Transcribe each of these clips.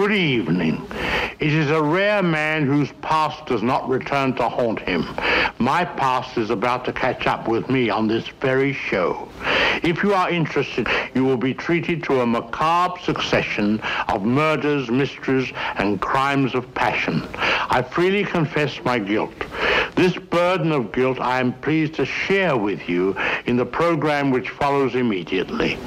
Good evening. It is a rare man whose past does not return to haunt him. My past is about to catch up with me on this very show. If you are interested, you will be treated to a macabre succession of murders, mysteries, and crimes of passion. I freely confess my guilt. This burden of guilt I am pleased to share with you in the program which follows immediately.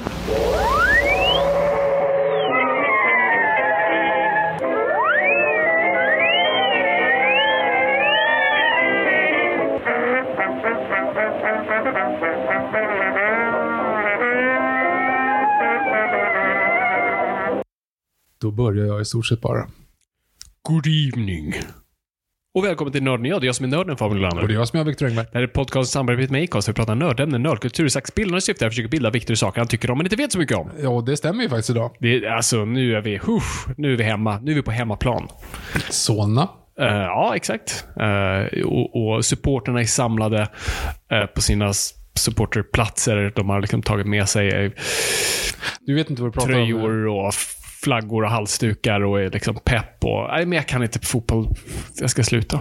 Då börjar jag i stort sett bara. Good evening. Och välkommen till Nörden jag. Det är jag som är nörden Fabian Och det är jag som är Viktor Engberg. Det här är podcast samarbete med Acast. Vi pratar nördämnen, nördkultur, slags bildande syfte. Jag försöker bilda Viktor i saker han tycker om men inte vet så mycket om. Ja, och det stämmer ju faktiskt idag. Det alltså, nu är vi, huff, nu är vi hemma. Nu är vi på hemmaplan. Solna. Eh, ja, exakt. Eh, och, och supporterna är samlade eh, på sina supporterplatser. De har liksom tagit med sig Du vet inte vad du pratar om. tröjor och flaggor och halsdukar och är liksom pepp. Och, nej, men jag kan inte fotboll. Jag ska sluta.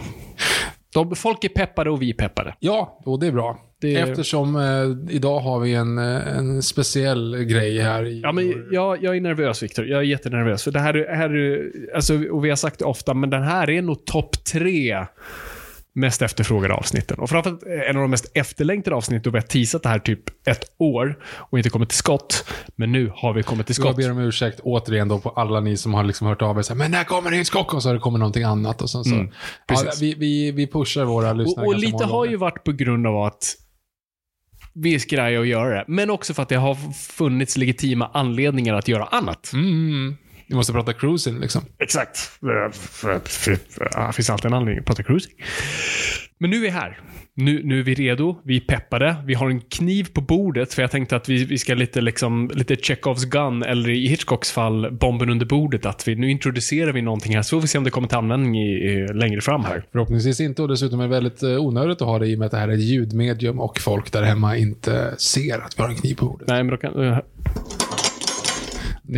De, folk är peppade och vi är peppade. Ja, och det är bra. Det- Eftersom eh, idag har vi en, eh, en speciell grej här. I Ja, men jag, jag är nervös, Viktor. Jag är jättenervös. För det här, är- här är, alltså, och vi har sagt det ofta, men den här är nog topp tre mest efterfrågade avsnitten. Och framförallt en av de mest efterlängtade avsnitten. Då vi har teasat det här typ ett år och inte kommit till skott. Men nu har vi kommit till Så jag skott. ber om ursäkt återigen då på alla ni som har liksom hört av er. så här, Men när kommer Hitchcock? Och så har det kommit någonting annat. Och sen så, Mm, ja, vi, vi, vi pushar våra lyssnare Och, och lite har ju varit på grund av att vi är skraja att göra det. Men också för att det har funnits legitima anledningar att göra annat. Mm. Vi måste prata cruising liksom. Exakt. Det finns alltid en anledning att prata cruising. Men nu är vi här. Nu, nu är vi redo. Vi är peppade. Vi har en kniv på bordet. För jag tänkte att vi, vi ska lite, liksom, lite Chekhovs gun, eller i Hitchcocks fall, bomben under bordet. Att vi, nu introducerar vi någonting här, så får vi se om det kommer till användning i, i, längre fram här. Förhoppningsvis inte och dessutom är det väldigt eh, onödigt att ha det i och med att det här är ett ljudmedium och folk där hemma inte ser att vi har en kniv på bordet. Nej, men då kan, eh,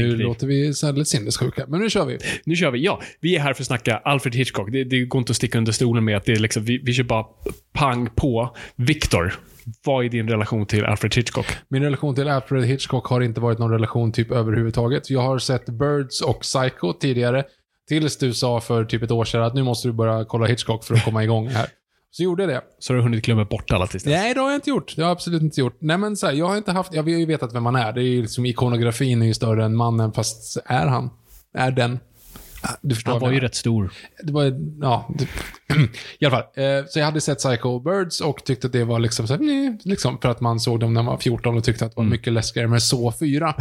nu låter vi lite sinnessjuka, men nu kör vi. Nu kör vi. Ja, vi är här för att snacka Alfred Hitchcock. Det, det går inte att sticka under stolen med att det är liksom, vi, vi kör bara pang på. Viktor, vad är din relation till Alfred Hitchcock? Min relation till Alfred Hitchcock har inte varit någon relation typ överhuvudtaget. Jag har sett Birds och Psycho tidigare. Tills du sa för typ ett år sedan att nu måste du börja kolla Hitchcock för att komma igång här. Så gjorde jag det. Så har du hunnit glömma bort alla tills dess. Nej, det har jag inte gjort. Det har jag absolut inte gjort. Nej, men så här, jag har inte haft... Jag har ju vetat vem man är. Det är ju liksom ikonografin är ju större än mannen, fast är han? Är den? Du förstår Han var ju rätt stor. Det var, ja, det, i alla fall. Eh, så jag hade sett Psycho Birds och tyckte att det var liksom så här, eh, liksom för att man såg dem när man var 14 och tyckte att det var mycket läskigare med så 4.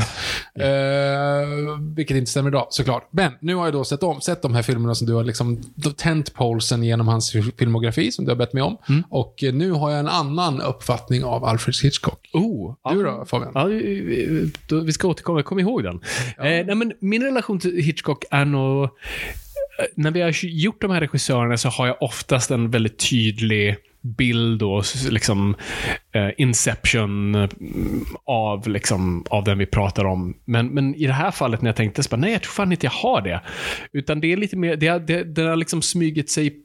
eh, vilket inte stämmer idag, såklart. Men nu har jag då sett, om, sett de här filmerna som du har liksom, tänt polsen genom hans filmografi, som du har bett mig om. Och eh, nu har jag en annan uppfattning av Alfred Hitchcock. Oh, Du då, Fabian? Ja, vi- ska återkomma. Kom ihåg den. Eh, nej, men min relation till Hitchcock är nog... Eh, när vi har gjort de här regissörerna så har jag oftast en väldigt tydlig bild och liksom eh, inception eh, av, liksom, av den vi pratar om. Men, men i det här fallet när jag tänkte så bara, nej jag tror fan inte jag har det. Utan det är lite mer, det, har- det, det har liksom smugit sig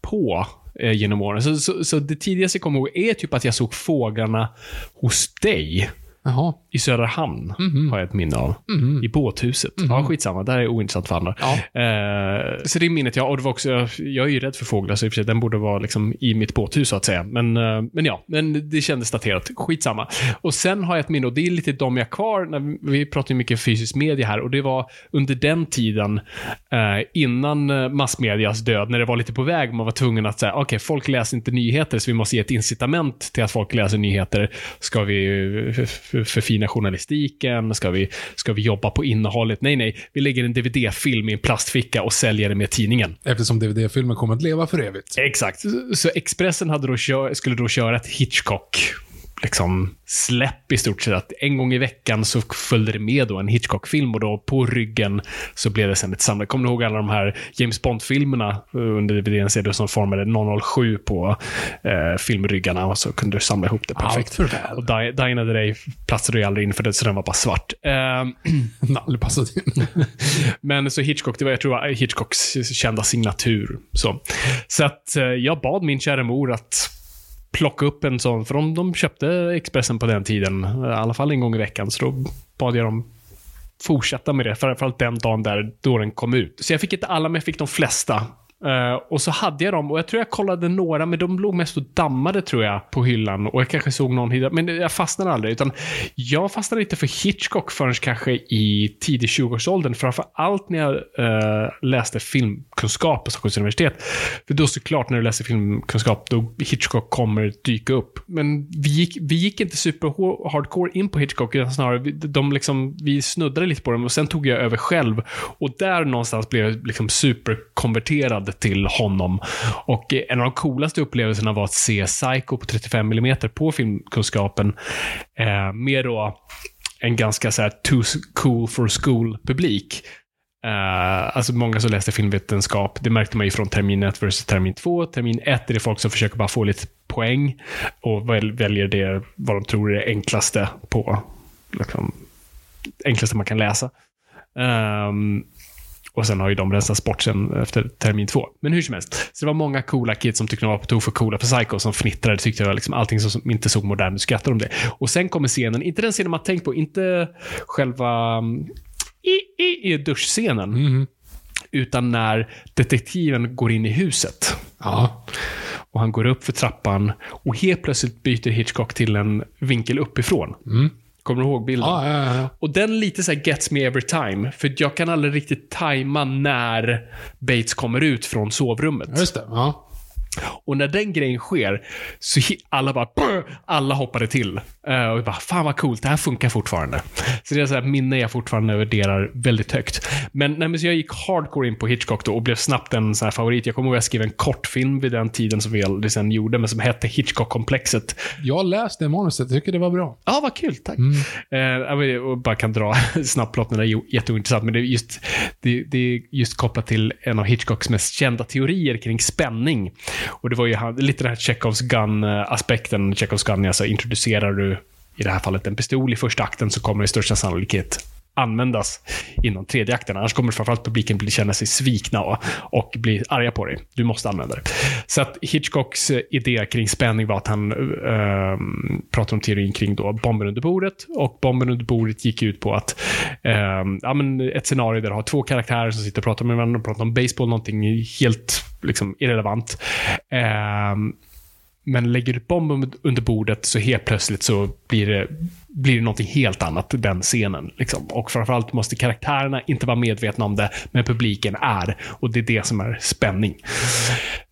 på eh, genom åren. Så, så, så det tidigaste jag kommer ihåg är typ att jag såg fåglarna hos dig. Jaha. i Söderhamn, Mhm. har jag ett minne av. I båthuset. Ja, skitsamma. Det här är ointressant för andra. Ja. Eh, så det är minnet jag. Och det var också, jag är ju rädd för fåglar, så i och för sig, den borde vara liksom i mitt båthus, så att säga. Men, eh, men ja, men det kändes daterat. Skitsamma. Och sen har jag ett minne, och det är lite de jag kvar, när vi, pratar ju mycket fysisk media här, och det var under den tiden, eh, innan eh, massmedias död, när det var lite på väg, man var tvungen att säga, okej, folk läser inte nyheter, så vi måste ge ett incitament till att folk läser nyheter. Ska vi eh, förfina journalistiken? Ska vi, ska vi jobba på innehållet? Nej, nej. Vi lägger en DVD-film i en plastficka och säljer den med tidningen. Eftersom DVD-filmen kommer att leva för evigt. Exakt. Så- Expressen hade då skulle då köra ett Hitchcock liksom släpp i stort sett. Att en gång i veckan så följde det med då en Hitchcock-film och då på ryggen så blev det sen ett samlat. Kommer du ihåg alla de här James Bond-filmerna eh, under DVDn ser du som formade 007 på eh, filmryggarna och så kunde du samla ihop det perfekt. Allt för. Och Di- the Day platsade ju aldrig in för det, så den var bara svart. Ehm, Aldrig passat in. men så Hitchcock, det var jag tror Hitchcocks kända signatur. Så, så att eh, jag bad min kära mor att plocka upp en sån, för de, de köpte Expressen på den tiden, i alla fall en gång i veckan, så då bad jag dem fortsätta med det, framförallt den dagen där då den kom ut. Så jag fick inte alla, men jag fick de flesta. Eh, och så hade jag dem och jag tror jag kollade några, men de låg mest och dammade tror jag på hyllan. Och jag kanske såg någon hida, men jag fastnade aldrig. Utan jag fastnade inte för Hitchcock förrän kanske i tidig 20-årsåldern. Framför allt när jag uh, läste filmkunskap på Stockholms universitet. För då såklart när du läser filmkunskap, då Hitchcock kommer dyka upp. Men vi gick, vi gick inte super hardcore in på Hitchcock, utan snarare vi, de liksom, vi snuddade lite på dem och sen tog jag över själv. Och där någonstans blev jag liksom superkonverterad till honom. Och eh, en av de coolaste upplevelserna var att se Psycho på 35 mm på filmkunskapen. Eh, med då en ganska så här too cool for school-publik. Uh, alltså många som läste filmvetenskap, det märkte man ju från termin 1 versus termin 2. Termin 1 är det folk som försöker bara få lite poäng och väl, väljer det vad de tror är det enklaste på, liksom, enklaste man kan läsa. Um, och sen har ju de rensats bort sen efter termin två. Men hur som helst. Så det var många coola kids som tyckte de var på tok för coola för Psycho, som fnittrade, tyckte det var liksom allting som inte såg modern ut, skrattade om det. Och sen kommer scenen, inte den scenen man tänkt på, inte själva mm, i, i, i duschscenen. Mhm. Utan när detektiven går in i huset. Ja. Och han går upp för trappan och helt plötsligt byter Hitchcock till en vinkel uppifrån. Kommer du ihåg bilden? Ja, ja, ja. Och den lite så här gets me every time. För jag kan aldrig riktigt tajma när Bates kommer ut från sovrummet. Just det. Ja. Och när den grejen sker, så alla bara "Brr!" alla hoppade till. Eh, och jag bara, fan vad coolt, det här funkar fortfarande. Så det är så här minne jag fortfarande värderar väldigt högt. Men, nej, så jag gick hardcore in på Hitchcock då och blev snabbt en sån här favorit. Jag kommer ihåg att jag skrev en kortfilm vid den tiden som vi sen gjorde, men som hette Hitchcock-komplexet. Jag läste det manuset, jag tycker det var bra. Ja, vad kul. Tack. Eh, jag vill- och bara kan dra snabbt plotten, det är jätteointressant, men det är, just, det, det är just kopplat till en av Hitchcocks mest kända teorier kring spänning. Och det var ju lite den här Chekhovs gun-aspekten. Chekhovs gun alltså, introducerar du i det här fallet en pistol i första akten så kommer det i största sannolikhet användas innan tredje akten. Annars kommer framförallt publiken bli, känna sig svikna och, och bli arga på dig. Du måste använda det. Så att Hitchcocks eh, idé kring spänning var att han eh, pratade om teorin kring då bomben under bordet. Och bomben under bordet gick ut på att eh, ja, men ett scenario där du har två karaktärer som sitter och pratar med varandra. och pratar om baseball, någonting helt liksom, irrelevant. Eh, men lägger du bomben under bordet så helt plötsligt så blir det, blir det någonting helt annat, den scenen. Liksom. Och framförallt måste karaktärerna inte vara medvetna om det, men publiken är. Och det är det som är spänning.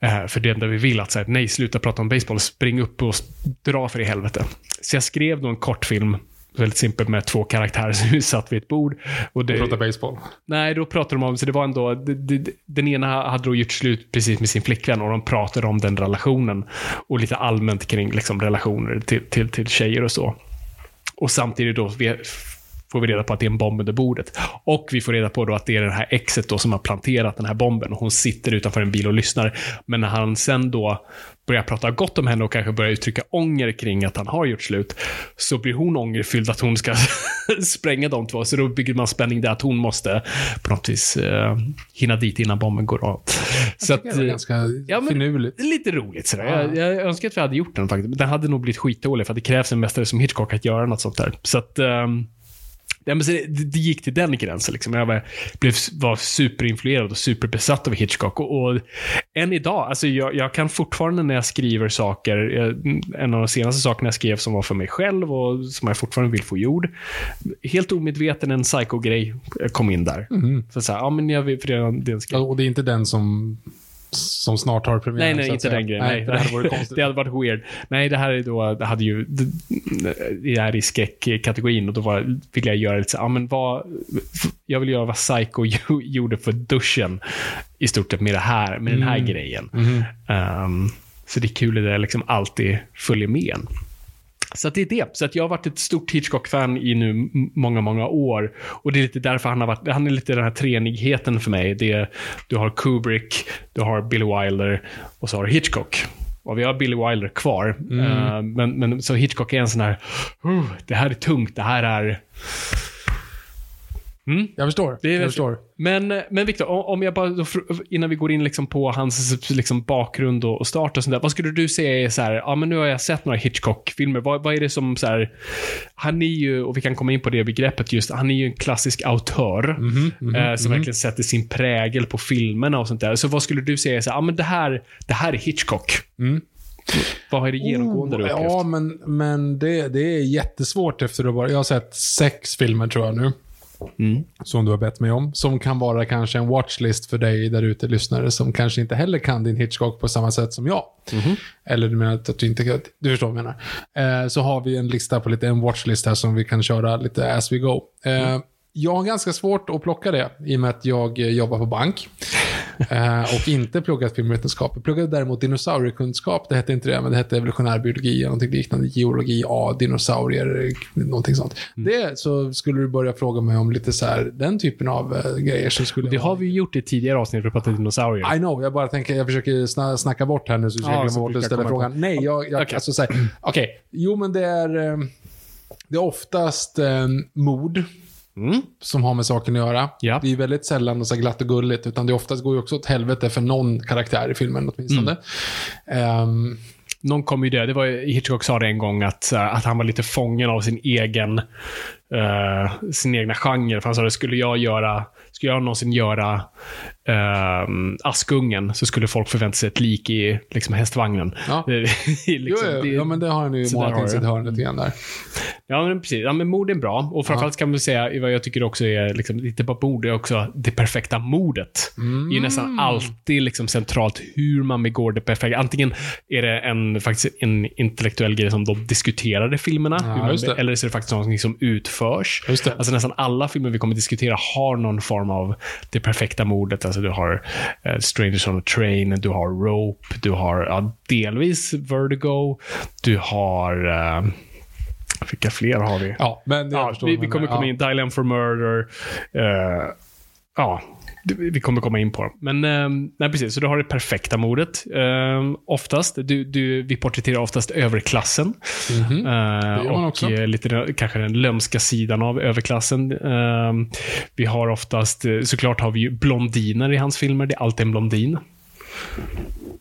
Eh, för det enda vi vill är att säga, nej, sluta prata om baseball, spring upp och dra för i helvete. Så jag skrev då en kortfilm, väldigt simpel, med två karaktärer som satt vid ett bord. Och det, Prata baseball. Nej, då pratade de om, så det var ändå, det, det, den ena hade då gjort slut precis med sin flickvän och de pratade om den relationen. Och lite allmänt kring liksom, relationer till, till, till tjejer och så. Och samtidigt då vi- får vi reda på att det är en bomb under bordet. Och vi får reda på då att det är det här exet då som har planterat den här bomben. Och hon sitter utanför en bil och lyssnar. Men när han sen då börjar prata gott om henne och kanske börjar uttrycka ånger kring att han har gjort slut, så blir hon ångerfylld att hon ska spränga de två. Så då bygger man spänning där att hon måste på något vis uh, hinna dit innan bomben går av. Så att, Det är ganska ja, men- finurligt. Lite roligt sådär. Jag, jag önskar att vi hade gjort den faktiskt. Men Den hade nog blivit skitdålig för att det krävs en mästare som Hitchcock att göra något sånt där. Så att... ehm, Men det, det gick till den gränsen. Liksom. Jag var, blev, var superinfluerad och superbesatt av Hitchcock. Och, och än idag, alltså jag, jag kan fortfarande när jag skriver saker, jag, en av de senaste sakerna jag skrev som var för mig själv och som jag fortfarande vill få gjord. Helt omedveten en psycho-grej kom in där. Så, så här, ja men jag för det, det är en skrev. Och det är inte den som, som snart har premiär. Nej, nej, inte säga. den grejen. Nej, Nej, det hade varit konstigt. det hade varit weird. Nej, det här är då, det hade ju, det, det är i skräckkategorin och då var, ville jag göra lite så, ja men vad, jag vill göra vad Psycho gjorde för duschen i stort sett med det här, med den här Mm. grejen. Mhm. Ehm, så det är kul att det liksom alltid följer med en. Så det är det. Så att jag har varit ett stort Hitchcock-fan i nu många, många år. Och det är lite därför han har varit, han är lite den här treenigheten för mig. Det är, du har Kubrick, du har Billy Wilder och så har du Hitchcock. Och vi har Billy Wilder kvar. Eh, men, men så Hitchcock är en sån här, "Oh, det här är tungt, det här är... Jag förstår. Det är jag förstår. Men, men Viktor, om- jag bara, innan vi går in liksom på hans liksom bakgrund och, start och sånt där. Vad skulle du säga är så här, ja men nu har jag sett några Hitchcock-filmer. Vad, vad är det som så här, han är ju, och vi kan komma in på det begreppet just, han är ju en klassisk autör. eh, som verkligen sätter sin prägel på filmerna och sånt där. Så vad skulle du säga är så här, ja men det här, det här är Hitchcock. Vad är det genomgående du har upplevt? Oh, Ja, men, men det, det är jättesvårt efter att bara... Jag har sett sex filmer tror jag nu. Mm. Som du har bett mig om. Som kan vara kanske en watchlist för dig där ute lyssnare som kanske inte heller kan din Hitchcock på samma sätt som jag. Mhm. Eller du menar att du inte kan... Du förstår vad jag menar. Eh, så har vi en lista på lite, en watchlist här som vi kan köra lite as we go. Eh, Mm. Jag har ganska svårt att plocka det i och med att jag eh, jobbar på bank. Eh, och inte pluggat filmvetenskap. Jag pluggade däremot dinosauriekunskap. Det hette inte det, men det hette evolutionär biologi eller någonting liknande. Geologi, ja, dinosaurier, någonting sånt. Mm. Det, så skulle du börja fråga mig om lite så här, den typen av eh, grejer så skulle Det jag har vi ju gjort i tidigare avsnitt, vi pratade dinosaurier. I know, jag bara tänker, jag försöker sna- snacka bort här nu så jag Ja, glömmer bort att ställa frågan. Nej, jag, jag Okej. alltså okej, jo men det är, eh, det är oftast eh, mord Mm. som har med saken att göra. Ja. Det är väldigt sällan och så glatt och gulligt, utan det oftast går ju också åt helvete för någon karaktär i filmen åtminstone. Mm. Ehm, Någon kommer ju dö. Det var, Hitchcock sa det en gång att, här, att han var lite fången av sin egen eh, sin egna genre. För han sa det, skulle jag göra, skulle jag någonsin göra uh, Askungen så skulle folk förvänta sig ett lik i liksom, hästvagnen. Ja. Liksom, jo, jo, ja, men det har han ju målat in sitt hörn lite grann där. Ja, men precis. Ja, men mord är bra. Och framförallt kan man säga, vad jag tycker också är, liksom, inte bara mord, det är också det perfekta mordet. Det är ju Mm. nästan alltid liksom centralt hur man begår det perfekta. Antingen är det en, faktiskt en intellektuell grej som de diskuterade filmerna, Ja, man, eller så är det faktiskt något som utförs. Alltså nästan alla filmer vi kommer diskutera har någon form av det perfekta mordet. Alltså du har eh, Strangers on a Train, du har Rope, du har ja, delvis Vertigo, du har... Eh, vilka fler har vi? Ja, men Ja, vi, vi kommer komma in. Dial M for Murder. eh, ja, vi kommer komma in på dem. Men ehm, nej, precis. Så du har det perfekta mordet. Um, oftast. Du, du, vi porträtterar oftast överklassen. Mhm. Eh, gör man och också. eh, lite kanske den lömska sidan av överklassen. Ehm, vi har oftast, eh, såklart har vi ju blondiner i hans filmer. Det är alltid en blondin.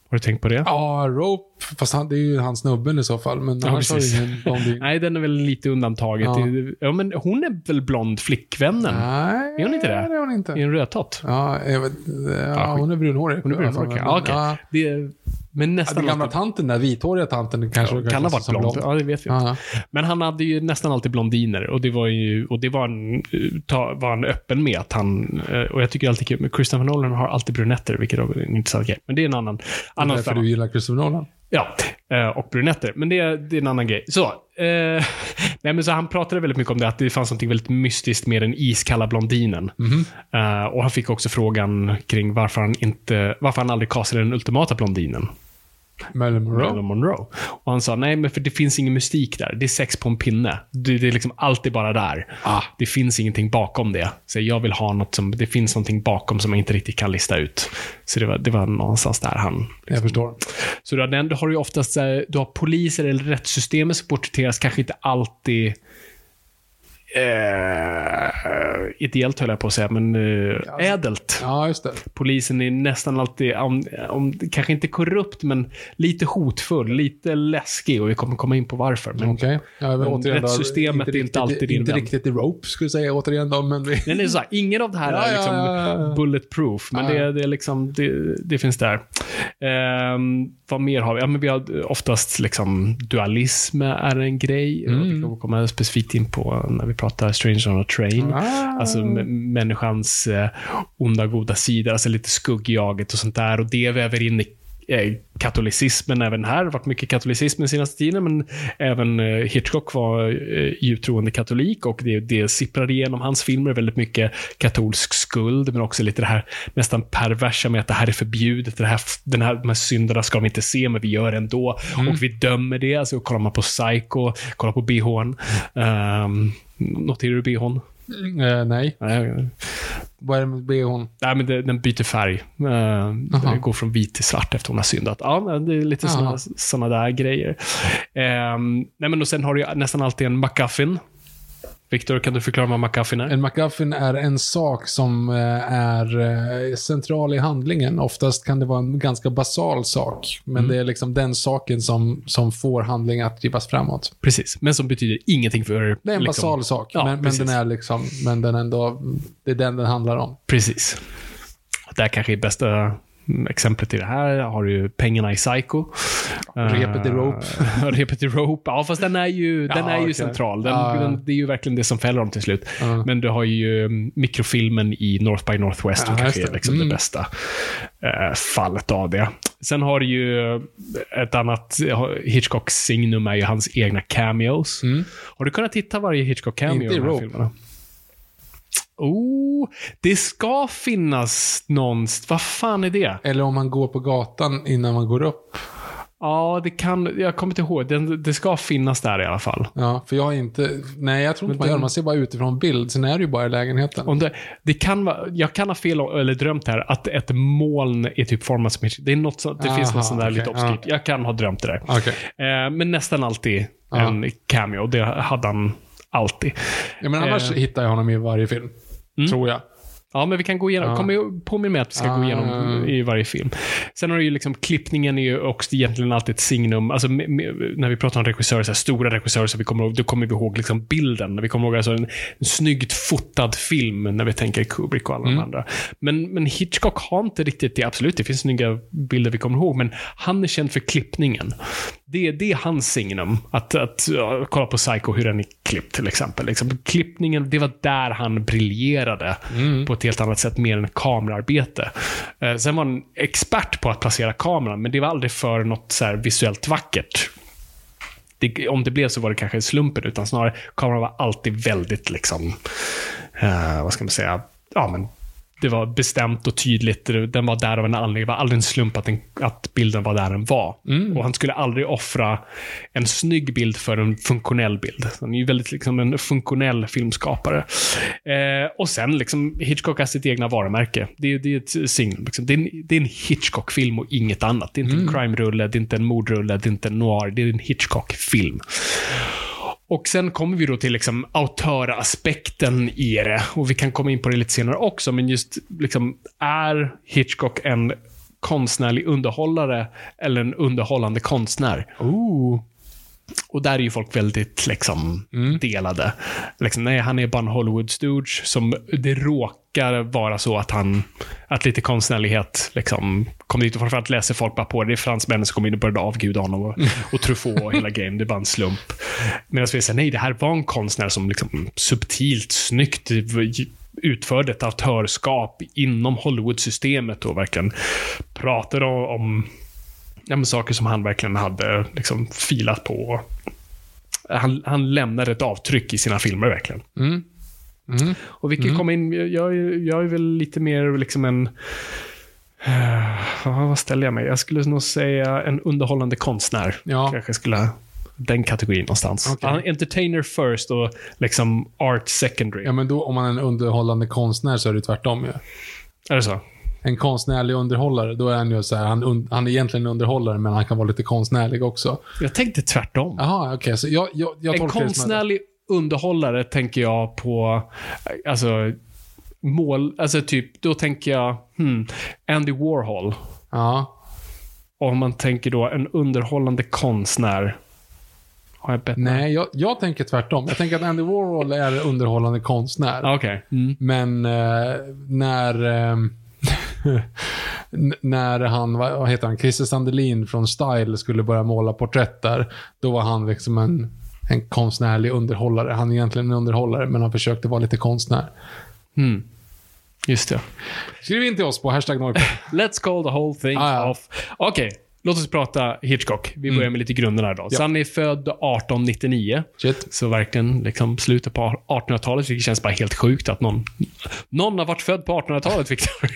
Har du tänkt på det? Ja, Rope, fast han, det är ju hans snubben i så fall. Men Ja, annars har ju ingen blondin. Nej, den är väl lite undantaget. Ja. Det- Ja, men hon är väl blond, flickvännen? Nej, Är hon inte det? det är hon inte. I en rödtott? Ja, vet, ja, hon är brunhårig. Hon är brunhårig. Ja, okej. ja, Det är- Men Ja, nästan Den gamla alltid, tanten där, vithåriga tanten, kanske ja, kan ha varit som blond. Ja, det vet vi inte. Ja, Men han hade ju nästan alltid blondiner och det var ju, och det var han, ta, var han öppen med att han, eh, och jag tycker alltid kul, men Christopher Nolan har alltid brunetter, vilket är en intressant grej. Men det är en annan, ja. annan Därför femma. du gillar Christopher Nolan. Ja, eh, och brunetter. Men det, är- det är en annan grej. Så, eh, nej, men så han pratade väldigt mycket om det, att det fanns något väldigt mystiskt med den iskalla blondinen. Eh, och han fick också frågan kring varför han, inte, varför han aldrig castade den ultimata blondinen. Marilyn Monroe. Marilyn Monroe. Och han sa, nej men för det finns ingen mystik där. Det är sex på en pinne. Det, det är liksom alltid bara där. Ah. Det finns ingenting bakom det. Så jag vill ha något som, det finns någonting bakom som jag inte riktigt kan lista ut. Så det var, det var någonstans där han... Jag förstår. Så du har, den, du har ju oftast, du har poliser eller rättssystemet som porträtteras kanske inte alltid eh, ideellt höll jag på att säga, men eh, ädelt. Ja, just det. Polisen är nästan alltid, om, om, kanske inte korrupt, men lite hotfull, lite läskig och vi kommer komma in på varför. Men, Okej. Ja, men då, rättssystemet är inte alltid din Inte riktigt i rope, skulle jag säga återigen då, men vi... Nej, nej, så här, ingen av det här Ja, är ja, liksom ja, ja. bulletproof, men Ja, ja. det, det, är liksom, det, det finns där. Ehm, vad mer har vi? Ja, men vi har oftast liksom, dualism är en grej. Mm. Vi kommer komma specifikt in på när vi pratar Stranger on a Train. Ah. Alltså människans eh, onda goda sidor, alltså lite skuggjaget och sånt där. Och det väver in i eh, katolicismen även här. Det har varit mycket katolicism den senaste tiden, men även eh, Hitchcock var eh, djupt troende katolik och det, det sipprar igenom hans filmer väldigt mycket katolsk skuld, men också lite det här nästan perversa med att det här är förbjudet. Det här, den här, de här synderna ska vi inte se, men vi gör det ändå. Och vi dömer det. Alltså, kollar man på Psycho, kollar på bhn. Um, noterar du bhn? Eh, nej. Nej, Vad är det med bhn? Nej, men det, den byter färg. Den går från vit till svart efter hon har syndat. Ja, det är lite såna där grejer. Ehm, nej, men och sen har du nästan alltid en McGuffin. Viktor, kan du förklara vad McGuffin är? En MacGuffin är en sak som eh, är eh, central i handlingen. Oftast kan det vara en ganska basal sak, men det är liksom den saken som, som får handlingen att drivas framåt. Precis, men som betyder ingenting för... Det är en liksom- basal sak, Ja, men, men den är liksom, men den ändå, det är den den handlar om. Precis. Det här kanske är bästa mm, exemplet i det här. Har du pengarna i Psycho. Repet i Rope. Eh, repet i Rope. Ja, fast den är ju, den Ja, är ju okej. central. Den, Ja, ja. Den, det är ju verkligen det som fäller dem till slut. Men du har ju mm, mikrofilmen i North by Northwest som kanske är liksom Mm. det bästa eh, fallet av det. Sen har du ju ett annat, Hitchcocks signum är ju hans egna cameos. Har du kunnat hitta varje Hitchcock-cameo Mm. Inte i de här Rope. filmerna? Oh, det ska finnas någonstans. Vad fan är det? Eller om man går på gatan innan man går upp. Ja, det kan... Jag kommer inte ihåg. Det, det ska finnas där i alla fall. Ja, för jag har inte, nej jag tror inte man gör det. Man ser bara utifrån bild, sen är det ju bara i lägenheten. Om det, det kan vara, jag kan ha fel eller drömt här, att ett moln är typ format som Det är något så, det finns Aha, något sånt där okej, lite obskyrt. Jag kan ha drömt det där. Okej. Eh, men nästan alltid Ja. en cameo. Det hade han alltid. Ja, men annars Eh. hittar jag honom i varje film. Tror jag. Ja, men vi kan gå igenom. Ja. Kom påminn mig att vi ska Ja, gå igenom ja. i varje film. Sen har du ju liksom, klippningen är ju också egentligen alltid ett signum. Alltså, med, med, när vi pratar om regissörer, så här, stora regissörer, så vi kommer då kommer vi ihåg liksom bilden. Vi kommer ihåg alltså en, en snyggt fotad film när vi tänker Kubrick och alla Mm. de andra. Men, men Hitchcock har inte riktigt det. Absolut, det finns snygga bilder vi kommer ihåg, men han är känd för klippningen. Det, det är hans signum. Att, att ja, kolla på Psycho, hur den är klippt till exempel. Liksom, klippningen, det var där han briljerade på ett helt annat sätt, mer än kamerarbete. Eh, sen var han expert på att placera kameran, men det var aldrig för något så visuellt vackert. Det, om det blev så var det kanske slumpen, utan snarare kameran var alltid väldigt liksom, eh, vad ska man säga, ja men det var bestämt och tydligt. Den var där av en anledning. Det var aldrig en slump att, den, att bilden var där den var. Och han skulle aldrig offra en snygg bild för en funktionell bild. Han är ju väldigt liksom en funktionell filmskapare. Eh, och sen, liksom, Hitchcock har sitt egna varumärke. Det, är- det är ett signum. Liksom. Det, är en, Hitchcock-film och inget annat. Det är inte en crime-rulle, det är inte en mordrulle, det är inte en noir. Det är en Hitchcock-film. Och sen kommer vi då till liksom autöraspekten i det. Och vi kan komma in på det lite senare också, men just liksom, är Hitchcock en konstnärlig underhållare eller en underhållande konstnär? Ooh. Och där är ju folk väldigt liksom, delade. Liksom, nej, han är bara en Hollywood-stooge som det råkar vara så att han, att lite konstnärlighet liksom, kom dit och framförallt läser folk bara på det. Det är fransmännen som kom in och började avguda honom och, och Truffaut och hela grejen. Det är bara en slump. Medan vi säger, nej, det här var en konstnär som liksom, subtilt, snyggt utförde ett autörskap inom Hollywood-systemet och verkligen pratade om ja, men saker som han verkligen hade liksom, filat på. Han, han lämnade ett avtryck i sina filmer verkligen. Mm. Mm. Och vi kan komma in, jag, är- jag är väl lite mer liksom en Ja, vad ställer jag mig? Jag skulle nog säga en underhållande konstnär. Ja. Kanske skulle den kategorin någonstans. Är entertainer first och liksom art secondary. Ja, men då om man är en underhållande konstnär så är det tvärtom ju. Är det så? En konstnärlig underhållare, då är han ju så här, han, han är egentligen en underhållare, men han kan vara lite konstnärlig också. Jag tänkte tvärtom. Jaha, okej. så jag, jag, jag en konstnärlig underhållare tänker jag på, alltså, mål, alltså typ, då tänker jag, hmm, Andy Warhol. Ja. Och om man tänker då en underhållande konstnär. Har jag bett? Nej, jag, jag tänker tvärtom. Jag tänker att Andy Warhol är underhållande konstnär. Okej. Mm. Men eh, när... Eh, när han, vad heter han, Christer Sandelin från Style skulle börja måla porträtt där, då var han liksom en, en konstnärlig underhållare. Han är egentligen en underhållare, men han försökte vara lite konstnär. Mm. Just det. Skriv in till oss på hashtag Norrpod. Let's call the whole thing Ah, ja. off. Okej, låt oss prata Hitchcock. Vi börjar med lite grunderna. Mm. Ja. Så han är född 1899. Shit. Så verkligen liksom slutet på 1800-talet, vilket känns bara helt sjukt att någon, någon har varit född på 1800-talet, Victor.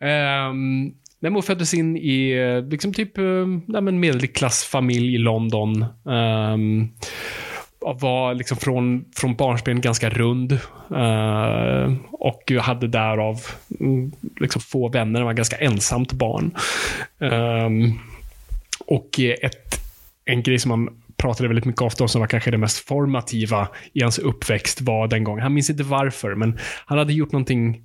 Ehm, um, hon föddes in i eh, liksom typ eh, en medelklassfamilj i London. Um, var liksom från, från barnsben ganska rund. uh, och hade därav mm, liksom få vänner. Han var ganska ensamt barn. Um, och ett, en grej som man pratade väldigt mycket ofta om, som var kanske det mest formativa i hans uppväxt, var den gången, han minns inte varför, men han hade gjort någonting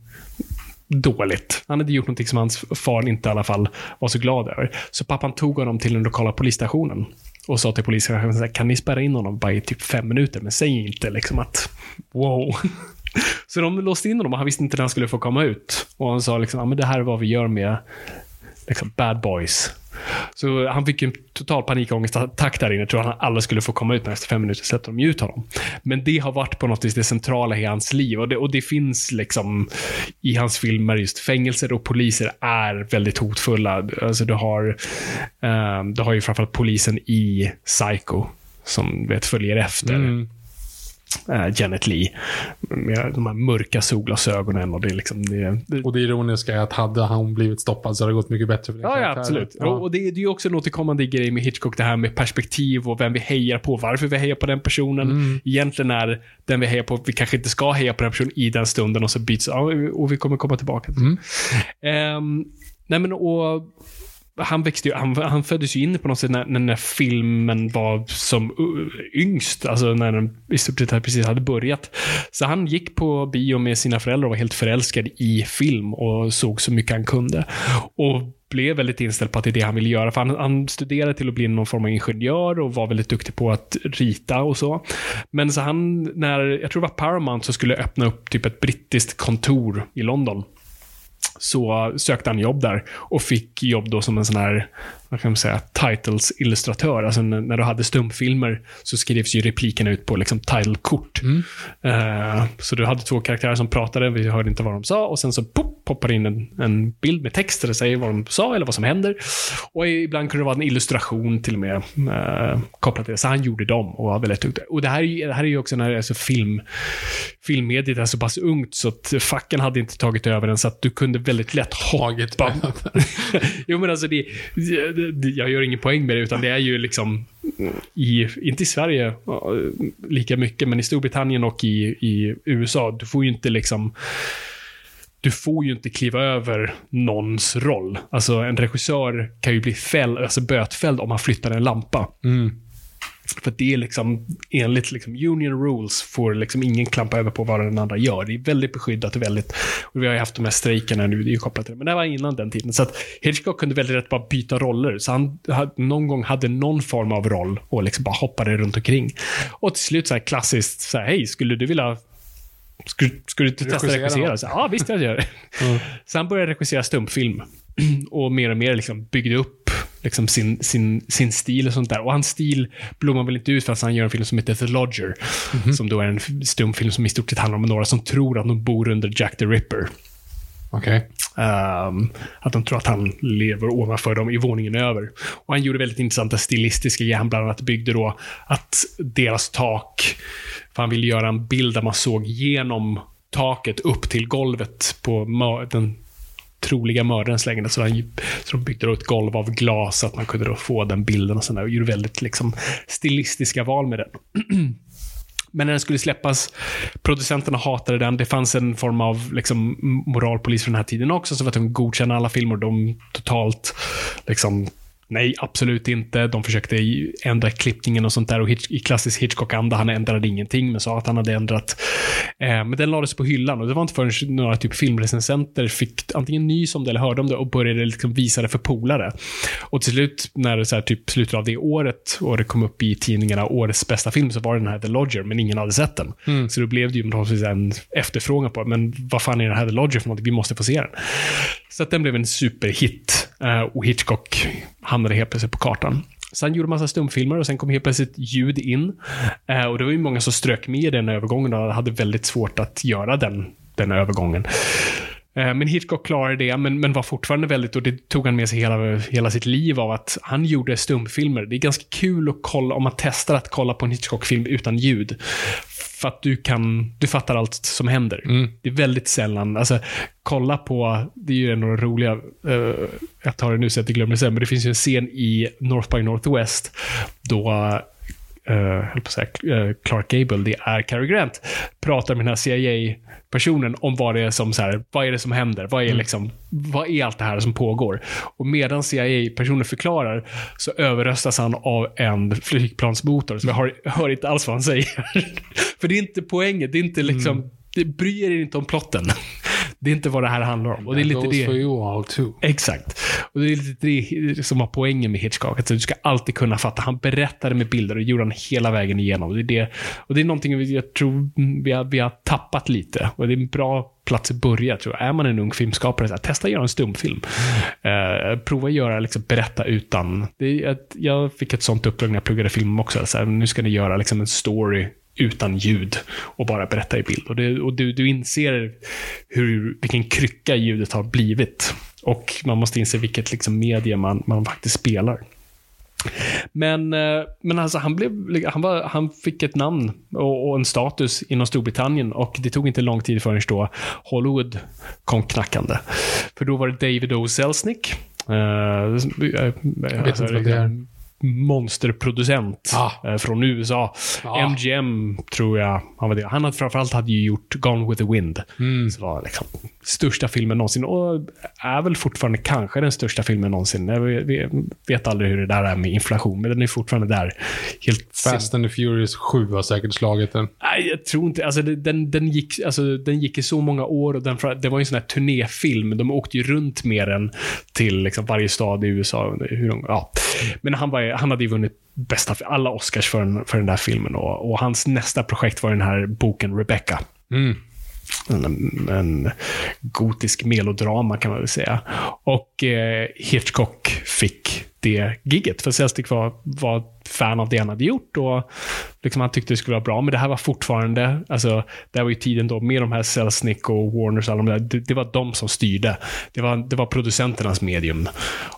dåligt. Han hade gjort någonting som hans far inte i alla fall var så glad över. Så pappan tog honom till den lokala polisstationen och sa till polisen, kan ni spärra in honom bara i typ fem minuter, men säg inte liksom att wow. Så de låste in honom och han visste inte när han skulle få komma ut. Och han sa liksom, ah, men det här är vad vi gör med liksom, bad boys. Så han fick ju en total panikångestattack där inne. Jag tror han aldrig skulle få komma ut, men efter fem minuter släppte de ut honom. Men det har varit på något vis det centrala i hans liv. Och det, och det finns liksom i hans filmer, just fängelser och poliser är väldigt hotfulla. Alltså du har, um, du har ju framförallt polisen i Psycho, som vet följer efter. Mm eh, Janet Lee. Med de här mörka solglasögonen och det är liksom... Det, det, Och det ironiska är att hade han blivit stoppad så hade det gått mycket bättre för den Ja, ja absolut. Ja. Och det, det är ju också en återkommande grej med Hitchcock, det här med perspektiv och vem vi hejar på, varför vi hejar på den personen. Mm. Egentligen är den vi hejar på, vi kanske inte ska heja på den personen i den stunden och så byts, och vi kommer komma tillbaka till Mm. Ehm, Nej men och han växte ju, han, han föddes ju in på något sätt när, när när filmen var som uh, yngst, alltså när den i stort sett precis hade börjat. Så han gick på bio med sina föräldrar och var helt förälskad i film och såg så mycket han kunde. Och blev väldigt inställd på att det är det han ville göra. För han, han studerade till att bli någon form av ingenjör och var väldigt duktig på att rita och så. Men så han, när, jag tror det var Paramount som skulle öppna upp typ ett brittiskt kontor i London så sökte han jobb där och fick jobb då som en sån här, vad kan man säga, titles-illustratör. Alltså när, du hade stumfilmer så skrevs ju replikerna ut på liksom title-kort. Eh, så du hade två karaktärer som pratade, vi hörde inte vad de sa och sen så pop, poppar in en, en bild med text där det säger vad de sa eller vad som händer. Och ibland kunde det vara en illustration till och med eh, kopplat till det. Så han gjorde dem och var väldigt duktig. Och det här är det här är ju också när alltså film, filmmediet är så pass ungt så att facken hade inte tagit över den så att du kunde väldigt lätt hoppa. jo men alltså det, jag gör ingen poäng med det utan det är ju liksom i, inte i Sverige lika mycket, men i Storbritannien och i, i USA, du får ju inte liksom du får ju inte kliva över någons roll. Alltså en regissör kan ju bli fäll, alltså bötfälld om han flyttar en lampa. Mm. För det är liksom, enligt liksom union rules får liksom ingen klampa över på vad den andra gör. Det är väldigt beskyddat och väldigt, och vi har ju haft de här strejkerna nu, det är ju kopplat till det. Men det här var innan den tiden. Så att Hitchcock kunde väldigt rätt bara byta roller. Så han någon gång hade någon form av roll och liksom bara hoppade runt omkring. Och till slut så här klassiskt, så här, hej, skulle du vilja skulle, skulle du testa Regissera ja, visst jag gör det. Så han började regissera stumpfilm. och mer och mer liksom byggde upp liksom sin, sin, sin stil och sånt där. Och hans stil blommar väl inte ut för att han gör en film som heter The Lodger. Som då är en stumfilm som i stort sett handlar om några som tror att de bor under Jack the Ripper. Okej. Ehm, att de tror att han lever ovanför dem i våningen över. Och han gjorde väldigt intressanta stilistiska grejer. Han bland annat byggde då att deras tak, för han ville göra en bild där man såg genom taket upp till golvet på den troliga mördarens lägenhet. Så, han, så de byggde då ett golv av glas så att man kunde då få den bilden och sådär. Och gjorde väldigt liksom, stilistiska val med den. Men när den skulle släppas, producenterna hatade den. Det fanns en form av liksom, moralpolis från den här tiden också, som var de godkänna alla filmer. De totalt liksom, Nej, absolut inte. De försökte ändra klippningen och sånt där. Och i klassisk Hitchcock-anda, han ändrade ingenting, men sa att han hade ändrat. Eh, men den lades på hyllan och det var inte förrän några typ filmrecensenter fick antingen nys om det eller hörde om det och började liksom visa det för polare. Och till slut, när det så här, typ slutet av det året och det kom upp i tidningarna årets bästa film, så var det den här The Lodger, men ingen hade sett den. Mm. Så då blev det ju en efterfrågan på, men vad fan är den här The Lodger för någonting? Vi måste få se den. Så att den blev en superhit. Eh, och Hitchcock hamnade helt plötsligt på kartan. Sen gjorde massa stumfilmer och sen kom helt plötsligt ljud in. Eh, och det var ju många som strök med den övergången och hade väldigt svårt att göra den, den övergången. Eh, men Hitchcock klarade det, men, men var fortfarande väldigt, och det tog han med sig hela, hela sitt liv av, att han gjorde stumfilmer. Det är ganska kul att kolla, om man testar att kolla på en Hitchcock-film utan ljud. För att du kan, du fattar allt som händer. Mm. Det är väldigt sällan, alltså kolla på, det är ju en av de roliga, uh, jag tar det nu så att jag glömmer det sen, men det finns ju en scen i North by Northwest då uh, säga, uh, Clark Gable, det är Cary Grant, pratar med den här CIA-personen om vad det är som, så här, vad är det som händer? Vad är, mm. liksom, vad är allt det här som pågår? Och medan CIA-personen förklarar så överröstas han av en flygplansmotor, så vi hör, hör inte alls vad han säger. För det är inte poängen, det är inte liksom, mm. det bryr er inte om plotten. Det är inte vad det här handlar om. Och det är lite det. For you all too. Exakt. Och det är lite det som var poängen med Hitchcock. Att du ska alltid kunna fatta. Han berättade med bilder och gjorde han hela vägen igenom. Det är det, och det är någonting jag tror vi har, vi har tappat lite. Och det är en bra plats att börja, tror jag. Är man en ung filmskapare, så här, testa att göra en stumfilm. Mm. Uh, prova att göra, liksom, berätta utan. Det är, jag fick ett sånt uppdrag när jag pluggade film också. Så här, nu ska ni göra liksom, en story utan ljud och bara berätta i bild. Och, det, och du, du inser hur, vilken krycka ljudet har blivit. Och man måste inse vilket liksom medie man, man faktiskt spelar. Men, eh, men alltså han, blev, han, var, han fick ett namn och, och, en status inom Storbritannien och det tog inte lång tid förrän då Hollywood kom knackande. För då var det David O. Selznick. Uh, jag vet alltså, inte vad det är monsterproducent ah. från USA. Ah. MGM tror jag han var det. Han hade framförallt hade ju gjort Gone with the Wind. Mm. Så var liksom största filmen någonsin och är väl fortfarande kanske den största filmen någonsin. Jag vet aldrig hur det där är med inflation, men den är fortfarande där. Helt Fast and the Furious 7 har säkert slagit den. Nej, jag tror inte. Alltså, den, den, gick, alltså, den gick i så många år och den, det var en sån här turnéfilm. De åkte ju runt med den till liksom, varje stad i USA. Hur, ja. Men han, var, han hade ju vunnit bästa, alla Oscars för, den, för den där filmen och, och hans nästa projekt var den här boken Rebecca. Mm en, en gotisk melodrama kan man väl säga. Och eh, Hitchcock fick det gigget. För Selznick var, var fan av det han hade gjort och liksom han tyckte det skulle vara bra. Men det här var fortfarande, alltså, det här var ju tiden då med de här Selznick och Warners, alla de där, det, det, var de som styrde. Det var, det var producenternas medium.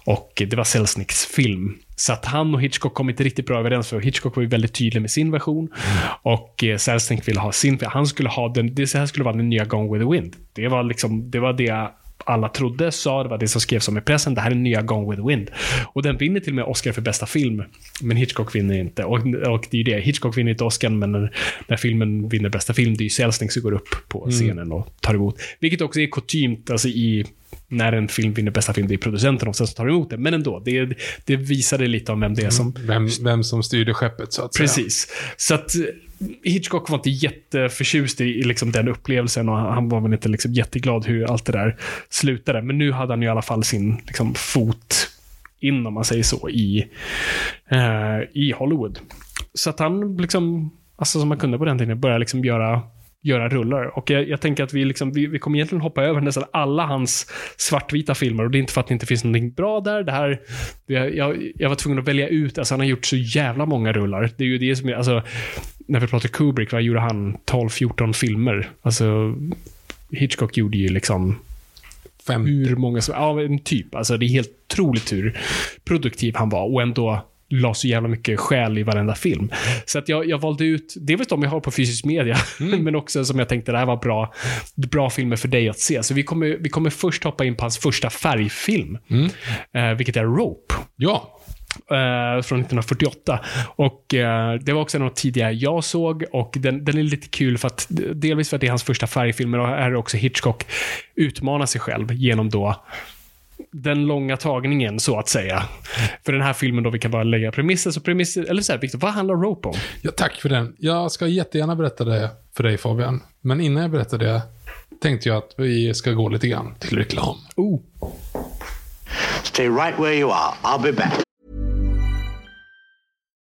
Och det var Selznicks film. Så att han och Hitchcock kom inte riktigt bra överens, för Hitchcock var ju väldigt tydlig med sin version. Mm. Och eh, Selznick ville ha sin, han skulle ha den, det här skulle vara den nya Gone with the Wind. Det var liksom, det var det alla trodde, sa, det var det som skrevs om i pressen. Det här är nya Gone with the Wind. Och den vinner till och med Oscar för bästa film. Men Hitchcock vinner inte. Och, och det är ju det, Hitchcock vinner inte Oscar, men när, när filmen vinner bästa film, det är ju Selznick som går upp på mm. scenen mm. och tar emot. Vilket också är kutymt, alltså i när en film vinner bästa film, det är producenten och sen tar emot det. Men ändå, det, det visade lite om vem det är som... Mm. Vem, vem som styrde skeppet, så att Precis. säga. Så att Hitchcock var inte jätteförtjust i, i liksom den upplevelsen och han var väl inte liksom jätteglad hur allt det där slutade. Men nu hade han ju i alla fall sin liksom, fot in, om man säger så, i, eh, i Hollywood. Så att han, liksom, alltså som man kunde på den tiden, började liksom göra göra rullar. Och jag, jag tänker att vi, liksom, vi, vi kommer egentligen hoppa över nästan alla hans svartvita filmer. Och det är inte för att det inte finns någonting bra där. Det här, det, jag, jag var tvungen att välja ut, alltså han har gjort så jävla många rullar. Det är ju det som alltså, när vi pratar Kubrick, vad gjorde han? 12-14 filmer. Alltså, Hitchcock gjorde ju liksom Fem. hur många som, ja, en typ. Alltså det är helt otroligt hur produktiv han var och ändå la så jävla mycket själ i varenda film. Så att jag, jag valde ut, dels de jag har på fysisk media, men också som jag tänkte det här var bra, bra filmer för dig att se. Så vi kommer, vi kommer först hoppa in på hans första färgfilm, eh, vilket är Rope. Ja. Eh, från 1948. Och eh, Det var också en av de tidigare jag såg och den, den är lite kul för att delvis för att det är hans första färgfilm, men här är det också Hitchcock utmanar sig själv genom då den långa tagningen, så att säga. För den här filmen då, vi kan bara lägga premisser. Så premisser, eller så här, Victor, vad handlar Rope om? ja, tack för den. Jag ska jättegärna berätta det för dig Fabian. Men innan jag berättar det tänkte jag att vi ska gå lite grann till reklam. Oh. Stay right where you are. I'll be back.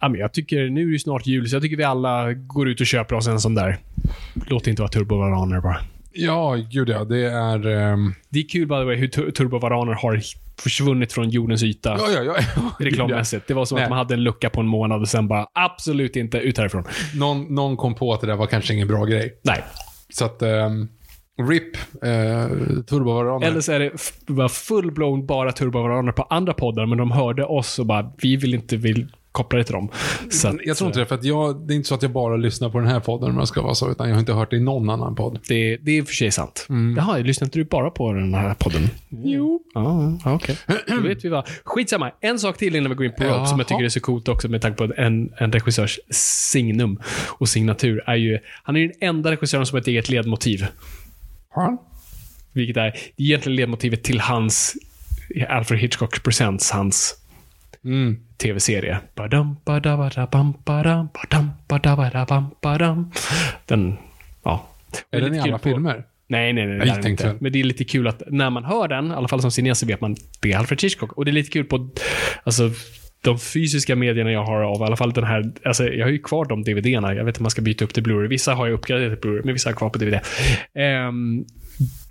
Ja, men jag tycker, nu är det snart jul, så jag tycker vi alla går ut och köper oss en sån där. Låt inte vara turbovaraner bara. Ja, gud ja. Det är... ehm, Det är kul by the way hur tu- turbovaraner har försvunnit från jordens yta. Ja, ja, ja. Reklammässigt. Det var som Nej. att man hade en lucka på en månad och sen bara absolut inte ut härifrån. Någon, någon kom på att det där var kanske ingen bra grej. Nej. Så att... Um, RIP, eh, turbovaraner. Eller så är det bara full-blown bara turbovaraner på andra poddar, men de hörde oss och bara, vi vill inte vill koppla det till dem. Så att, jag tror inte det, för att jag, det är inte så att jag bara lyssnar på den här podden om jag ska vara så, utan jag har inte hört det i någon annan podd. det, det är i och för sig sant. Jaha, lyssnar inte du bara på den här podden? Jo. Ja, ja, okej. Då vet vi vad. Skitsamma. En sak till innan vi går in på Rope, som jag tycker är så coolt också med tanke på en, en regissörs signum och signatur, är ju, han är ju den enda regissören som har ett eget ledmotiv. Har han? Vilket är egentligen ledmotivet till hans Alfred Hitchcock Presents, hans Mm. tv-serie. Den, ja. Är den i alla filmer? Nej, nej, nej. Jag tänkte inte. Men det är lite kul att när man hör den, i alla fall som kines, så vet man det är Alfred Hitchcock. Och det är lite kul på alltså, de fysiska medierna jag har av, i alla fall den här, alltså jag har ju kvar de DVD-erna. Jag vet inte om man ska byta upp till Blu-ray. Vissa har jag uppgraderat till Blu-ray, men vissa har jag kvar på DVD. Ehm,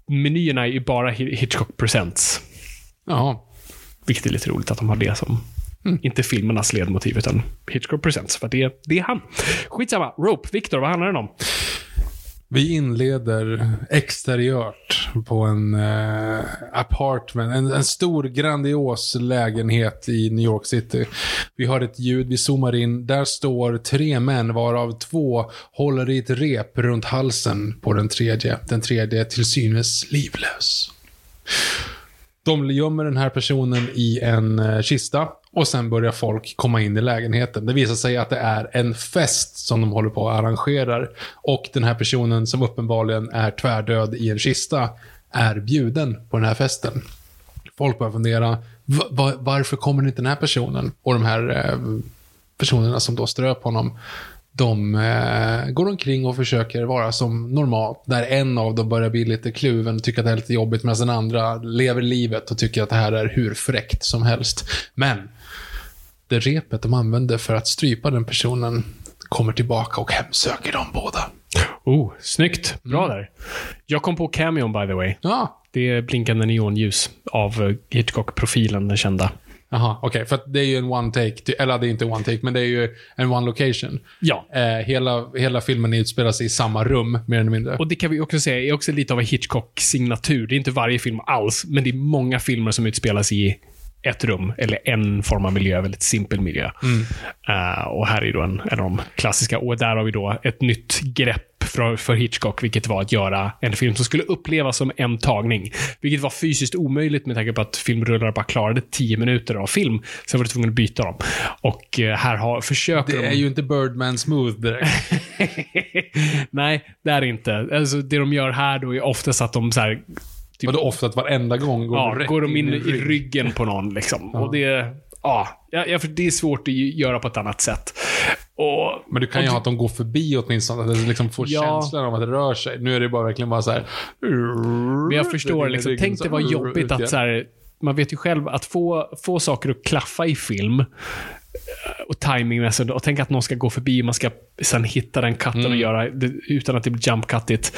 menyerna är ju bara Hi- Hitchcock Presents. Jaha. Vilket är lite roligt att de har det som, inte filmernas ledmotiv, utan Hitchcock Presents. För det, det är han. Skitsamma. Rope. Victor, vad handlar den om? Vi inleder exteriört på en eh, apartment, en, en stor grandios lägenhet i New York City. Vi hör ett ljud, vi zoomar in. Där står tre män varav två håller i ett rep runt halsen på den tredje. Den tredje är till synes livlös. De gömmer den här personen i en eh, kista och sen börjar folk komma in i lägenheten. Det visar sig att det är en fest som de håller på och arrangerar. Och den här personen som uppenbarligen är tvärdöd i en kista är bjuden på den här festen. Folk börjar fundera, varför kommer inte den här personen? Och de här eh, personerna som då ströp honom, de eh, går omkring och försöker vara som normalt. Där en av dem börjar bli lite kluven och tycker att det är lite jobbigt medan den andra lever livet och tycker att det här är hur fräckt som helst. Men det repet de använder för att strypa den personen kommer tillbaka och hemsöker dem båda. Oh, snyggt. Bra där. Jag kom på cameon by the way. Ja. Det är blinkande neonljus av eh, Hitchcock-profilen, den kända. Jaha, okej. För att det är ju en one take. Eller det är inte one take, men det är ju en one location. Ja. Eh, hela, hela filmen utspelar sig i samma rum, mer eller mindre. Och det kan vi också säga är också lite av en Hitchcock-signatur. Det är inte varje film alls, men det är många filmer som utspelas i ett rum, eller en form av miljö, väldigt simpel miljö. Eh, och här är då en, en av de klassiska. Och där har vi då ett nytt grepp för, för Hitchcock, vilket var att göra en film som skulle upplevas som en tagning. Vilket var fysiskt omöjligt med tanke på att filmrullar bara klarade 10 minuter av film. Sen var du tvungen att byta dem. Och eh, här har, försöker det de... är ju inte Birdman Smooth direkt. Nej, det är det inte. Alltså, det de gör här då är oftast att de så här, typ, Vadå ofta att varenda gång går ja, går de in i rygg. ryggen på någon. Liksom. Och det, ja, ja, ja, för det är svårt att göra på ett annat sätt. Och, Men du kan ju ha att de går förbi åtminstone. Att det liksom får Ja. känslan av att det rör sig. Nu är det bara verkligen bara så här. Men jag förstår, liksom, tänk det var jobbigt att så här, man vet ju själv att få, få saker att klaffa i film eh, och timingmässigt och tänk att någon ska gå förbi och man ska sen hitta den katten Mm. och göra det utan att det blir jump cuttigt.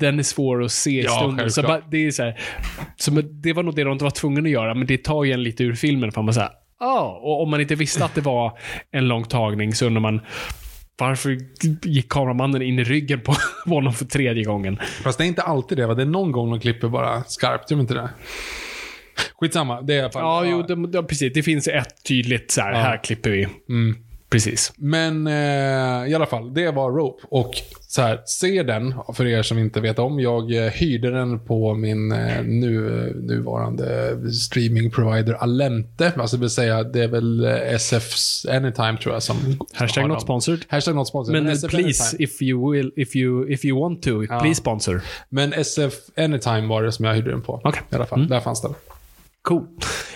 Den är svår att se i Ja, stunden. Så bara, det, är så här, så det var nog det de inte var tvungna att göra, men det tar ju en lite ur filmen. För man säger, ah, och om man inte visste att det var en lång tagning så undrar man varför gick kameramannen in i ryggen på honom för tredje gången? Fast det är inte alltid det va? Det är någon gång de klipper bara skarpt, gör de inte det? Skitsamma, det är i alla fall... Ja, jo, det, ja, precis. Det finns ett tydligt så här, här klipper vi. Mm. Precis. Men eh, i alla fall, det var Rope. Och så här, se den, för er som inte vet om. Jag eh, hyrde den på min eh, nu, nuvarande streaming provider Alente. Alltså det vill säga, det är väl eh, SF's Anytime tror jag som Hashtag not sponsored. Hashtag not sponsored. Men, eh, SF please, Anytime. if you will, if you, if you want to, please sponsor. Men SF Anytime var det som jag hyrde den på. Okej. I alla fall, där fanns den. Cool.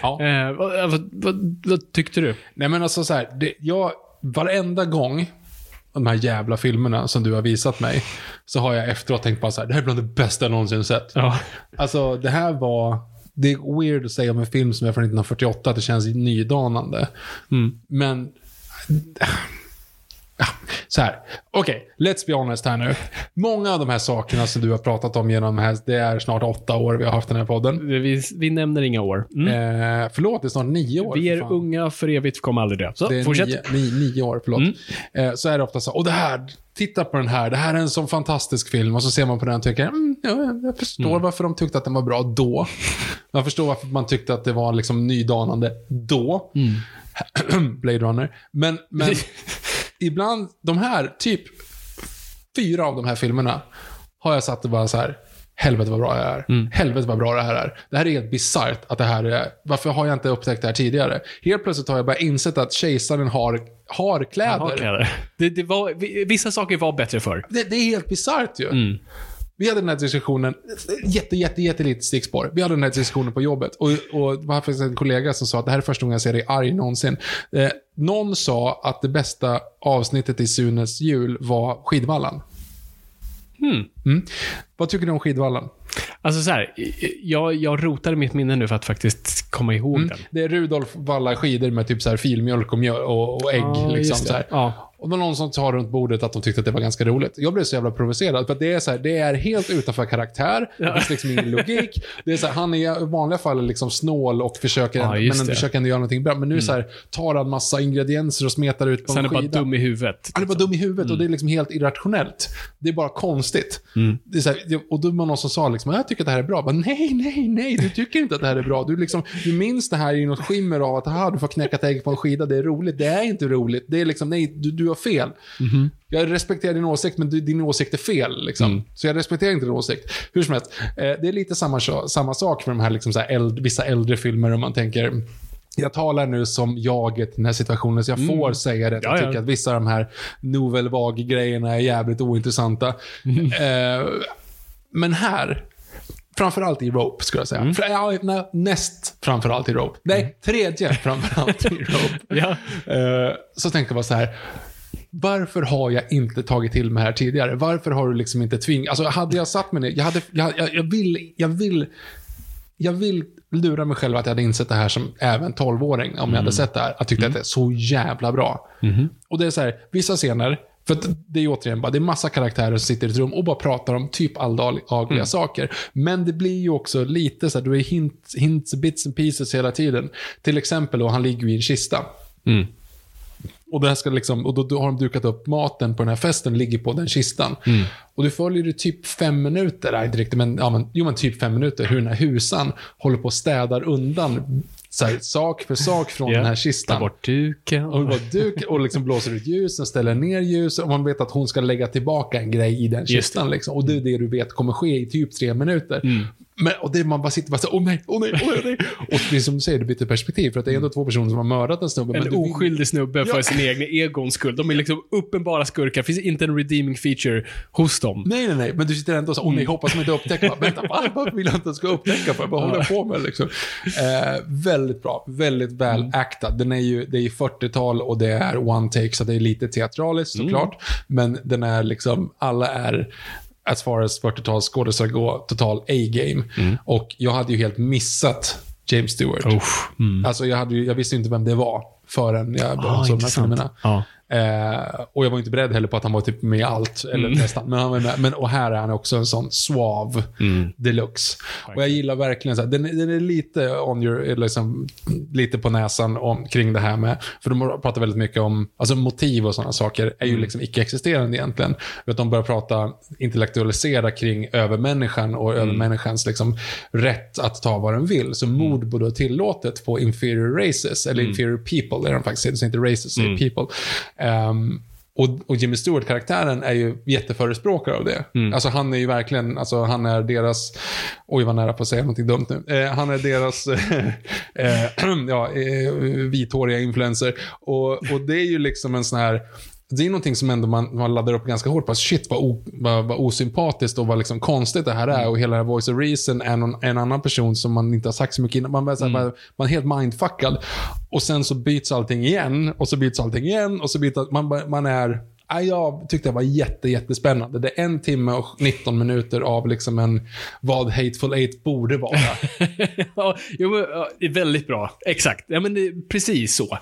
Ja. Eh, vad, vad, vad, vad tyckte du? Nej men alltså så här, det, jag, varenda gång de här jävla filmerna som du har visat mig, så har jag efteråt tänkt bara så här, det här är bland det bästa jag någonsin sett. Ja. Alltså det här var, det är weird att säga om en film som är från 1948, att det känns nydanande. Men, ja, så här, okej, let's be honest här nu. Många av de här sakerna som du har pratat om genom här, det är snart åtta år vi har haft den här podden. Vi, vi nämner inga år. Mm. Eh, förlåt, det är snart nio år. vi för är fan. unga för evigt, kommer aldrig dö. Så, Det är fortsätt. nio, nio, nio år, förlåt. Eh, så är det ofta så, och det här, titta på den här, det här är en sån fantastisk film. Och så ser man på den och tycker, mm, ja, jag förstår varför de tyckte att den var bra då. Jag förstår varför man tyckte att det var liksom nydanande då. Blade Runner. Men, men ibland, de här, typ fyra av de här filmerna, har jag satt och bara så här, helvete vad bra här är. Helvete vad bra det här är. Det här är helt bisarrt att det här är, varför har jag inte upptäckt det här tidigare? Helt plötsligt har jag bara insett att kejsaren har, har kläder. Ja, kläder. Det, det var, vi- vissa saker var bättre förr. Det, det är helt bisarrt ju. Vi hade den här diskussionen, jätte, jätte, jättelitet stickspår. Vi hade den här diskussionen på jobbet. Och, och det var en kollega som sa att det här är första gången jag ser dig arg någonsin. Eh, någon sa att det bästa avsnittet i Sunes jul var skidvallan. Mm. Vad tycker du om skidvallan? Alltså så här, jag, jag rotade mitt minne nu för att faktiskt komma ihåg den. Det är Rudolf vallar skidor med typ så här filmjölk och, mjöl och, och ägg. Ja, liksom, så här. Ja. Och det var någon som tar runt bordet att de tyckte att det var ganska roligt. Jag blev så jävla provocerad. För att det är så här, det är helt utanför karaktär. Det finns liksom ingen logik. Det är så här, han är i vanliga fall liksom snål och försöker, Ja, men. Mm. försöker ändå göra någonting bra. Men nu så här, tar han massa ingredienser och smetar ut på Sen är en bara skida. dum i huvudet. Han är bara dum i huvudet Mm. och det är liksom helt irrationellt. Det är bara konstigt. Det är så här, och då var någon som sa liksom, jag tycker att det här är bra. Bara, nej, nej, nej, du tycker inte att det här är bra. Du, liksom, du minns det här i något skimmer av att du får knäcka ett ägg på en skida, det är roligt. Det är inte roligt. Det är liksom, nej, du, du har fel. Jag respekterar din åsikt, men din åsikt är fel. Liksom. Så jag respekterar inte din åsikt. Hur som helst, eh, det är lite samma, samma sak för de här, liksom, så här äldre, vissa äldre filmer, om man tänker jag talar nu som jaget i den här situationen, så jag får säga det. Jag Ja, ja. tycker att vissa av de här Nouvelle Vague-grejerna är jävligt ointressanta. Eh, men här, framförallt i Rope, skulle jag säga. För, ja, nej, näst framförallt i Rope. Nej, tredje framförallt i Rope. Ja. Eh, så tänkte jag bara så här. Varför har jag inte tagit till mig här tidigare? Varför har du liksom inte tvingat... Alltså hade jag satt mig ner, jag, hade, jag, jag, jag vill, jag vill, jag vill lura mig själv att jag hade insett det här som även 12-åring, om jag hade sett det här, att tyckte att det är så jävla bra. Och det är så här, vissa scener För det är återigen bara, det är massa karaktärer som sitter i ett rum och bara pratar om typ alldagliga Mm. saker. Men det blir ju också lite så här, du är hint, hints, bits and pieces hela tiden. Till exempel då, han ligger i en kista. Mm. Och, det här ska liksom, och då, då har de dukat upp maten på den här festen, ligger på den kistan. Mm. Och du följer det typ fem minuter, nej inte riktigt, men, ja, men, jo, men typ fem minuter, hur den här husan håller på och städar undan här, sak för sak från Ja. den här Ta kistan. bort duken. Och, duk, och liksom blåser ut ljusen, ställer ner ljus och man vet att hon ska lägga tillbaka en grej i den kistan. Liksom. Och det är det du vet kommer ske i typ tre minuter. Men, och det man bara sitter bara så åh nej, åh nej, åh nej. Och det är som du säger, du byter perspektiv. För att det är ändå två personer som har mördat en snubbe. En men du vill- oskyldig snubbe för Ja. sin egna egons skull. De är liksom uppenbara skurkar. Det finns inte en redeeming feature hos dem. Nej, nej, nej. Men du sitter ändå och så, åh Mm. nej, hoppas de inte upptäcker. Bara, Vänta, va? Varför vill jag inte att jag ska upptäcka? För? Vad håller jag på med liksom? Eh, väldigt bra. Väldigt väl Mm. actad. Den är ju, det är ju 40-tal och det är one take, så det är lite teatraliskt Mm. såklart. Men den är liksom, alla är as far as 40-tals skådespelare går, total A-game. Och jag hade ju helt missat James Stewart. Mm. Uff. Mm. Alltså jag, hade ju, jag visste inte vem det var förrän jag började Ah, såg de här filmerna. Ja. Eh, och jag var inte beredd heller på att han var typ med i allt, eller Mm. nästan. Men, han var med. men och här är han också en sån suave Mm. deluxe. Och jag gillar verkligen så här, den, är- den är lite on your, liksom, lite på näsan om, kring det här med, för de pratar väldigt mycket om, alltså motiv och sådana saker är Mm. ju liksom icke-existerande egentligen. Att de börjar prata, intellektualisera kring övermänniskan och Mm. övermänniskans liksom, rätt att ta vad den vill. Så mord borde vara tillåtet på inferior races, eller inferior people, är de faktiskt, så inte races, är people. Ehm, och, och Jimmy Stewart-karaktären är ju jätteförespråkare av det. Alltså han är ju verkligen, alltså han är deras, oj vad nära på att säga någonting dumt nu. Eh, han är deras eh, ja, eh, vithåriga influencer. Och, och det är ju liksom en sån här, det är någonting som ändå man, man laddar upp ganska hårt på. Shit vad, o, vad, vad osympatiskt och vad liksom konstigt det här är. Och hela det här Voice of Reason är någon, en annan person som man inte har sagt så mycket innan. Man, här, man, man är helt mindfuckad. Och sen så byts allting igen. Och så byts allting igen. Och så byts man, man är... Jag tyckte det var jätte, jättespännande. Det är en timme och 19 minuter av liksom en vad Hateful Eight borde vara. ja, det är väldigt bra. Exakt. Ja, men det är precis så.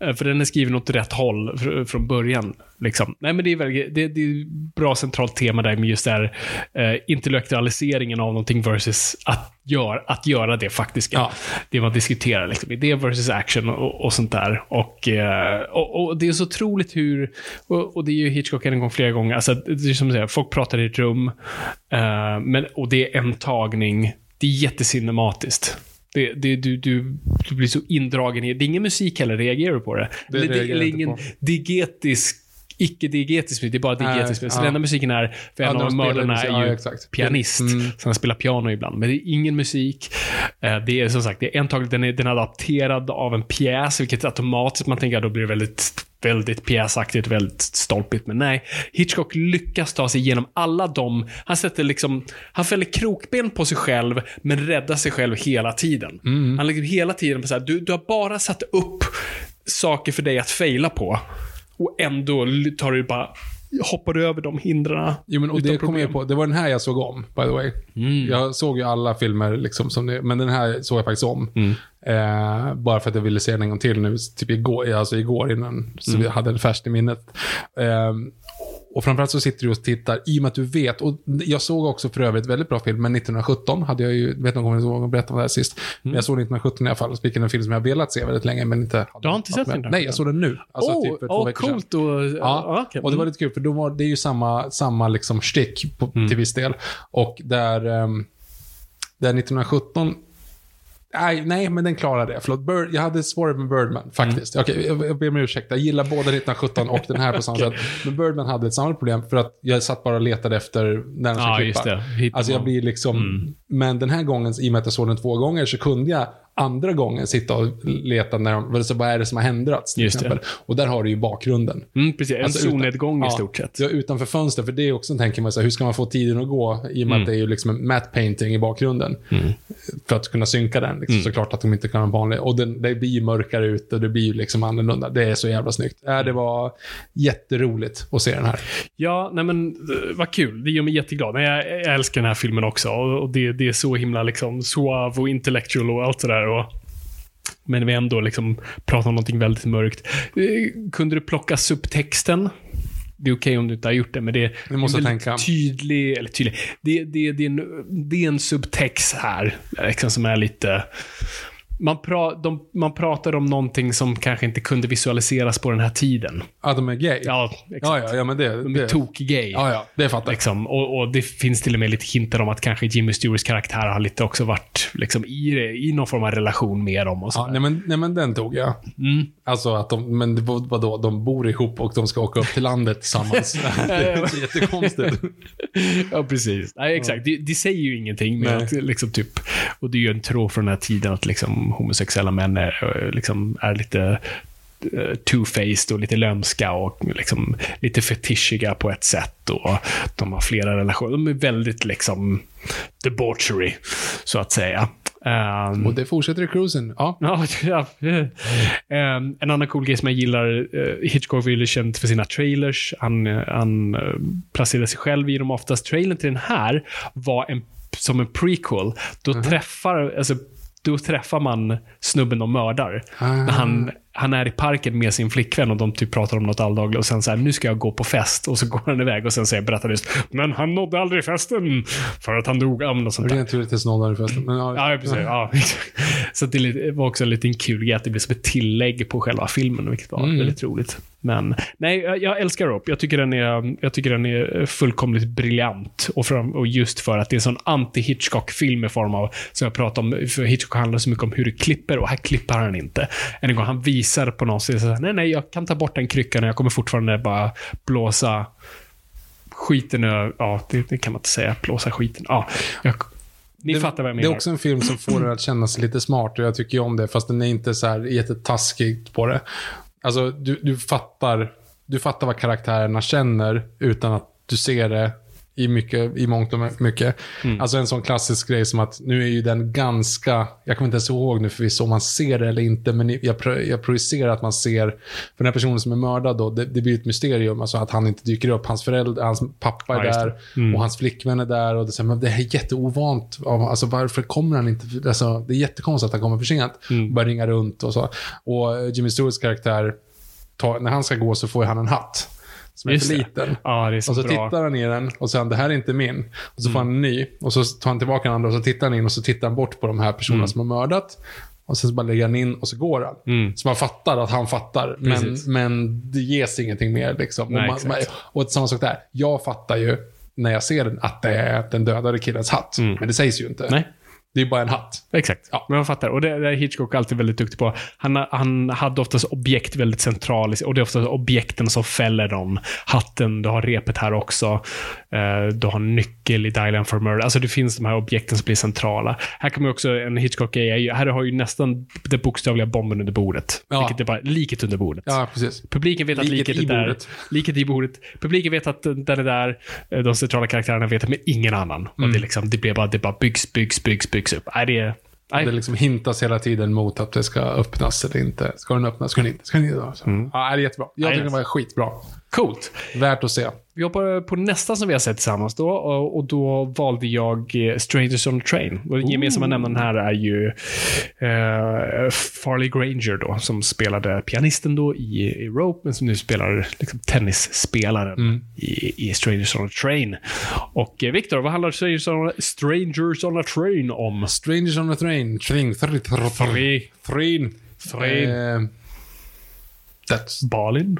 Eh, för den är skriven åt rätt håll från början. Liksom. Nej, men det är, väldigt, det, det är bra centralt tema där med just det här eh, intellektualiseringen av någonting versus att, gör, att göra det faktiska. Ja. Det man diskuterar. Liksom. Idé versus action och, och sånt där. Och, eh, och, och det är så otroligt hur, och, och det är ju Hitchcock en gång flera gånger, alltså, det är som säger, folk pratar i ett rum, eh, men, och det är en tagning. Det är jättecinematiskt. Det, det, du, du, du blir så indragen i det. är ingen musik heller, reagerar du på det? Det eller, det, eller jag inte ingen digetisk icke-diegetisk musik, det är bara diegetisk musik. Så den enda musiken är, för en av mördarna är ju pianist. Mm. Så han spelar piano ibland. Men det är ingen musik. Eh, Det är som sagt, det är en tag, den är, den är adapterad av en pjäs, vilket automatiskt man tänker att då blir det väldigt väldigt pjäsaktigt, väldigt stolpigt. Men nej, Hitchcock lyckas ta sig igenom alla de... Han sätter liksom... Han fäller krokben på sig själv, men räddar sig själv hela tiden. Han lägger hela tiden på så här, du, du har bara satt upp saker för dig att faila på. Och ändå tar du bara... Hoppar du över de hindren Jo, men, och det kom jag på. Det var den här jag såg om, by the way. Jag såg ju alla filmer, liksom, som det, men den här såg jag faktiskt om. Eh, bara för att jag ville se den en gång till nu, typ igår, alltså igår innan, så vi hade det färskt i minnet. Eh, och framförallt så sitter du och tittar, i och med att du vet, och jag såg också för övrigt väldigt bra film, men 1917 hade jag ju, vet någon gång jag berättade om det här sist. Men jag såg 1917 i alla fall, vilken en film som jag velat se väldigt länge, men inte... Du har inte sett. 1917? Nej, jag såg den nu. Alltså Åh, typ för två åh, veckor sedan. coolt och... Ja, okej. och det var lite kul för då var, det är ju samma, samma liksom stick på, Mm. till viss del. Och där, um, där 1917 Nej, nej, men den klarar det. Förlåt, Bird, jag hade svårare med Birdman, faktiskt. Okej, jag, jag ber om ursäkt. Jag gillar både 1917 och den här på samma sätt. Men Birdman hade ett samma problem för att jag satt bara och letade efter när den ska Ja, klippa. just det. Hittar Alltså jag blir liksom... Men den här gången, i och med att jag såg den två gånger, så kunde jag andra gången sitta och leta när de, vad- så vad är det som har ändrats. Till Just det. exempel. Och där har du ju bakgrunden. Mm, precis. En Alltså, utan- solnedgång i ja, stort sett. Ja, utanför fönster, för det är också, tänker man så här, hur ska man få tiden att gå? I och med att det är ju liksom en matte painting i bakgrunden. För att kunna synka den. Liksom. Såklart att de inte kan ha en vanlig. Och den, det blir ju mörkare ute och det blir ju liksom annorlunda. Det är så jävla snyggt. Ja, det var jätteroligt att se den här. Ja, nej men eh, vad kul. Det gör mig jätteglad. Nej, jag, jag älskar den här filmen också. Och, och det, det är så himla liksom suave och intellectual och allt det där. Och, men vi ändå liksom pratar om någonting väldigt mörkt. Eh, Kunde du plocka subtexten? det är okej om du inte har gjort det, men det, Du måste är väldigt tänka. tydlig, eller tydlig, det, det, det, är en, det är en subtext här, liksom, som är lite... Man, pra, de, man pratar om någonting som kanske inte kunde visualiseras på den här tiden. Att de är gay? Ja, exakt. ja, ja, ja men det... De är det tok-gay. ja, ja, det fattar jag. Liksom. Och, och det finns till och med lite hintar om att kanske Jimmy Stewarts karaktär har lite också varit liksom, i, det- i någon form av relation med dem. Och Ja, sådär. nej, men, nej, men den tog jag. Mm. Alltså att de, men vadå, de bor ihop och de ska åka upp till landet tillsammans. det är jättekonstigt. ja, precis. Nej, exakt. Det, det säger ju ingenting. Att, liksom, typ, och det är ju en tråd från den här tiden att liksom, homosexuella män är, eh, liksom, är lite eh, two-faced och lite lömska och liksom, lite fetischiga på ett sätt. Och de har flera relationer. De är väldigt liksom debauchery, så att säga. Ehm, Och det fortsätter i cruisen. Ja. Ehm, en annan cool grej som jag gillar, eh, Hitchcock är känd för sina trailers. Han, han placerar sig själv i dem oftast. Trailern till den här var en, som en prequel. Då, träffar, alltså, då träffar man snubben de mördar. När han, han är i parken med sin flickvän och de typ pratar om något alldagligt och sen så här, nu ska jag gå på fest och så går han iväg och sen säger berättar just, men han nådde aldrig festen för att han dog. Men något sånt där. Rent teoretiskt nollade förresten. Men, ja, Ja, precis. Ja, så det var också en liten kul grej att det blev som ett tillägg på själva filmen, vilket var Mm. väldigt roligt. Men nej, jag, älskar Rope. Jag tycker den är, jag tycker den är fullkomligt briljant. Och, fram, och just för att det är en sån anti-Hitchcock-film i form av, som jag pratade om, för Hitchcock handlar så mycket om hur du klipper och här klipper han inte. En gång, han visar på något sätt, så här, nej, nej, jag kan ta bort den kryckan och jag kommer fortfarande bara blåsa skiten ur, ja, det, det kan man inte säga, blåsa skiten. Ja, jag, ni det, fattar vad jag Det menar. är också en film som får en att känna sig lite smart och jag tycker ju om det, fast den är inte så här jättetaskig på det. Alltså, du, du, fattar, du fattar vad karaktärerna känner utan att du ser det i, mycket, i mångt och mycket. Mm. Alltså en sån klassisk grej som att nu är ju den ganska, jag kommer inte ens ihåg nu förvisso om man ser det eller inte, men jag, pro, jag projicerar att man ser, för den här personen som är mördad då, det, det blir ett mysterium, alltså att han inte dyker upp. Hans föräldrar, hans pappa är Ja, där och hans flickvän är där och det, så här, men det är jätteovant. Alltså varför kommer han inte? Alltså, det är jättekonstigt att han kommer för sent. Börjar ringa runt och så. Och Jimmy Stewarts karaktär, tar, när han ska gå så får han en hatt. Som är Just för det. liten. Ja, det är så, Och så bra. tittar han i den och säger det här är inte min. Och så får han en ny. Och så tar han tillbaka den andra och så tittar han in och så tittar han bort på de här personerna Mm. som har mördat. Och sen så bara lägger han in och så går han. Så man fattar att han fattar. Men, Precis. men det ges ingenting mer. Liksom. Nej, och, man, och samma sak där. Jag fattar ju när jag ser den att det är den dödade killens hatt. Men det sägs ju inte. Nej. Det är bara en hatt. Exakt. Ja. Men jag fattar. Och det, det är Hitchcock alltid väldigt duktig på. Han, han hade oftast objekt väldigt centralt och det är oftast objekten som fäller dem. Hatten, du har repet här också. Eh, du har nyckel i Dial for Murder. Alltså det finns de här objekten som blir centrala. Här kommer också en Hitchcock-grej. Här har ju nästan den bokstavliga bomben under bordet. Ja. Vilket är bara liket under bordet. Ja, precis. Publiken vet att Liket liket, i är där. bordet. Liket i bordet. Publiken vet att den är där. Eh, De centrala karaktärerna vet det, men ingen annan. Och Mm. det, är liksom, det, blir bara, det bara byggs, byggs, byggs, byggs upp. Nej, det är... Nej. Det liksom hintas hela tiden mot att det ska öppnas eller inte. Ska den öppnas? Ska den inte? Ska den inte? Så. Ja, det är jättebra. Jag tycker den var skitbra. Coolt. Värt att se. Vi hoppar på nästa som vi har sett tillsammans då och, då valde jag eh, Strangers on a Train. Och den gemensamma nämnaren här är ju eh, Farley Granger då, som spelade pianisten då i, Rope, men som nu spelar liksom, tennisspelaren i, i Strangers on a Train. Och eh, Viktor, vad handlar Strangers on, a, Strangers on a Train om? Strangers on a train. Train. Train. Train. Train. Train. Eh, that's... Balin?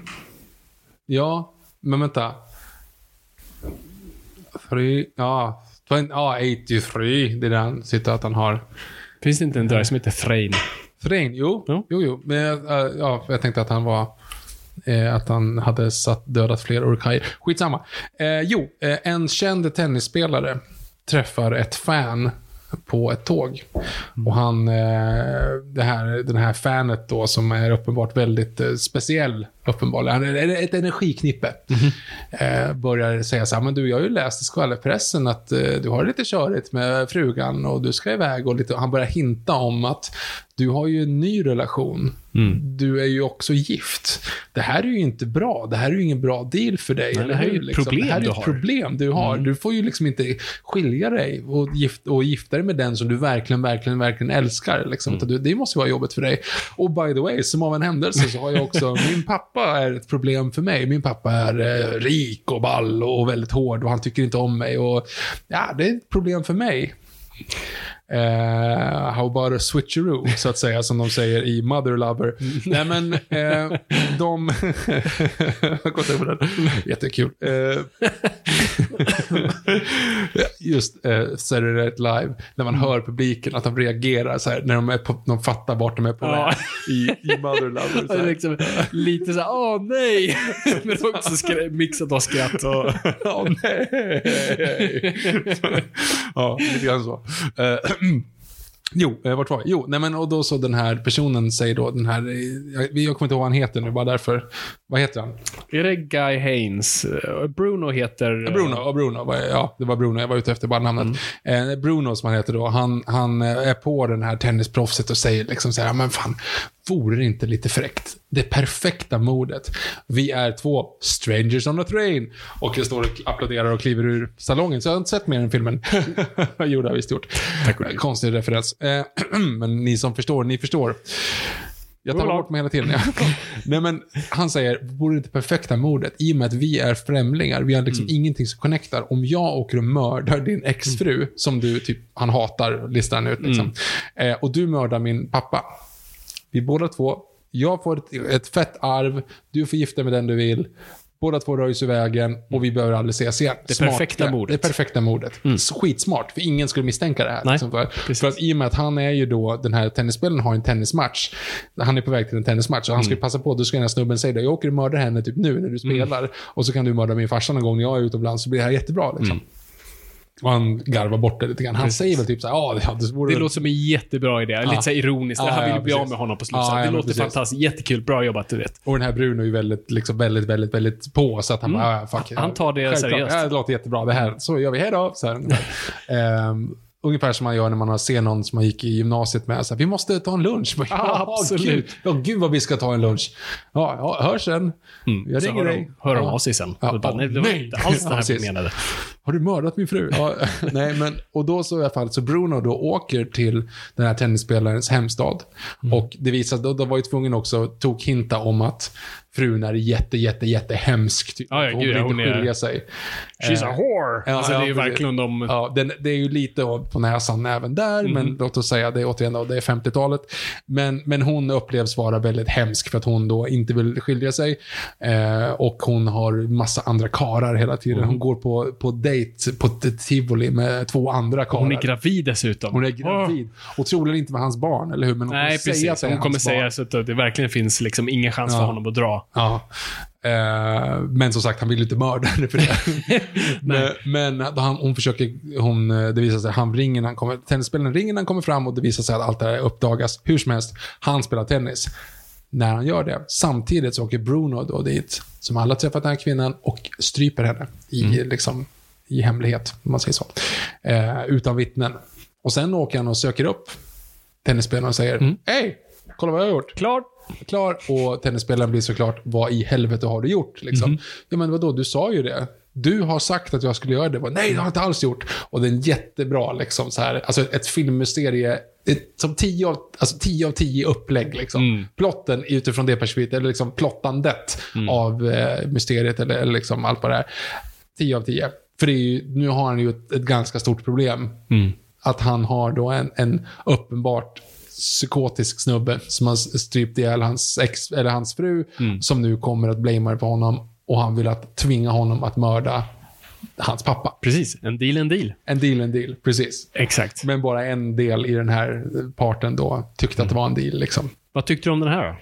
Ja, men vänta. Three, ja, twen- ja, 83. Det är den citat han har. Finns det inte en dvärg som heter Thrain? Thrain, jo. Ja. Jo, jo. Men eh, ja, jag tänkte att han var... Eh, att han hade satt, dödat fler orkajer. Skitsamma. Eh, jo, eh, en känd tennisspelare träffar ett fan på ett tåg. Och han, eh, det här, den här fanet då som är uppenbart väldigt eh, speciell, uppenbarligen, han är ett energiknippe, eh, börjar säga så här, men du, jag har ju läst i skvallerpressen att du har det lite körigt med frugan och du ska iväg och lite, han börjar hinta om att du har ju en ny relation. Du är ju också gift. Det här är ju inte bra. Det här är ju ingen bra deal för dig. Nej, det här är ju ett problem Det här är ett har. problem du har. Du får ju liksom inte skilja dig och, gift, och gifta dig med den som du verkligen, verkligen, verkligen älskar. Liksom. Mm. Det, måste vara jobbigt för dig. Och by the way, som av en händelse så har jag också, min pappa är ett problem för mig. Min pappa är eh, rik och ball och väldigt hård och han tycker inte om mig. Och, ja, det är ett problem för mig. Uh, how about a switcheroo, så att säga, som de säger i Mother Lover. Nej, men eh, de... Jag över den. Jättekul. Eh, just uh, Saturday Night Live, när man hör publiken, att de reagerar så här, när de, är på, de fattar vart de är på väg i, i Mother Lover. Så liksom, lite så här, åh nej! Men också skra- mixat av skratt och... Åh nej. ja, lite grann så. Eh, Jo, eh, vart var jag? Jo, nej men och då så den här personen säger då, den här, eh, jag, jag kommer inte ihåg vad han heter nu, bara därför. Vad heter han? Är det Guy Haynes? Eh, Bruno heter... Bruno, Bruno, ja det var Bruno, jag var ute efter bara namnet. Eh, Bruno som han heter då, han, han är på den här tennisproffset och säger liksom så här, men fan, vore det inte lite fräckt? Det perfekta modet. Vi är två strangers on a train. Och jag står och applåderar och kliver ur salongen, så jag har inte sett mer än filmen. jo, det har jag visst gjort. Tack Konstig referens. Eh, men ni som förstår, ni förstår. Jag tar bort mig hela tiden. Nej, men han säger, vore det inte perfekta mordet? I och med att vi är främlingar, vi har liksom ingenting som connectar. Om jag åker och mördar din exfru, som du typ, han hatar, listar han ut liksom. Eh, och du mördar min pappa. Vi båda två, jag får ett, ett fett arv, du får gifta med den du vill. Båda två röjs ur vägen och vi behöver aldrig ses igen. Det Smart, perfekta det. mordet. Det perfekta mordet. Så Skitsmart, för ingen skulle misstänka det här. Nej, liksom, för, för att i och med att han är ju då, den här tennisspelaren har en tennismatch. Han är på väg till en tennismatch och han ska ju passa på, då ska den här snubben säga det. Jag åker och mördar henne typ nu när du spelar. Och så kan du mörda min farsa någon gång när jag är utomlands, så blir det här jättebra. Liksom. Och han garvar bort det lite grann. Han säger väl typ så här, ja, det, vore Det låter som en jättebra idé. Lite så ironiskt. Ja, han vill ja, bli av precis. med honom på slutet. Ja, det låter precis. fantastiskt. Jättekul. Bra jobbat, du vet. Och den här Bruno är ju väldigt, liksom, väldigt, väldigt, väldigt på. Så att han bara, ja, fuck. Mm. Han tar det Självklart. seriöst. Ja, det låter jättebra. Det här, så gör vi. Hej då. Så här, Ehm, ungefär som man gör när man ser någon som man gick i gymnasiet med. Så här, vi måste ta en lunch. Bara, Ja, absolut. Gud, ja, gud vad vi ska ta en lunch. Ja, ja hörs sen. Jag Mm. Så ringer hör dig. de, hör de Ja. av sig sen. Ja, bara, ja, nej, det var nej. inte alls det Ja, här vi menade. Har du mördat min fru? Ja, nej, men, och då så i alla fall, så Bruno då åker till den här tennisspelarens hemstad. Mm. Och det visar, då, då var ju tvungen också tog hinta om att frun är jätte, jätte, jätte hemsk. Typ. Ja, ja, hon gud, vill hon inte är- skilja sig. She's a Eh, whore. Ja, alltså, ja, det är ju verkligen de... Ja, den, det är ju lite på näsan även där, Mhm. men låt oss säga det är återigen det är 50-talet. Men, men hon upplevs vara väldigt hemsk för att hon då inte vill skilja sig. Eh, och hon har massa andra karar hela tiden. Mhm. Hon går på, på dejt på tivoli med två andra karar. Hon är gravid dessutom. Hon är gravid. Och troligen inte med hans barn, eller hur? Men hon Nej, kommer säga precis. att är Hon kommer säga barn. så att det verkligen finns liksom ingen chans för honom att dra. Ja. Eh, men som sagt, han vill ju inte mörda henne för det. men men han, hon försöker, hon, eh, det visar sig, han ringer när han kommer, tennisspelaren ringer när han kommer fram och det visar sig att allt det här uppdagas. Hur som helst, han spelar tennis. När han gör det, samtidigt så åker Bruno då dit, som alla träffat den här kvinnan, och stryper henne i, liksom, i hemlighet, om man säger så. Eh, utan vittnen. Och sen åker han och söker upp tennisspelaren och säger, hej, kolla vad jag har gjort. Klart. Klar. Och tennisspelaren blir såklart, vad i helvete har du gjort? Liksom. Ja, men vadå, du sa ju det. Du har sagt att jag skulle göra det. Bara, Nej, det har jag inte alls gjort. Och det är en jättebra, liksom, så här, alltså ett filmmuserie, ett, som 10 av, alltså 10 av 10 upplägg. Liksom. Plotten utifrån det perspektivet, eller liksom plottandet av eh, mysteriet, eller, eller liksom allt vad det är. 10 av 10. För ju, nu har han ju ett, ett ganska stort problem. Att han har då en, en uppenbart psykotisk snubbe som har strypt ihjäl hans, ex, eller hans fru, som nu kommer att blamea på honom och han vill att tvinga honom att mörda hans pappa. Precis. En deal, en deal. En deal, en deal. Precis. Exakt. Men bara en del i den här parten då tyckte att det var en deal. Liksom. Vad tyckte du om den här då?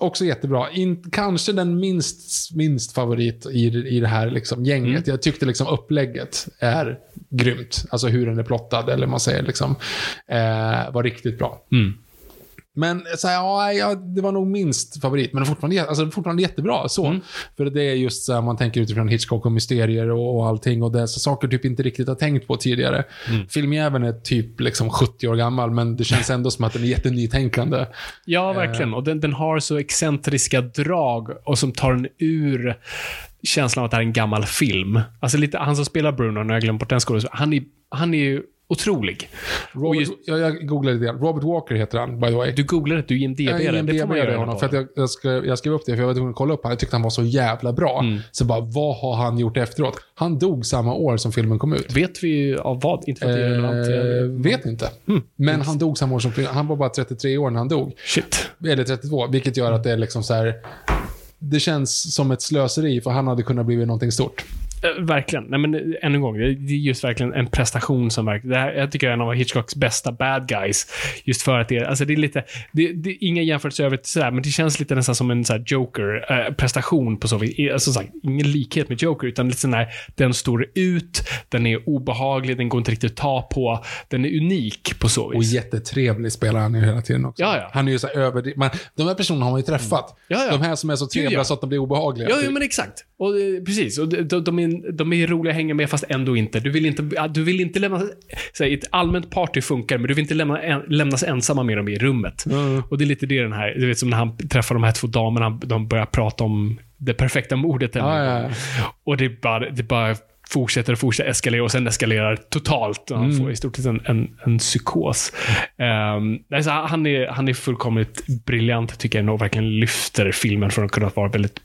Också jättebra. In, kanske den minst, minst favorit i, i det här liksom gänget. Jag tyckte liksom upplägget är grymt. Alltså hur den är plottad, eller man säger liksom. Eh, var riktigt bra. Men så här, ja, ja, det var nog minst favorit, men fortfarande, alltså, fortfarande jättebra. Så. För det är just så här, man tänker utifrån Hitchcock och mysterier och, och allting. Och det så saker typ inte riktigt har tänkt på tidigare. Filmjäveln är typ liksom 70 år gammal, men det känns ändå som att den är jättenytänkande. Ja, verkligen. Och den, den har så excentriska drag och som tar den ur känslan av att det här är en gammal film. Alltså lite, han som spelar Bruno, när jag glömt bort den skådespelaren, han är, han är ju otrolig. Robert, just, jag, jag googlade det. Robert Walker heter han, by the way. du googlade det, du IMDB Jag göra. honom, för att jag, jag, skrev, jag skrev upp det, för jag var tvungen att kolla upp honom. Jag tyckte han var så jävla bra. Mm. Så bara, vad har han gjort efteråt? Han dog samma år som filmen kom ut. Vet vi av vad? Inte för att det är relevant. Eh, vet inte. Mm. Men han dog samma år som filmen. Han var bara 33 år när han dog. Shit. Eller 32, vilket gör att det är liksom så här. Det känns som ett slöseri, för han hade kunnat bli någonting stort. Eh, Verkligen. Nej, men eh, än en gång, det är just verkligen en prestation som verkligen... Det här, jag tycker det är en av Hitchcocks bästa bad guys. Just för att det, är- alltså det är lite... Det, det är inga jämförelser övrigt sådär, men det känns lite nästan som en så Joker-prestation på så vis. Eh, Alltså, sagt, ingen likhet med Joker, utan lite sån här, den står ut, den är obehaglig, den går inte riktigt att ta på. Den är unik på så Och vis. jättetrevlig spelar han ju hela tiden också. Ja, ja. Han är ju så här. Man- De här personerna har man ju träffat. Ja, ja. De här som är så trevliga så att de blir obehagliga. Ja, ja men exakt. Och, eh, precis. Och de, de, de, de är roliga att hänga med, fast ändå inte. Du vill inte, du vill inte lämna... Så här, ett allmänt party funkar, men du vill inte lämna, en, lämnas ensamma med dem i rummet. Och det är lite det den här, du vet som när han träffar de här två damerna, de börjar prata om det perfekta mordet. Ja, något. ja. Och det bara, det bara fortsätter och fortsätter eskalera och sen eskalerar totalt. Och han får i stort sett en, en, en psykos. Um, alltså, han, är, han är fullkomligt briljant, tycker jag, och verkligen lyfter filmen från att kunna vara väldigt...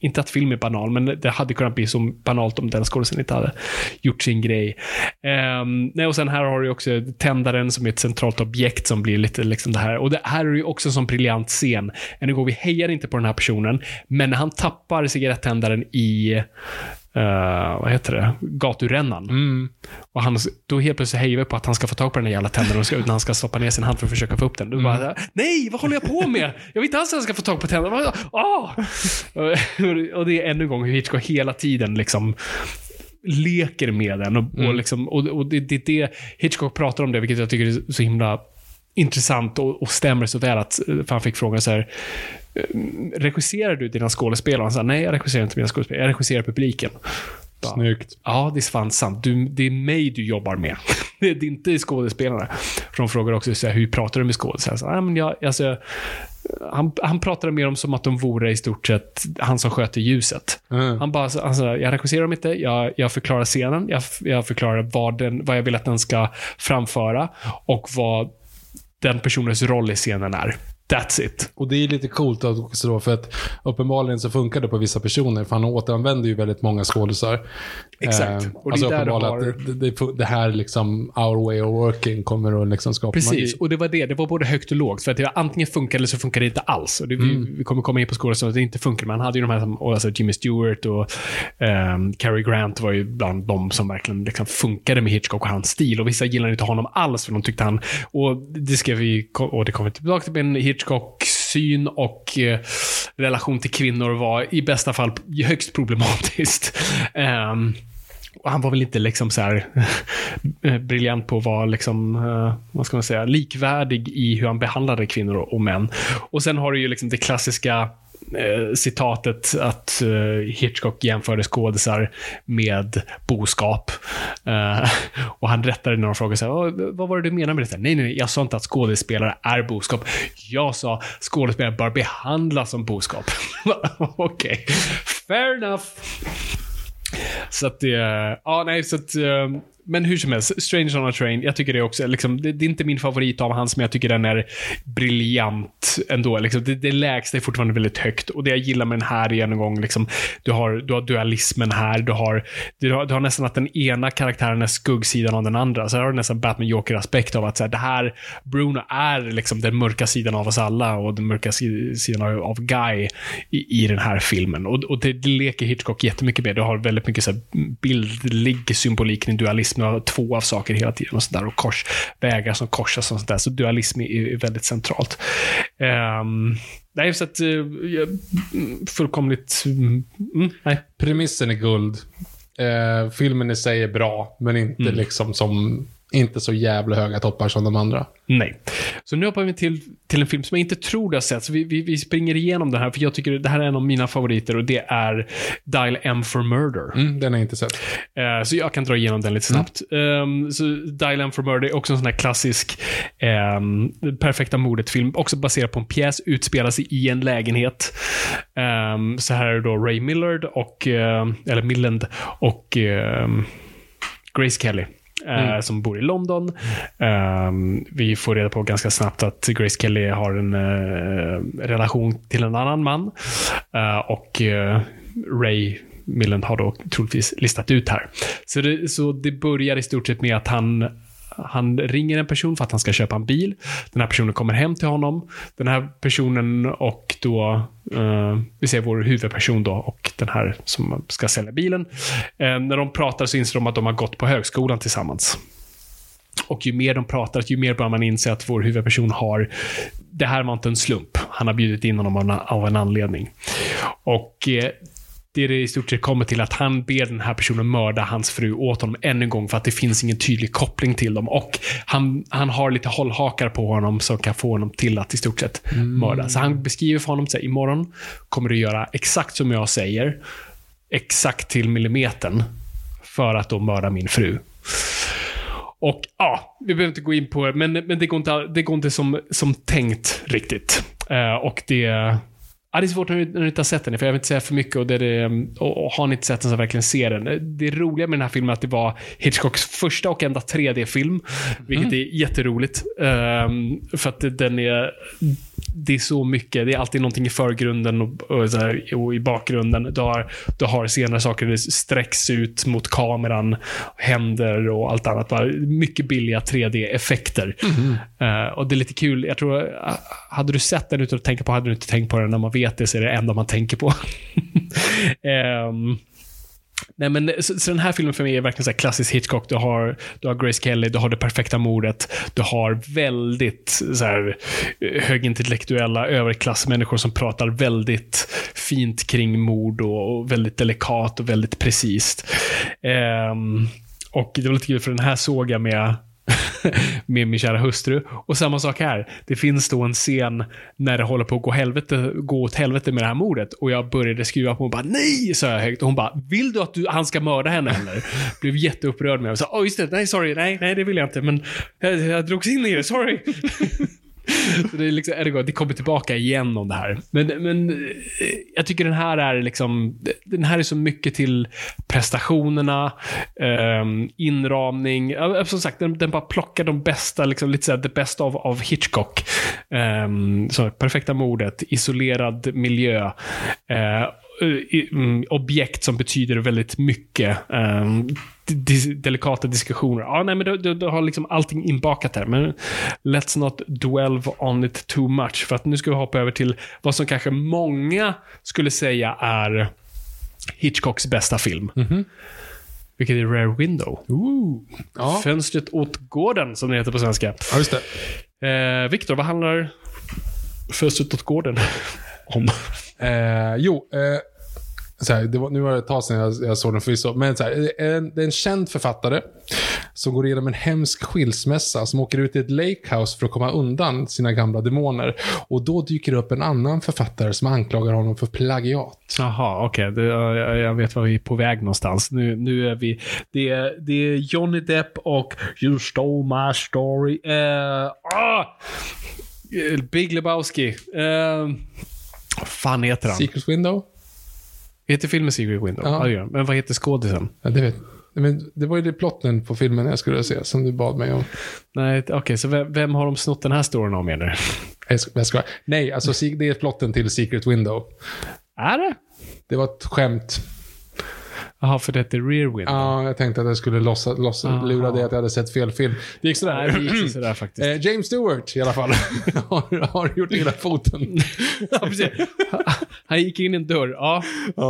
Inte att film är banal, men det hade kunnat bli så banalt om den skådespelaren inte hade gjort sin grej. Um, nej, och sen här har du också tändaren som är ett centralt objekt som blir lite liksom det här. Och det här är ju också en sån briljant scen. Än gång, vi hejar inte på den här personen, men när han tappar cigarettändaren i eh, vad heter det, gaturännan. Och han, då helt plötsligt hejar vi på att han ska få tag på den där jävla tändaren och ska, när han ska stoppa ner sin hand för att försöka få upp den. Då bara, så här, nej, vad håller jag på med? Jag vill inte alls att han ska få tag på tändaren. Vad- Ah! Och- det är ännu en gång hur Hitchcock hela tiden liksom leker med den. Och, och, liksom, och, och det, det, det Hitchcock pratar om det, vilket jag tycker är så himla intressant och, och stämmer så väl att han fick frågan så här. eh, Regisserar du dina skådespelare? Han sa, nej, jag regisserar inte mina skådespelare. Jag regisserar publiken. Bara, Snyggt. Ja, det är fan sant. Du, det är mig du jobbar med. Det är inte skådespelarna. För de frågar också så här, hur pratar du med "Nej, men jag, alltså, han, han pratade mer om som att de vore i stort sett han som sköter ljuset. Mm. Han bara, alltså, jag regisserar dem inte, jag, jag förklarar scenen, jag, jag förklarar vad, den, vad jag vill att den ska framföra och vad den personens roll i scenen är. That's it. Och det är lite coolt också då, för att uppenbarligen så funkar det på vissa personer, för han återanvänder ju väldigt många skådisar. Exakt. Eh, Och det alltså där har- att det, det, det här liksom, our way of working kommer att liksom skapa Precis, magi. och det var det. Det var både högt och lågt. För att det var antingen funkar eller så funkar det inte alls. Och det, Mm. vi, vi kommer komma in på skådespelare att det inte funkar, men han hade ju de här som alltså Jimmy Stewart och um, Cary Grant var ju bland de som verkligen liksom funkade med Hitchcock och hans stil. Och vissa gillade inte honom alls, för de tyckte han... Och det ska vi... Och det kommer vi tillbaka till, men Hitchcocks syn och eh, relation till kvinnor var i bästa fall högst problematiskt. Um, och han var väl inte liksom så här eh, briljant på att vara liksom, eh, vad ska man säga, likvärdig i hur han behandlade kvinnor och män. Och sen har du ju liksom det klassiska eh, citatet att eh, Hitchcock jämförde skådisar med boskap. Eh, och han rättade när de frågade så här, "Vad- var det du menade med det? Nej, nej, nej, jag sa inte att skådespelare är boskap. Jag sa skådespelare bör behandlas som boskap. Okej, fair enough. Så att det, ja nej, så att, eh, men hur som helst, Strange on a Train, jag tycker det också, liksom, det, det är inte min favorit av hans, men jag tycker den är briljant ändå. Liksom, det, det lägsta är fortfarande väldigt högt och det jag gillar med den här är en gång, liksom, du, har, du har dualismen här, du har, du har, du har nästan att den ena karaktären är skuggsidan av den andra. Så här har du nästan Batman Joker-aspekt av att så här, det här, Bruno är liksom den mörka sidan av oss alla och den mörka sidan av, av Guy i, i den här filmen. Och, och det, det leker Hitchcock jättemycket med. Du har väldigt mycket så här bildlig symbolik kring dualism. Du har två av saker hela tiden och sådär. Och kors, vägar som korsas och sådär. Så dualism är, är väldigt centralt. Um, nej, så att uh, fullkomligt... Mm, mm, nej. Premissen är guld. Eh, filmen i sig är bra, men inte Mm. liksom som... Inte så jävla höga toppar som de andra. Nej. Så nu hoppar vi till, till en film som jag inte tror du har sett. Så vi, vi, vi springer igenom den här, för jag tycker det här är en av mina favoriter och det är Dial M for Murder. Mm, den har jag inte sett. Eh, så jag kan dra igenom den lite snabbt. Um, så Dial M for Murder är också en sån här klassisk um, perfekta mordet-film. Också baserad på en pjäs, utspelar sig i en lägenhet. Um, så här är då Ray Millard och, eh, eller Milland och ehm, Grace Kelly. Eh, som bor i London. Ehm, vi får reda på ganska snabbt att Grace Kelly har en eh, relation till en annan man. Eh, och Ray Millen har då troligtvis listat ut här. Så det, så det börjar i stort sett med att han han ringer en person för att han ska köpa en bil. Den här personen kommer hem till honom. Den här personen och då, eh, vi ser vår huvudperson då och den här som ska sälja bilen. Eh, när de pratar så inser de att de har gått på högskolan tillsammans. Och ju mer de pratar, ju mer börjar man inse att vår huvudperson har, det här var inte en slump. Han har bjudit in honom av en, av en anledning. Och eh, det det i stort sett kommer till att han ber den här personen mörda hans fru åt honom än en gång för att det finns ingen tydlig koppling till dem. Och han, han har lite hållhakar på honom som kan få honom till att i stort sett mörda. Så han beskriver för honom att imorgon kommer du göra exakt som jag säger. Exakt till millimetern. För att då mörda min fru. Och ja, vi behöver inte gå in på det, men, men det går inte, det går inte som, som tänkt riktigt. Eh, och det... Ja, det är svårt när du, inte har sett den, för jag vill inte säga för mycket. Och, det det, och, och har ni inte sett den så verkligen se den. Det roliga med den här filmen är att det var Hitchcocks första och enda 3D-film. Vilket är jätteroligt. Um, för att den är... Det är så mycket. Det är alltid någonting i förgrunden och, och, här, och i bakgrunden. Du har, du har senare saker det sträcks ut mot kameran, händer och allt annat. Bara mycket billiga 3D-effekter. Uh, och det är lite kul. Jag tror, uh, hade du sett den utan att tänka på, hade du inte tänkt på den. När man vet det så är det det enda man tänker på. um, Nej, men, så, så den här filmen för mig är verkligen så här klassisk Hitchcock. Du har, du har Grace Kelly, du har det perfekta mordet. Du har väldigt så här, eh, högintellektuella överklassmänniskor som pratar väldigt fint kring mord och, och väldigt delikat och väldigt precis. Um, och det var lite kul för den här såg jag med med min kära hustru. Och samma sak här. Det finns då en scen när det håller på att gå, helvete, gå åt helvete med det här mordet. Och jag började skruva på och bara nej, sa jag högt. Och hon bara, vill du att du, han ska mörda henne eller? Blev jätteupprörd med mig. Så, oh, just det, nej sorry, nej, nej det vill jag inte. Men jag, jag drogs in i det, sorry. Så det, är liksom, ergo, det kommer tillbaka igen om det här. Men, men eh, jag tycker den här är liksom, den här är så mycket till prestationerna, um, inramning. Som sagt, den, den bara plockar de bästa, liksom, lite såhär, the best of, av Hitchcock. Um, så perfekta mordet, isolerad miljö. Uh, objekt som betyder väldigt mycket. Um, delikata diskussioner. Ja, nej, men du, du, har liksom allting inbakat här. Men let's not dwell on it too much. För att nu ska vi hoppa över till vad som kanske många skulle säga är Hitchcocks bästa film. Vilket är Rare Window. Ja. Fönstret åt gården, som det heter på svenska. Ja, just det. Eh, Viktor, vad handlar Fönstret åt gården om? Eh, jo, eh, här, det var, nu var det ett tag sedan jag, jag såg den förvisso. Men så här, det är en, det är en känd författare som går igenom en hemsk skilsmässa. Som åker ut i ett lakehouse för att komma undan sina gamla demoner. Och då dyker det upp en annan författare som anklagar honom för plagiat. Jaha, okej. Okay. Jag, jag vet var vi är på väg någonstans. Nu, nu är vi... Det är, det är Johnny Depp och You stole my story. Uh, ah! Big Lebowski. Uh, vad fan heter han? Secret Window? Heter filmen Secret Window? Ja. Det gör den. Men vad heter skådisen? Ja, det vet men Det var ju det plotten på filmen jag skulle se, som du bad mig om. Nej, okej. så vem, vem har de snott den här storyn om menar du? Jag ska, nej, alltså det är plotten till Secret Window. Är det? Det var ett skämt. Jaha, för det heter Rear Window. Ja, jag tänkte att jag skulle lossa, lossa, Aha. lura dig att jag hade sett fel film. Det gick sådär. Nej, det gick sådär faktiskt. Eh, James Stewart i alla fall har, har gjort illa foten. Ja, precis. Han gick in i en dörr. Ja,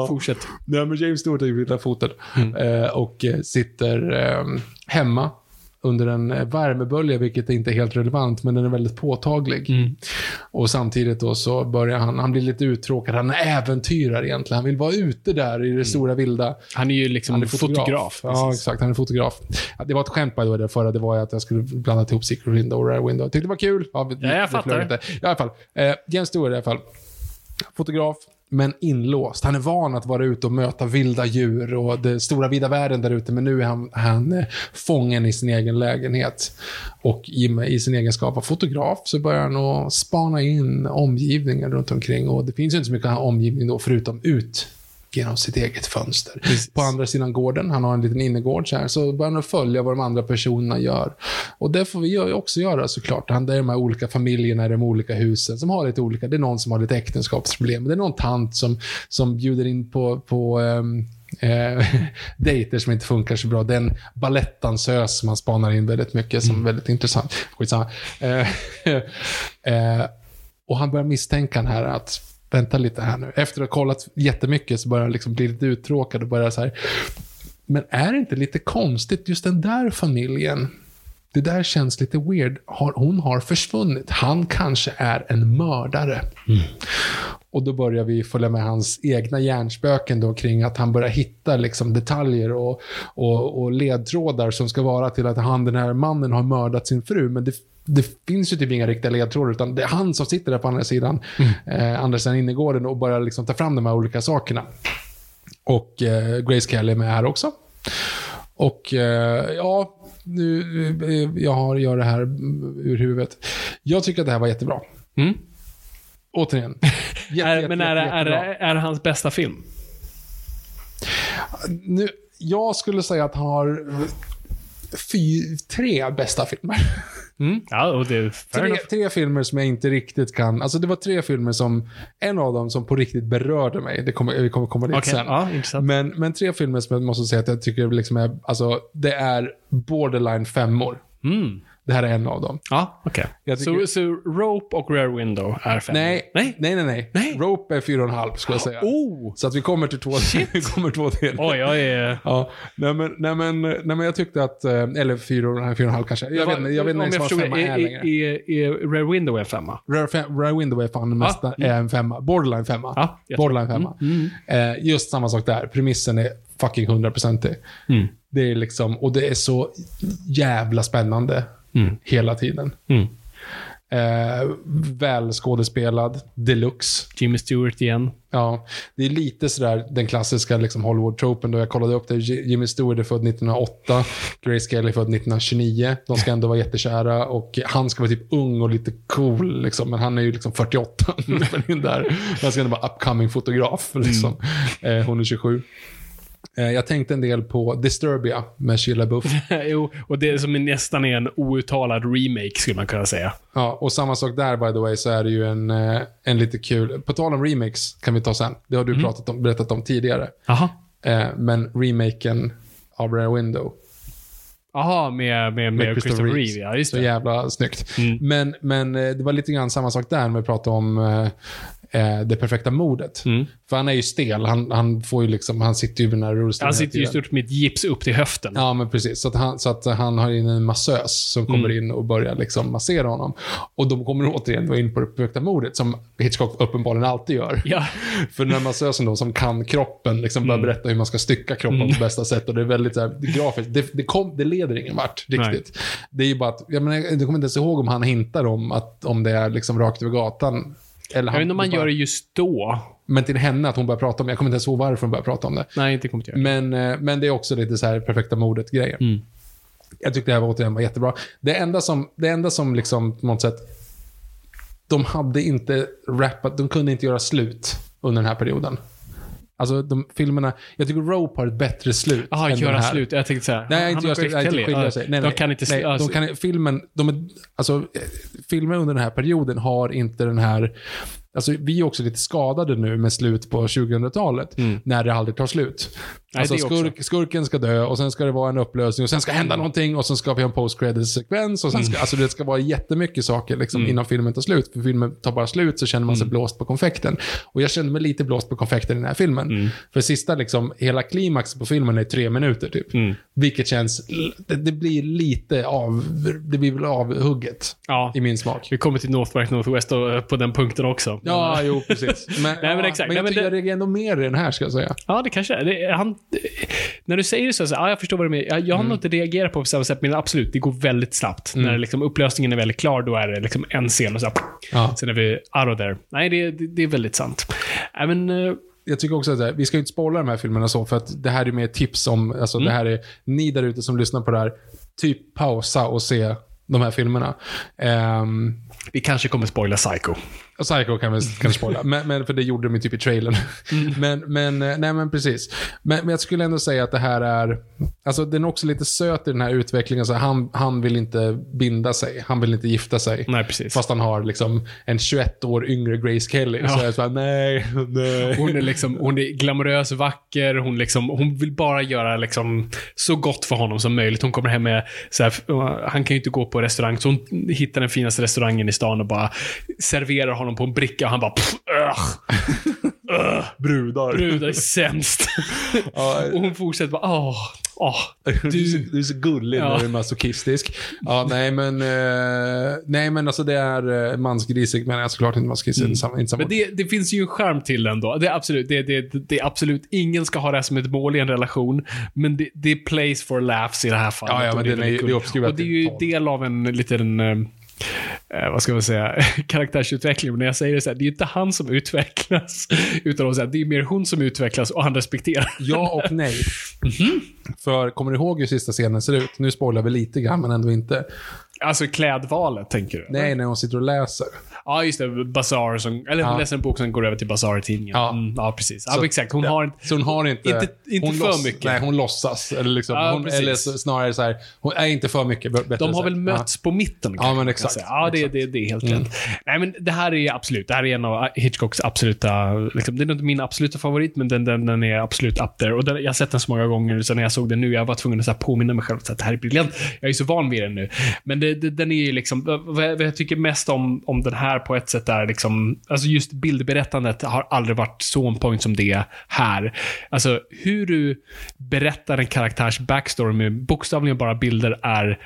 fortsätt. Nej, men James Stewart har gjort illa foten. Eh, och eh, sitter eh, hemma under en eh, värmebölja, vilket inte är helt relevant, men den är väldigt påtaglig. Och samtidigt då så börjar han, han blir lite uttråkad, han är äventyrare egentligen. Han vill vara ute där i det stora vilda. Han är ju liksom Han är fotograf. fotograf. Ja, exakt. Han är fotograf. Ja, det var ett skämt by the way, det förra. Det var ju att jag skulle blanda ihop Secret Window och Rare Window. Jag tyckte det var kul. Ja, vi- Ja, jag fattar. I alla fall. Eh, James Stewart i alla fall. Fotograf, men inlåst. Han är van att vara ute och möta vilda djur och den stora vida världen där ute, men nu är han, han fången i sin egen lägenhet. Och i, i sin egenskap av fotograf så börjar han att spana in omgivningen runt omkring. Och det finns ju inte så mycket omgivning då, förutom ut genom sitt eget fönster. På andra sidan gården, han har en liten innergård så här, så börjar han följa vad de andra personerna gör. Och det får vi också göra såklart. Han, det är de här olika familjerna i de olika husen som har lite olika, det är någon som har lite äktenskapsproblem, det är någon tant som, som bjuder in på, på um, eh, dejter som inte funkar så bra. Det är en balettdansös som man spanar in väldigt mycket, som är väldigt intressant. Skitsamma. Eh, eh, och han börjar misstänka den här att, vänta lite här nu. Efter att ha kollat jättemycket så börjar han liksom bli lite uttråkad och börjar så här. Men är det inte lite konstigt, just den där familjen, det där känns lite weird. Hon har försvunnit. Han kanske är en mördare. Och då börjar vi följa med hans egna hjärnspöken då kring att han börjar hitta liksom detaljer och, och, och ledtrådar som ska vara till att han, den här mannen, har mördat sin fru. Men det, det finns ju typ inga riktiga ledtrådar, utan det är han som sitter där på andra sidan, eh, andra sidan innergården och börjar liksom ta fram de här olika sakerna. Och eh, Grace Kelly är med här också. Och eh, ja, nu, eh, jag har, gör det här ur huvudet. Jag tycker att det här var jättebra. Mm. Återigen. Jätte, Är, jätte, men är, jätte, är, är det hans bästa film? Nu, jag skulle säga att han har fy, tre bästa filmer. Mm. Ja, och det Tre, tre filmer som jag inte riktigt kan... Alltså det var tre filmer som... En av dem som på riktigt berörde mig. Det kommer, vi kommer komma dit Okej, sen. ja. Men, men tre filmer som jag måste säga att jag tycker liksom är... Alltså, det är borderline femmor. Mm. Det här är en av dem. Ja, okej. Jag tycker- Så, så Rope och Rare Window är fem? Nej, Nej? nej, nej, nej. Nej. Rope är fyra och en halv, skulle jag säga. Oh! Så att vi kommer till två, vi kommer två till. Oj, jag är... Ja, nej men, nej, men, nej men jag tyckte att, eh, eller fyra, och- fyra och en halv kanske. Jag vet inte, jag vet inte ens vad femma det, är längre. är, är, är Rare Window en femma? Rare, fem, Rare Window är fan mest, Ja. är en femma. Borderline femma. Tror- Borderline femma. Eh, just samma sak där. Premissen är fucking hundraprocentig. Mm. Det är liksom, och det är så jävla spännande hela tiden. Mm. Eh, väl skådespelad, deluxe. Jimmy Stewart igen. Ja, det är lite sådär den klassiska liksom Hollywood-tropen. Då jag kollade upp det. Jimmy Stewart är född 1908. Grace Kelly är född 1929. De ska ändå vara jättekära och han ska vara typ ung och lite cool. Liksom. Men han är ju liksom 48. när in där. Han ska ändå vara upcoming fotograf. Liksom. Eh, hon är 27. Eh, jag tänkte en del på Disturbia med Sheila LaBeouf. jo, och det som är nästan är en outtalad remake, skulle man kunna säga. Ja, och samma sak där by the way så är det ju en, eh, en lite kul, på tal om remakes kan vi ta sen. Det har du pratat om, berättat om tidigare. Jaha. Eh, men remaken av Rare Window Jaha, med, med, med, Christopher Reeve. Ja, just Så det. jävla snyggt. Mm. Men, men det var lite grann samma sak där med att prata om eh, det perfekta mordet. Mm. För han är ju stel. Han, han får ju liksom, han sitter ju i den här rullstolen Han sitter ju stort med ett gips upp till höften. Ja, men precis. Så att, han, så att han har in en massös som kommer Mm. in och börjar liksom massera honom. Och de kommer återigen vara in på det perfekta mordet, som Hitchcock uppenbarligen alltid gör. Ja. För den här massösen då, som kan kroppen, liksom börjar berätta hur man ska stycka kroppen på bästa sätt. Och det är väldigt så här, det är grafiskt. Det, det, kom, det leder ingen vart riktigt. Det är ju bara att, jag, menar, jag kommer inte ens ihåg om han hintar om att om det är liksom rakt över gatan. Eller Jag vet inte om man bara- gör det just då. Men till henne att hon börjar prata om det. Jag kommer inte ens ihåg varför hon börjar prata om det. Nej, inte kommer jag. Men, eh, men det är också lite så här perfekta mordet-grejer. Mm. Jag tyckte det här var återigen var jättebra. Det enda som, det enda som liksom på något sätt, de hade inte rappat, de kunde inte göra slut under den här perioden. Alltså de filmerna, jag tycker Rope har ett bättre slut. Jaha, göra slut. Jag tänkte säga. Nej, inte göra slut. Nej, inte skilja Ja, sig. Nej, de nej. kan inte... nej, alltså, de kan, filmen, de är, alltså, filmer under den här perioden har inte den här... Alltså, vi är också lite skadade nu med slut på 2000-talet, när det aldrig tar slut. Mm. Nej, alltså, skurk, skurken ska dö och sen ska det vara en upplösning och sen ska hända någonting och sen ska vi ha en post sekvens och sen Mm. ska, alltså det ska vara jättemycket saker liksom, innan filmen tar slut. För filmen tar bara slut så känner man sig Mm. blåst på konfekten. Och jag kände mig lite blåst på konfekten i den här filmen. Mm. För sista, liksom, hela klimax på filmen är tre minuter typ. Mm. Vilket känns, det, det blir lite av, det blir väl avhugget Ja. i min smak. Vi kommer till Northwest Northwest och, på den punkten också. Ja, jo precis. Men, Nej, men exakt. men Nej, jag men tycker det- jag reagerar ändå mer i den här, ska jag säga. Ja, det kanske är. Det, han, när du säger så, så ja, jag förstår vad du menar. Jag, jag har nog inte reagerat på det på samma sätt, men absolut, det går väldigt snabbt. När liksom upplösningen är väldigt klar, då är det liksom en scen och så, Ja. sen är vi out of there. Nej, det, det, det är väldigt sant. Även, eh, jag tycker också att det här, vi ska ju inte spoila de här filmerna så, för att det här är mer tips om, alltså det här är, ni där ute som lyssnar på det här, typ pausa och se de här filmerna. Ehm, Vi kanske kommer spoila Psycho. Psycho kan vi kanske spoila, men, men, för det gjorde de ju typ i trailern. Men, men, eh, nej men precis. Men, men jag skulle ändå säga att det här är, alltså den är också lite söt i den här utvecklingen. Så han, han vill inte binda sig, han vill inte gifta sig. Nej, precis. Fast han har liksom en 21 år yngre Grace Kelly. Så jag här, nej, nej. Hon är, liksom, hon är glamorös, vacker, hon, liksom, hon vill bara göra liksom, så gott för honom som möjligt. Hon kommer hem med, så här, han kan ju inte gå på restaurang, så hon hittar den finaste restaurangen i stan och bara serverar honom på en bricka och han bara pff, ugh, Brudar. brudar är sämst. och hon fortsätter bara, åh, åh. Du, är du är så gullig Ja. när du är masochistisk. Ja, nej men, eh, nej men alltså det är eh, mansgrisigt, men är såklart inte mansgrisigt. Samma- inte samma- Men det, det finns ju en charm till den då. Det är absolut, det, det, det är absolut, ingen ska ha det här som ett mål i en relation. Men det, det är place for laughs i det här fallet. Ja, ja, men det är det är uppskruvat Och det är ju del av en liten, eh, vad ska man säga, karaktärsutveckling. Men när jag säger det så här, det är ju inte han som utvecklas. Utan så här, det är mer hon som utvecklas och han respekterar. Ja och nej. Mhm. För kommer du ihåg hur sista scenen ser ut? Nu spoilar vi lite grann, men ändå inte. Alltså klädvalet, tänker du? Nej, när hon sitter och läser. Ja, just det. Bazaar som, eller hon Ja. läser en bok som går över till Bazaar i tidningen. Ja. Mm, ja precis. Ja, Så- exakt. Hon ja. har inte... Så hon har inte... Inte- inte för mycket. Nej, hon låtsas. Eller, liksom, Ja, hon, eller snarare så här, hon är inte för mycket. bättre De har väl mötts på mitten? kanske men man kan exakt. Ja, det, Exakt. det, det är helt Mm. rätt. Nej, men det här är absolut, det här är en av Hitchcocks absoluta, liksom, det är inte min absoluta favorit, men den, den, den är absolut up there. Och den, jag har sett den så många gånger, så när jag såg den nu, jag var tvungen att så här, påminna mig själv att det här är briljant. Jag är så van vid den nu. Men det, det, den är ju liksom, vad jag, vad jag tycker mest om, om den här på ett sätt är liksom, alltså just bildberättandet har aldrig varit så on point som det är här. Alltså hur du berättar en karaktärs backstory med bokstavligen bara bilder är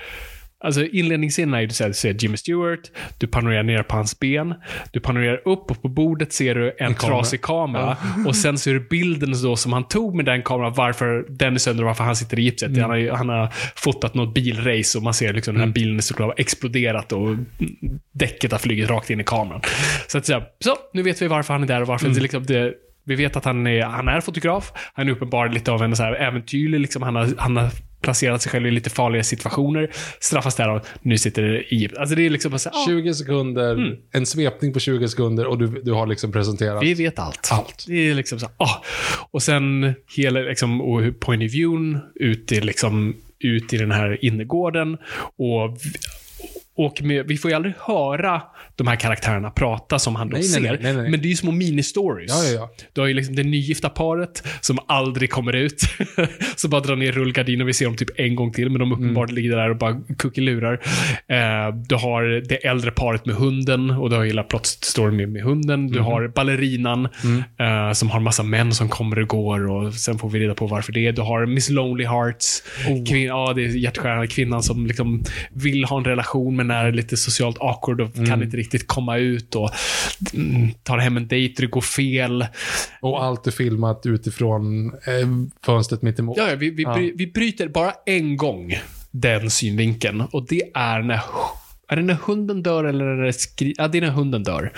Alltså inledningsscenen är ju så här, du ser Jimmy Stewart, du panorerar ner på hans ben, du panorerar upp och på bordet ser du en, kamera. trasig kamera. Och sen ser du bilden då som han tog med den kameran, varför den är sönder och varför han sitter i gipset. Han, har, han har fotat något bilrace och man ser liksom den här bilen såklart har exploderat och däcket har flugit rakt in i kameran. Så, att, så, nu vet vi varför han är där och varför det, liksom, det vi vet att han är, han är fotograf. Han är uppenbarligen lite av en så här äventyrlig. Liksom, han, har, han har placerat sig själv i lite farliga situationer. Straffas där och nu sitter det i... Alltså det är liksom bara så här, ah, 20 sekunder, en svepning på 20 sekunder och du, du har liksom presenterat. vi vet allt. Allt. Det är liksom så här, ah. Och sen hela liksom, och point of viewn ut i, liksom, ut i den här innergården. Och, och med, vi får ju aldrig höra de här karaktärerna prata som han då Nej, ser. nej, nej. Men det är ju små mini-stories. Ja, ja, ja. Du har ju liksom det nygifta paret som aldrig kommer ut. som bara drar ner rullgardinen och vi ser dem typ en gång till, men de uppenbarligen ligger där och bara kuckelurar. Eh, du har det äldre paret med hunden och du har hela plot-storyn med, med hunden. Du har ballerinan eh, som har massa män som kommer och går och sen får vi reda på varför det är. Du har Miss Lonely Hearts. Kvin- ja, det är hjärtskärande kvinnan som liksom vill ha en relation men är lite socialt awkward och kan inte riktigt komma ut och mm, tar hem en dejt och det går fel. Och allt är filmat utifrån eh, fönstret mitt emot. Ja, ja, vi, vi, bry, vi bryter bara en gång den synvinkeln och det är när, är det när hunden dör eller är det skri... Ja, det är när hunden dör.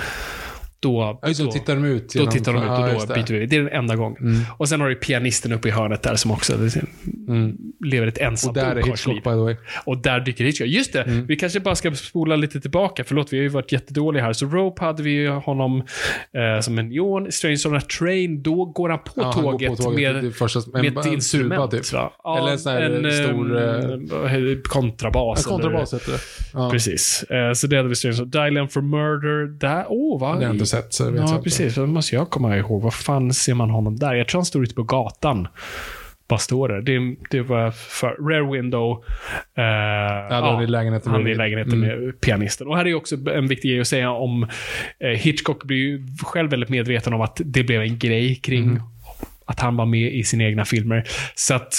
Då, Ja, då, då tittar de ut. då tittar de ut Ja, och då det. byter vi. Det är den enda gången. Och sen har du pianisten uppe i hörnet där som också lever ett Och ensamt där är. Hitchcock by the way. Och där dyker Hitchcock. Just det, Mm. vi kanske bara ska spola lite tillbaka. Förlåt, vi har ju varit jättedåliga här. Så Rope hade vi ju honom eh, som en neon. Strange on a Train, då går han på, Ja, han tåget, på tåget. med, Det första- med en- ett en instrument. typ. Ja, Eller en sån här stor, eh, heter det? kontrabas. Ja, kontrabas heter det. Ja. Precis. Eh, så det hade vi Strange on Dial for Murder. Där, åh, oh, vad... sett, så det vet jag Ja, inte. precis. Då måste jag komma ihåg. Vad fan ser man honom där? Jag tror han står ute på gatan. Bara står där. Det, det var för Rare Window. Eh, ja, det i lägenheten Han är i lägenheten med pianisten. Och här är också en viktig grej att säga om eh, Hitchcock blir ju själv väldigt medveten om att det blev en grej kring Mm. att han var med i sina egna filmer. Så att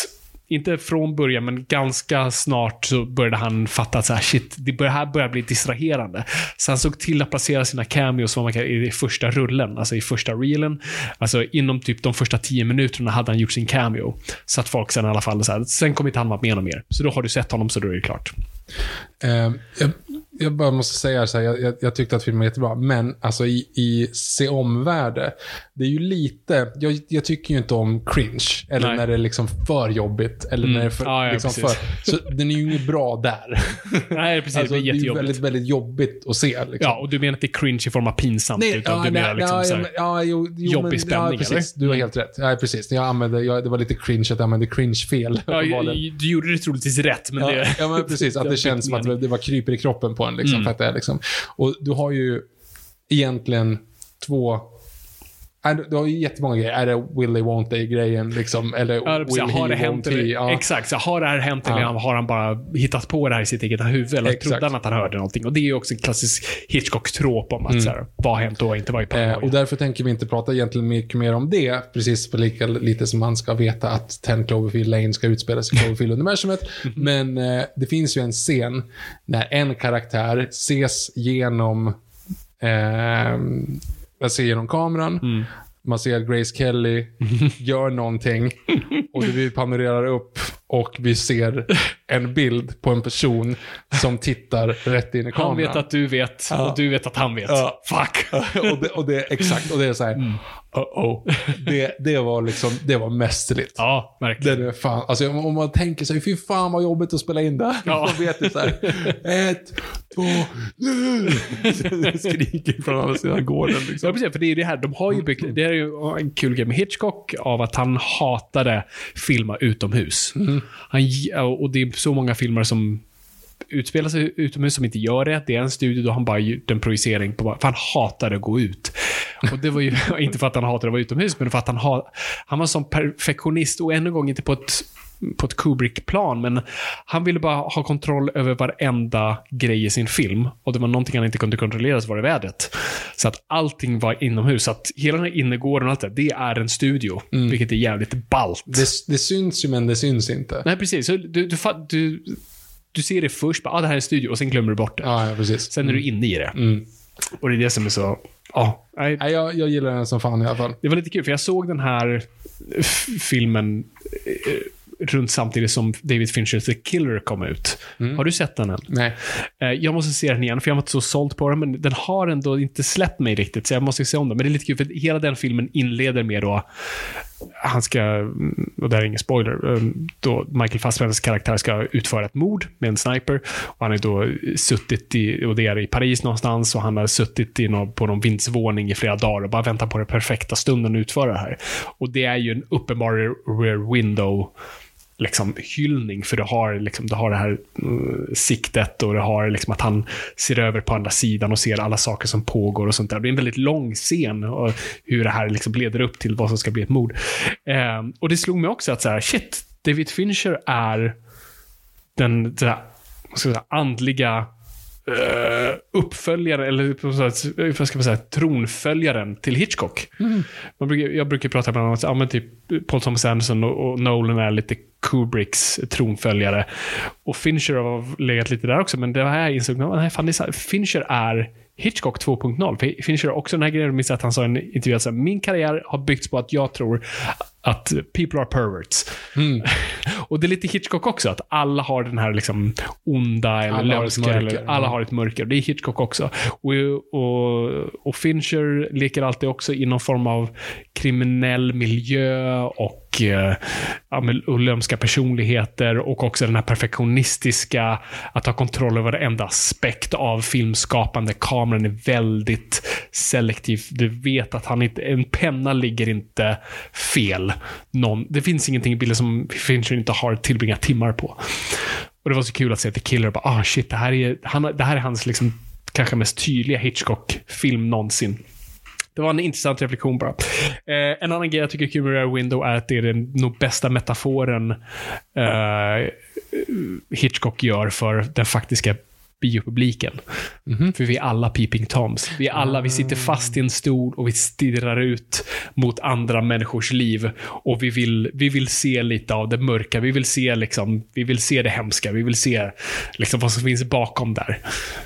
inte från början, men ganska snart så började han fatta att så här, shit, det här börjar bli distraherande. Så han såg till att placera sina cameos vad man kan, i första rullen, alltså i första reelen. Alltså inom typ de första tio minuterna hade han gjort sin cameo. Så att folk sen i alla fall, så här, sen kommer inte han vara med någon mer. Så då har du sett honom så då är det klart. Uh, jag, jag bara måste säga så här, jag, jag, tyckte att filmen var jättebra, men alltså i, i se omvärde, det är ju lite, jag, jag tycker ju inte om cringe, eller Nej. när det är liksom för jobbigt, eller när det är för, Ja, ja, liksom för, så den är ju inget bra där. Nej, precis. alltså, det är det är ju jättejobbigt. väldigt, väldigt jobbigt att se. Liksom. Ja, och du menar att det är cringe i form av pinsamt, utan du menar liksom ja, så ja, här, ja, jo, jo, jobbig men, spänning, ja, precis. eller? Du har Mm. helt rätt. Ja, precis. Jag använde, jag, det var lite cringe att jag använde cringe fel. Ja, du gjorde det troligtvis rätt, men Ja, det... ja, men precis. Att det känns som att det var kryper i kroppen på en. Liksom, Mm. för att det är liksom. Och du har ju egentligen två... Du har ju jättemånga grejer. Är det will they, won't they-grejen? Liksom, eller Ja, will har he, det hänt he? eller, Ja. Exakt, så har det här hänt eller Ja. har han bara hittat på det här i sitt eget huvud? Eller Exakt. trodde han att han hörde någonting? Och det är ju också en klassisk Hitchcock-trop om att så här, vad har hänt och har inte varit Mm. Eh, paranoia. och därför tänker vi inte prata egentligen mycket mer om det. Precis på lika lite som man ska veta att 10 Cloverfield Lane ska utspela sig i Cloverfield-universumet. Mhm. Men eh, det finns ju en scen när en karaktär ses genom, eh, man ser genom kameran. Mm. Man ser att Grace Kelly gör någonting och vi panorerar upp och vi ser en bild på en person som tittar rätt in i kameran. Han vet att du vet Ja. och du vet att han vet. Ja. Fuck! och, det, och det exakt, och det är så här, Mm. Uh-oh. Det, det var liksom, det var mästerligt. Ja, verkligen. Det är fan, alltså om man tänker sig, fy fan vad jobbigt att spela in det. Ja. Man vet ju så här, ett, två, nu. Det skriker från andra sidan gården Ja, liksom. precis. För det är ju det här. De har ju byggt, det är ju en kul grej med Hitchcock av att han hatade filma utomhus. Han, och det är så många filmer som utspelar sig utomhus som inte gör det. Det är en studio då han bara gjort en projicering på, för han hatade att gå ut. Och det var ju inte för att han hatade att vara utomhus, men för att han, ha, han var som perfektionist och ännu en gång inte på ett på ett Kubrick-plan, men han ville bara ha kontroll över varenda grej i sin film. Och det var någonting han inte kunde kontrollera, så var det vädret. Så att allting var inomhus. Så att hela den här innergården och allt det, det är en studio. Vilket är jävligt ballt. Det, det syns ju men det syns inte. Nej, precis. Så du, du, du, du ser det först, bara, ah, det här är en studio, och sen glömmer du bort det. Ja, ja precis. Sen är du inne i det. Mm. Och det är det som är så... Ja, nej, Nej, jag, jag gillar den som fan i alla fall. det var lite kul, för jag såg den här filmen eh, runt samtidigt som David Finchers The Killer kom ut. Har du sett den än? Nej. Eh, Jag måste se den igen, för jag var inte så såld på den, men den har ändå inte släppt mig riktigt, så jag måste se om den. Men det är lite kul, för hela den filmen inleder med då, han ska, och det här är ingen spoiler, eh, då Michael Fassbenders karaktär ska utföra ett mord med en sniper. Och han är då suttit i, och det är i Paris någonstans, och han har suttit i någon, på någon vindsvåning i flera dagar och bara väntat på den perfekta stunden att utföra det här. Och det är ju en uppenbar rear window liksom hyllning för det har, liksom, det har det här uh, siktet och det har liksom att han ser över på andra sidan och ser alla saker som pågår och sånt där. Det är en väldigt lång scen och hur det här liksom leder upp till vad som ska bli ett mord. Eh, och det slog mig också att så här, shit, David Fincher är den den här, vad ska jag säga, andliga eh, uppföljare, eller vad ska man säga, tronföljaren till Hitchcock. Man brukar, jag brukar prata med honom om ja, typ Paul Thomas Anderson och, och Nolan är lite Kubricks tronföljare. Och Fincher har legat lite där också, men det här insåg jag, nej, fan, det är Fincher är Hitchcock 2.0. För Fincher har också den här grejen, jag minns att han sa i en intervju att min karriär har byggts på att jag tror att people are perverts. och det är lite Hitchcock också, att alla har den här liksom onda eller Alla har lömska, mörker. eller alla har ett mörker. Det är Hitchcock också. Och, och, och Fincher leker alltid också i någon form av kriminell miljö och, eh, och lömska personligheter och också den här perfektionistiska, att ha kontroll över varenda aspekt av filmskapande. Kameran är väldigt selektiv. Du vet att han inte, en penna ligger inte fel. Någon, det finns ingenting i bilden som Fincher inte har tillbringat timmar på. Och det var så kul att se The Killer bara, ah shit, det här är, han, det här är hans liksom, kanske mest tydliga Hitchcock-film någonsin. Det var en intressant reflektion bara. Eh, en annan grej jag tycker är kul med Rear Window är att det är den nog bästa metaforen eh, Hitchcock gör för den faktiska biopubliken. Mhm, för vi är alla peeping toms. Vi är alla, vi sitter fast i en stol och vi stirrar ut mot andra människors liv. Och vi vill, vi vill se lite av det mörka. Vi vill se, liksom, vi vill se det hemska. Vi vill se liksom, vad som finns bakom där.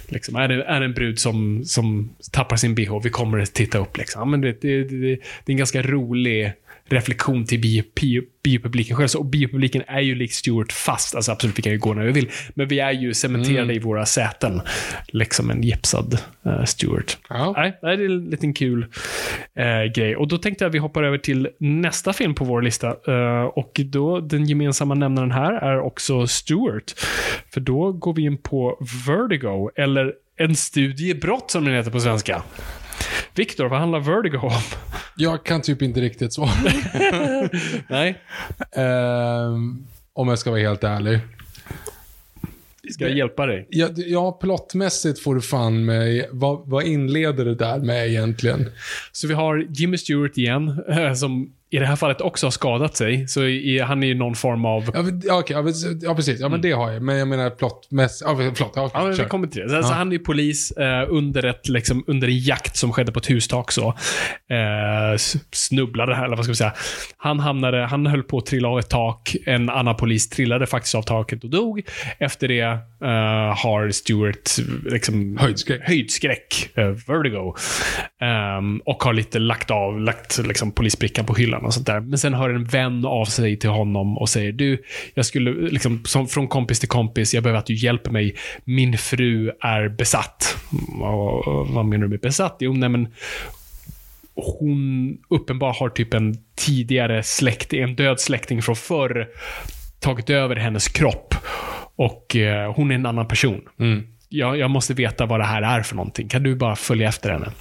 Liksom, är, det, är det en brud som, som tappar sin bh, vi kommer att titta upp. Liksom. Men det, det, det, det är en ganska rolig reflektion till bio, bio, biopubliken själv. Så, och biopubliken är ju likt Stewart fast. Alltså absolut, vi kan ju gå när vi vill. Men vi är ju cementerade Mm. i våra säten. Liksom en gipsad uh, Stewart. Ja. Nej, det är en liten kul eh, grej. Och då tänkte jag att vi hoppar över till nästa film på vår lista. Eh, och då, den gemensamma nämnaren här är också Stewart. För då går vi in på Vertigo, eller En studie i brott som den heter på svenska. Viktor, vad handlar Vertigo om? Jag kan typ inte riktigt svara. Nej, Ehm, om jag ska vara helt ärlig. ska jag hjälpa dig? Ja, ja plottmässigt får du fan mig. Vad, vad inleder det där med egentligen? Så vi har Jimmy Stewart igen, eh, som i det här fallet också har skadat sig. Så i, han är ju någon form av... Ja, men- ja, precis. Ja, men det har jag. Men jag menar plottmässigt. Ja, förlåt. Ja, okej, Ja, vi kommer till det. Så, Ja. han är ju polis eh, under, ett, liksom, under en jakt som skedde på ett hustak. Så. Eh, snubblade här, eller vad ska vi säga. Han, hamnade, han höll på att trilla av ett tak. En annan polis trillade faktiskt av taket och dog. Efter det eh, har Stewart liksom, Höjdskräck. höjdskräck eh, vertigo. Ehm, och har lite lagt av, lagt liksom, polisbrickan på hyllan och sånt där. Men sen hör en vän av sig till honom och säger du, jag skulle, liksom, som, från kompis till kompis, jag behöver att du hjälper mig. Min fru är besatt. Och, och, vad menar du med besatt? Jo, nej men hon uppenbart har typ en tidigare släkting, en död släkting från förr, tagit över hennes kropp. Och eh, hon är en annan person. Jag, jag måste veta vad det här är för någonting. Kan du bara följa efter henne?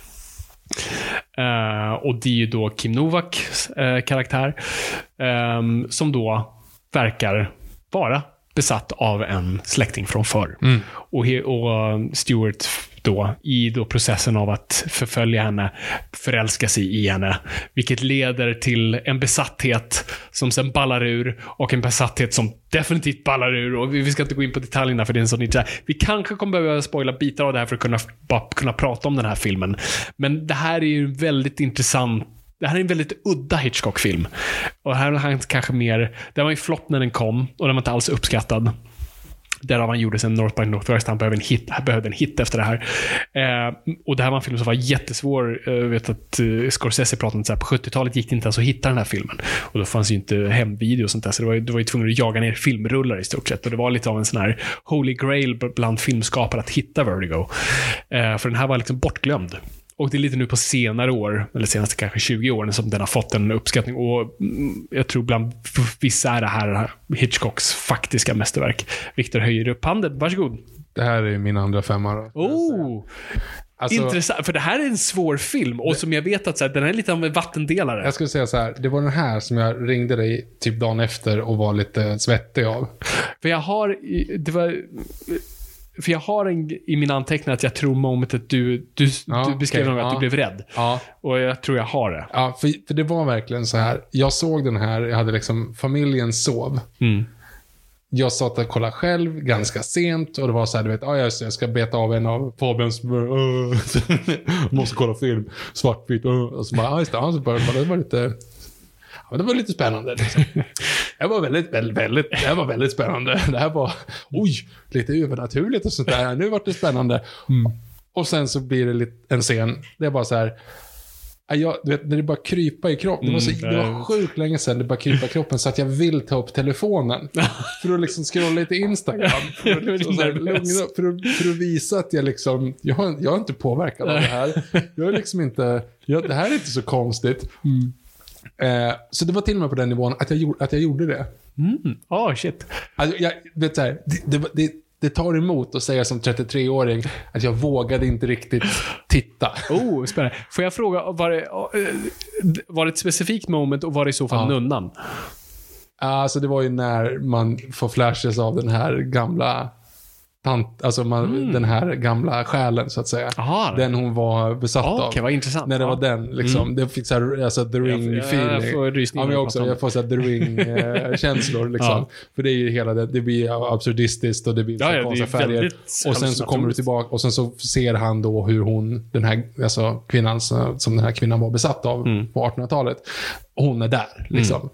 Eh, och det är ju då Kim Novaks eh, karaktär. ehm, som då verkar vara besatt av en släkting från förr. Och, he, och eh, Stewart då, i då processen av att förfölja henne, förälska sig i henne. Vilket leder till en besatthet som sen ballar ur och en besatthet som definitivt ballar ur. Och vi, ska inte gå in på detaljerna för det är en sån inte. Vi kanske kommer behöva spoila bitar av det här för att kunna, bara kunna prata om den här filmen. Men det här är ju en väldigt intressant det här är en väldigt udda Hitchcock-film. Och här har han kanske mer... Den var ju flopp när den kom och den var inte alls uppskattad. Därav han gjorde sen North by Northwest. Han behövde en hit, han behövde en hit efter det här. Eh, och det här var en film som var jättesvår. Eh, jag vet att eh, Scorsese pratade om att på 70-talet gick det inte ens att hitta den här filmen. Och då fanns ju inte hemvideo och sånt där. Så det var, ju- du var ju tvungen att jaga ner filmrullar i stort sett. Och det var lite av en sån här holy grail bland filmskapare att hitta Vertigo. Eh, för den här var liksom bortglömd. Och det är lite nu på senare år, eller senaste kanske 20 åren, som den har fått en uppskattning. Och mm, jag tror bland vissa är det här Hitchcocks faktiska mästerverk. Viktor höjer upp handen. Varsågod. Det här är min andra femma. då. Oh, Alltså, intressant. För det här är en svår film och som jag vet att så här, den är lite av en vattendelare. jag skulle säga så här. Det var den här som jag ringde dig typ dagen efter och var lite svettig av. För jag har, det var, för jag har en, i mina anteckningar att jag tror momentet du, du, Ja, du beskrev nog att ja. du blev rädd. Ja. Och jag tror jag har det. Ja, för, för det var verkligen så här. Jag såg den här, jag hade liksom, familjen sov. Mm. Jag satt och kollade själv ganska sent och det var så här, du vet, ah, jag ska beta av en av Fabians, uh, måste kolla film, svartvitt, uh, och så bara, ah, just det, så började det var lite, men det var lite spännande. Liksom. Det var väldigt, väldigt, väldigt, det var väldigt spännande. Det här var, oj, lite övernaturligt och sånt där. Nu vart det spännande. Och sen så blir det lite, en scen, det är bara så här, Ja, Jag, du vet, när det bara krypa i kroppen. Det var, så, Mm, det var sjukt länge sedan det bara krypa i kroppen så att jag vill ta upp telefonen. För att liksom scrolla lite Instagram. För att, liksom, så här, lugna, för, att, för att visa att jag liksom, jag, jag är inte påverkad av det här. Jag är liksom inte, jag, det här är inte så konstigt. Eh, så det var till och med på den nivån att jag, gjorde- att jag gjorde det. Oh, shit. Alltså, jag, vet så här, det, det, det, det tar emot att säga som 33-åring att jag vågade inte riktigt titta. Oh, spännande. Får jag fråga, var det, eh, var det ett specifikt moment och var det i så fall Ja. nunnan? Alltså det var ju när man får flashes av den här gamla tant, alltså man, den här gamla själen så att säga. Aha. Den hon var besatt Okej, av. vad intressant. När det Ja. var den, liksom. Det fick så här, alltså the jag- ring-feeling. jag får rysningar Ja, jag också. Jag får så här the ring-känslor, liksom. Ja. För det är ju hela det, det blir absurdistiskt och det blir Ja, ja, konstiga färger. Och sen så kommer du tillbaka och sen så ser han då hur hon, den här alltså kvinnan som den här kvinnan var besatt av Mm. på 1800-talet. Hon är där, liksom.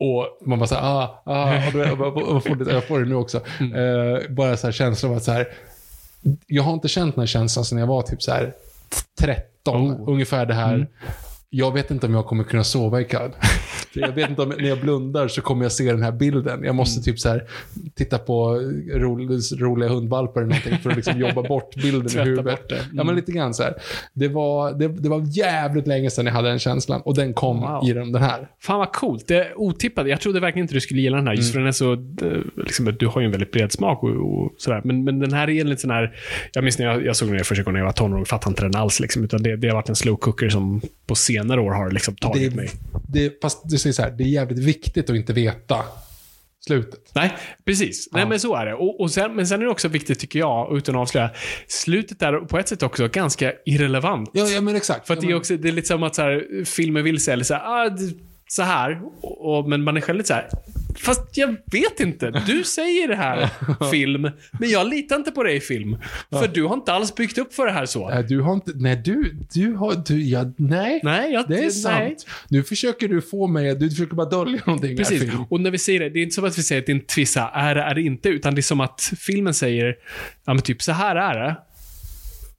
Och man bara såhär, ah, ah, bara- jag, får det, jag får det nu också. Mm. Eh, bara så här känslan av att så här, jag har inte känt den här känslan sedan jag var typ så här 13. Oh. Ungefär det här. Mm. Jag vet inte om jag kommer kunna sova ikväll. Jag vet inte om när jag blundar så kommer jag se den här bilden. Jag måste typ så här titta på ro, roliga hundvalpar eller någonting för att liksom jobba bort bilden i huvudet. bort det. Mm. Ja, men lite grann så här. Det var, det, det var jävligt länge sedan jag hade den känslan och den kom Wow. i den, här. Fan vad coolt. Det är otippat. Jag trodde verkligen inte du skulle gilla den här, just för den är så... eh, Liksom, du har ju en väldigt bred smak och, och sådär. Men, men den här är lite sån här... Jag minns när jag, jag såg den första gången när jag var tonåring, fattade inte den alls. Liksom, utan det, det har varit en slow cooker som på senare år har liksom tagit Det, mig. det, fast det säger så här, det är jävligt viktigt att inte veta slutet. Nej, precis. Nej, men så är det. Och, och sen, men sen är det också viktigt, tycker jag, utan att avslöja, slutet är på ett sätt också ganska irrelevant. Ja, ja men exakt. För att ja, det är också, det är lite som att så här, filmer vill säga, eller så här, ah, det- så här, och, och, men man är själv lite så här, fast jag vet inte. Du säger det här, film, men jag litar inte på dig, film. För du har inte alls byggt upp för det här så. Nej, du har inte, nej du, du har, du, ja, nej. Nej, jag, Det är nej. sant. Nu försöker du få mig, du försöker bara dölja någonting. här, Precis. film. Och när vi säger det, det är inte som att vi säger att det är en tvissa, är det, är det inte, utan det är som att filmen säger, ja men typ så här är det.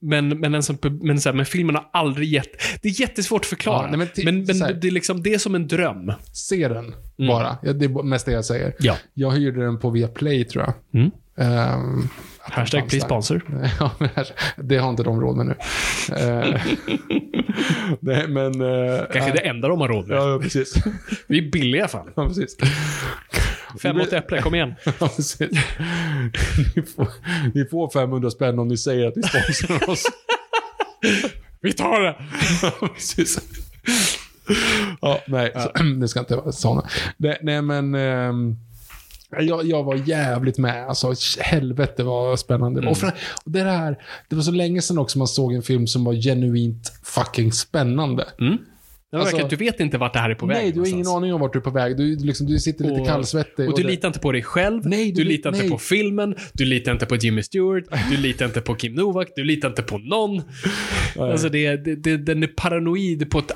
Men, men, som, men, så här, men filmen har aldrig gett... Det är jättesvårt att förklara. Ja, nej, men men men, här. det, är liksom, det är som en dröm. Se den bara. Ja, det är mest det jag säger. Mm. Ja. Jag hyrde den på Viaplay tror jag. Mm. Ehm, den Hashtag please sponsor. Ja, men här- det har inte de råd med nu. Eh, nej, men... eh, Kanske nej. det enda de har råd med. Ja, precis. Vi är billiga fan. Ja, precis. Fem åt äpple, kom igen. Ja, precis. Ni, får, ni får 500 spänn om ni säger att ni sponsrar oss. Vi tar det! Ja, precis. Ja, nej, Så, det ska inte vara såna. Nej, nej men... ehm, jag, jag var jävligt med. Alltså, helvete vad spännande. Mm. Och, för, och det här, det var så länge sedan också man såg en film som var genuint fucking spännande. Verkar Alltså- du vet inte vart det här är på väg Nej, du har ingen aning om vart du är på väg. Du, liksom, du sitter lite Och- kallsvettig. Och du det- litar inte på dig själv, Nej, du, du- litar inte nej. på filmen, du litar inte på Jimmy Stewart, du litar inte på Kim Novak, du litar inte på någon. Alltså det, det, det, den är paranoid på ett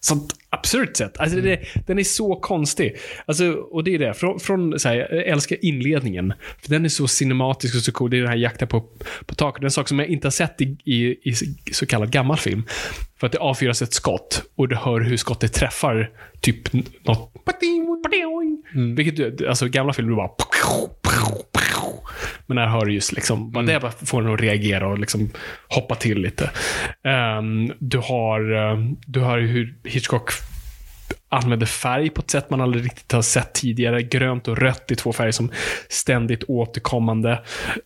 sånt absurt sätt. Alltså det, den är så konstig. Alltså, och det är det, från, från så här, jag älskar inledningen. För den är så cinematisk och så cool. Det är den här jakten på, på taket. Det är en sak som jag inte har sett i, i, i så kallad gammal film. För att det avfyras ett skott och du hör hur skottet träffar typ n- något vilket du, alltså gamla filmer bara... Men här hör du just liksom, bara det bara får den att reagera och liksom hoppa till lite. Ehm, du har, ehm, du har hur Hitchcock använder färg på ett sätt man aldrig riktigt har sett tidigare. Grönt och rött är två färger som ständigt återkommande.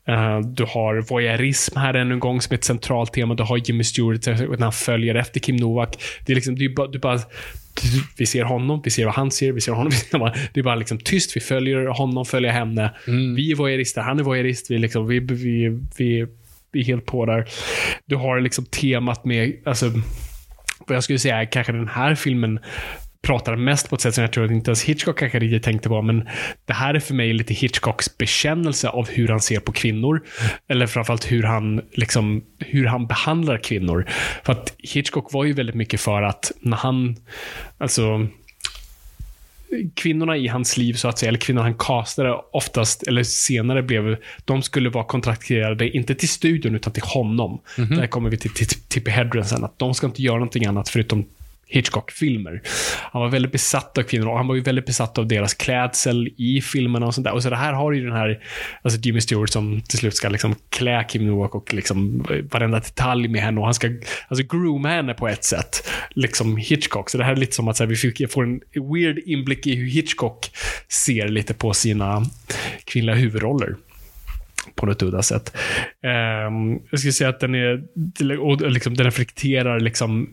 Eh, du har voyeurism här ännu en gång som är ett centralt tema. Du har Jimmy Stewart när han följer efter Kim Novak. Det är liksom, är bara, du bara vi ser honom, vi ser vad han ser, vi ser honom. Det är bara liksom tyst. Vi följer honom, följer henne. Vi är voyeurister, han är voyeurist. Vi, liksom, vi, vi, vi, vi är helt på där. Du har liksom temat med, alltså, vad jag skulle säga kanske den här filmen pratar mest på ett sätt som jag tror att inte ens Hitchcock kanske riktigt tänkte på. Men det här är för mig lite Hitchcocks bekännelse av hur han ser på kvinnor. Eller framförallt hur han, liksom, hur han behandlar kvinnor. För att Hitchcock var ju väldigt mycket för att när han, alltså kvinnorna i hans liv, så att säga, eller kvinnorna han castade oftast, eller senare blev, de skulle vara kontrakterade, inte till studion, utan till honom. Där kommer vi till, till Tippi Hedren sen, att de ska inte göra någonting annat förutom Hitchcock-filmer. Han var väldigt besatt av kvinnor och han var ju väldigt besatt av deras klädsel i filmerna och sånt där. Och så det här har ju den här, alltså Jimmy Stewart som till slut ska liksom klä Kim Novak och liksom eh, varenda detalj med henne och han ska alltså grooma henne på ett sätt. Liksom Hitchcock. Så det här är lite som att så här, vi fick, får en weird inblick i hur Hitchcock ser lite på sina kvinnliga huvudroller på något udda sätt. Ehm, jag skulle säga att den är, och liksom, den reflekterar liksom,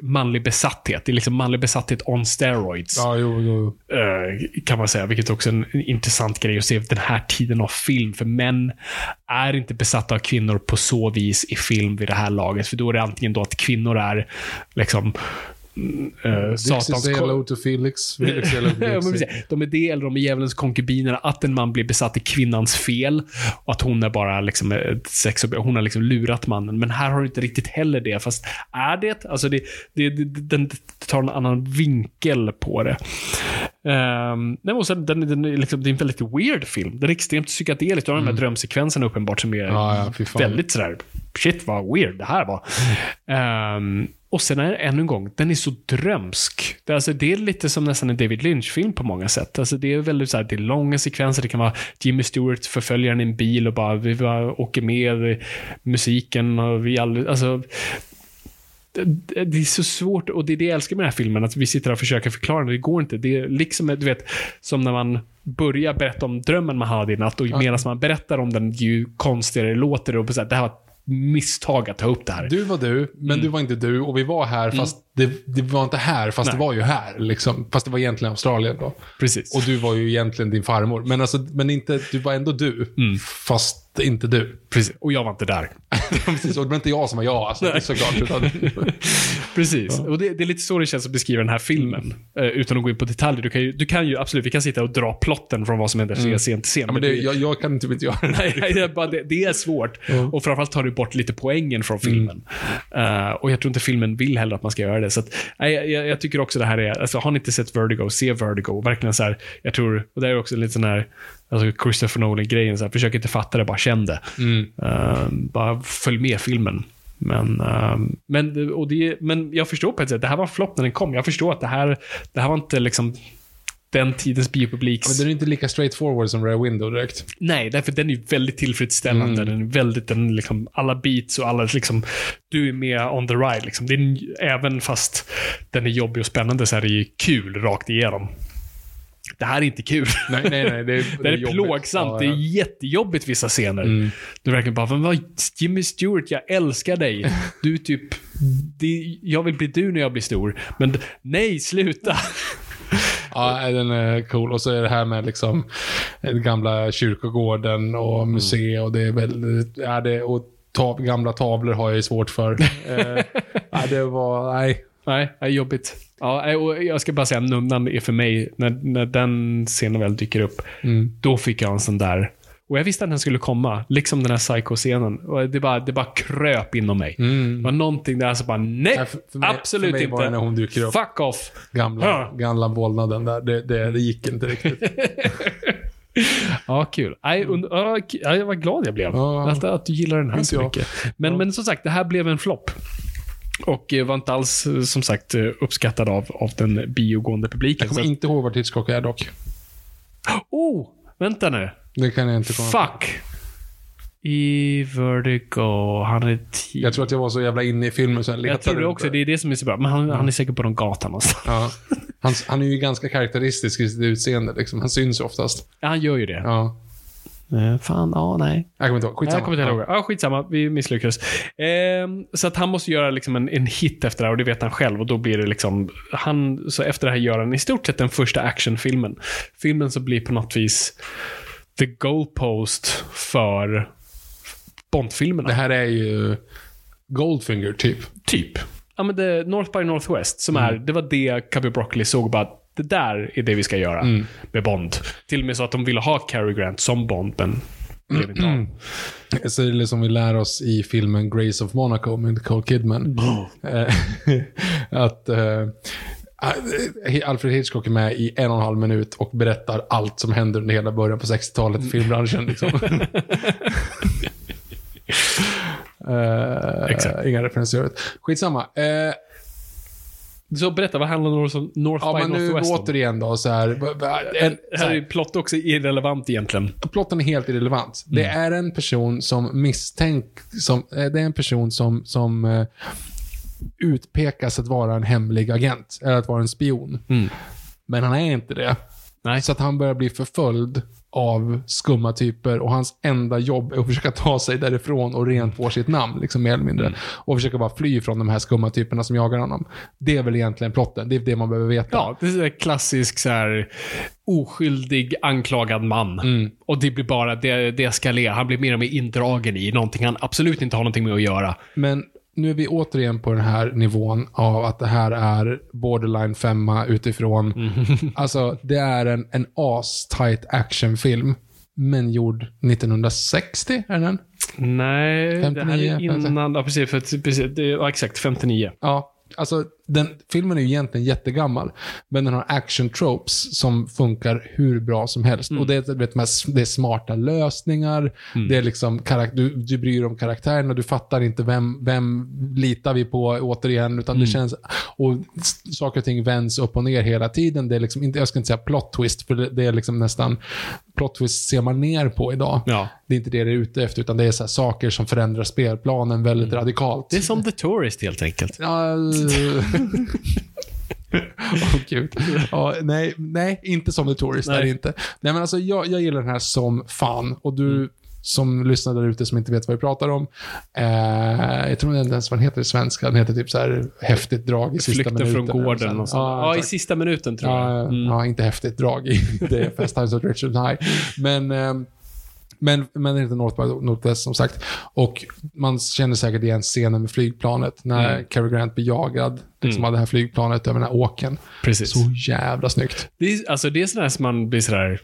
manlig besatthet. Det är liksom manlig besatthet on steroids. Ja, jo, jo. eh, kan man säga. Vilket också är en intressant grej att se den här tiden av film. För män är inte besatta av kvinnor på så vis i film vid det här laget. För då är det antingen då att kvinnor är liksom Uh, Dixie hello to Felix. Felix hello to Dixie. de är det, eller de är djävulens konkubiner. Att en man blir besatt är kvinnans fel. Och att hon är bara liksom ett sex hon har liksom lurat mannen. Men här har du inte riktigt heller det. Fast är det? Alltså det, det, det, den tar en annan vinkel på det. Um, nej, och sen, den, den, liksom, det är en väldigt weird film. Den är extremt psykedelisk. Du har de här drömsekvenserna uppenbart som är Ja, ja, väldigt sådär, shit vad weird det här var. Ehm, och sen är ännu en gång, den är så drömsk. Det, är alltså, det är lite som nästan en David Lynch-film på många sätt. Alltså, det är väldigt så här, det är långa sekvenser, det kan vara Jimmy Stewart förföljer i en bil och bara, vi bara åker med musiken och vi all, alltså det är så svårt och det är det jag älskar med den här filmen, att vi sitter och försöker förklara det. Det går inte. Det är liksom, du vet, som när man börjar berätta om drömmen man hade i natt och medan man berättar om den, ju konstigare låter det. Och så här, det här var ett misstag att ta upp det här. Du var du, men Mm. du var inte du. Och vi var här, fast det, det var inte här, fast det Nej. var ju här. Liksom. Fast det var egentligen Australien då. Precis. Och du var ju egentligen din farmor. Men, alltså, men inte, du var ändå du, Mm. fast inte du. Precis. Och jag var inte där. Precis, och det var inte jag som var jag, alltså, såklart. Utan, Precis. Och det, det är lite så det känns att beskriva den här filmen. Eh, utan att gå in på detaljer. Du kan, ju, du kan ju absolut, vi kan sitta och dra plotten från vad som händer mm. scen till scen. ja, men det, jag, jag kan inte göra det. Nej, det, är bara, det, det är svårt. Och framförallt tar du bort lite poängen från filmen. Eh, och jag tror inte filmen vill heller att man ska göra det. Så att, nej, jag, jag, jag tycker också det här är, alltså, har ni inte sett Vertigo, se Vertigo. Verkligen så här, jag tror, och det är också lite sån här, alltså Christopher Nolan-grejen, försök inte fatta det, bara känn det. Eh, bara följ med filmen. Men, ehm, men, och det, men jag förstår på ett sätt, det här var en flopp när den kom. Jag förstår att det här, det här var inte liksom den tidens biopubliks... Men den är inte lika straightforward som Rare Window direkt. Nej, därför den är väldigt tillfredsställande. Den är väldigt, den liksom, alla beats och alla liksom, du är med on the ride liksom. Det är, en- även fast den är jobbig och spännande så är det ju kul rakt igenom. Det här är inte kul. Nej, nej, nej. Det är, Det är jobbigt. plågsamt. Ja, Det är ja. jättejobbigt vissa scener. Du verkligen bara, vad, Jimmy Stewart, jag älskar dig. Du är typ, det, jag vill bli du när jag blir stor. Men nej, sluta. Ja, den är cool. Och så är det här med liksom den gamla kyrkogården och museet och det är väldigt, ja, det, och tav, gamla tavlor har jag ju svårt för. eh, ja, det var, nej. Nej, det är jobbigt. Ja, nej, och jag ska bara säga, nunnan är för mig, när, när den scenen väl dyker upp, då fick jag en sån där och jag visste att den skulle komma, liksom den här psycho-scenen. Och det bara, det bara kröp inom mig. Det var någonting där som bara, nej, Nej, för- för mig- absolut för mig inte. var det när hon dyker upp. Fuck off. Gamla, Ja. gamla vålnaden där. Det, det, det gick inte riktigt. Ja, kul. Nej, und- ja, ja, jag var glad jag blev. Ja. Att, att du gillar den här så mycket. Men, men som sagt, det här blev en flopp. Och eh, var inte alls, eh, som sagt, eh, uppskattad av, av den biogående publiken. Jag kommer Så- inte ihåg vart Hitchcock är dock. Oh, vänta nu. Det kan jag inte komma Fuck. I Vertigo, han är tio. Jag tror att jag var så jävla inne i filmen så jag Jag letade tror det också. där. Det är det som är så bra. Men han, han är säkert på någon gata någonstans. Ja. Han, han är ju ganska karaktäristisk i sitt utseende. Liksom. Han syns ju oftast. Ja, han gör ju det. Ja. Eh, fan, ja, nej. Jag kommer inte ihåg. Skitsamma. Jag kommer inte ihåg. Ja, skitsamma. Vi misslyckades. Ehm, så att han måste göra liksom en, en hit efter det här och det vet han själv. Och då blir det liksom... Han, så efter det här gör han i stort sett den första actionfilmen. Filmen som blir på något vis the goalpost för Bondfilmerna. Det här är ju Goldfinger, typ. Typ. Ja, men det, North by Northwest, som är, det var det Cubby Broccoli såg bara, det där är det vi ska göra med Bond. Till och med så att de ville ha Cary Grant som Bond, men det blev inte av. Så är det som vi lär oss i filmen Grace of Monaco med Nicole Kidman. Eh, att eh, Alfred Hitchcock är med i en och en halv minut och berättar allt som händer under hela början på 60-talet i filmbranschen. Liksom. Eh, Exakt. Inga referenser. Skitsamma. Eh, Så berätta, vad handlar North, North ja, by men nu Northwest om? återigen då, så här, en, så här är plott också irrelevant egentligen. plotten är helt irrelevant. Det är en person som misstänk... Som, eh, det är en person som, som eh, utpekas att vara en hemlig agent, eller att vara en spion. Men han är inte det. Nej. Så att han börjar bli förföljd av skumma typer och hans enda jobb är att försöka ta sig därifrån och rent få sitt namn, liksom mer eller mindre. Och försöka bara fly från de här skumma typerna som jagar honom. Det är väl egentligen plotten. Det är det man behöver veta. Ja, det är klassisk så här oskyldig anklagad man. Mm. Och det blir bara, det, det eskalerar. Han blir mer och mer indragen i någonting han absolut inte har någonting med att göra. Men nu är vi återigen på den här nivån av att det här är borderline femma utifrån. Alltså, det är en, en as-tight actionfilm. Men gjord 1960, är den? Nej, det här 59, är innan, ja, precis, för, precis det, ja, exakt, 59. Ja, alltså den, filmen är ju egentligen jättegammal, men den har action tropes som funkar hur bra som helst. Och det är, vet, det är smarta lösningar, det är liksom, du, du bryr dig om karaktärerna, du fattar inte vem, vem litar vi på återigen, utan det känns, och saker och ting vänds upp och ner hela tiden. Det är liksom inte, jag ska inte säga plot twist, för det, det är liksom nästan, plot twist ser man ner på idag. Ja. Det är inte det det är ute efter, utan det är så saker som förändrar spelplanen väldigt radikalt. Det är som The Tourist helt enkelt. Ja, gud. Ja, nej, nej, inte som The Tourist. Nej. Är det inte. Nej, men alltså, jag, jag gillar den här som fan. Och du som lyssnar där ute som inte vet vad vi pratar om. Eh, jag tror inte ens vad den heter i svenska. Den heter typ så här häftigt drag i sista Flykten minuten. från gården och så. sånt. Ja, i exakt. sista minuten tror jag. Ja, Mm. ja, inte häftigt drag i det Fast Times at Richard High. Men, eh, men, men det heter North by Northwest som sagt. Och man känner säkert igen scenen med flygplanet. När Mm. Cary Grant blir jagad liksom, av det här flygplanet över den här åken. Precis. Så jävla snyggt. Det är, alltså, det är sådär som man blir sådär...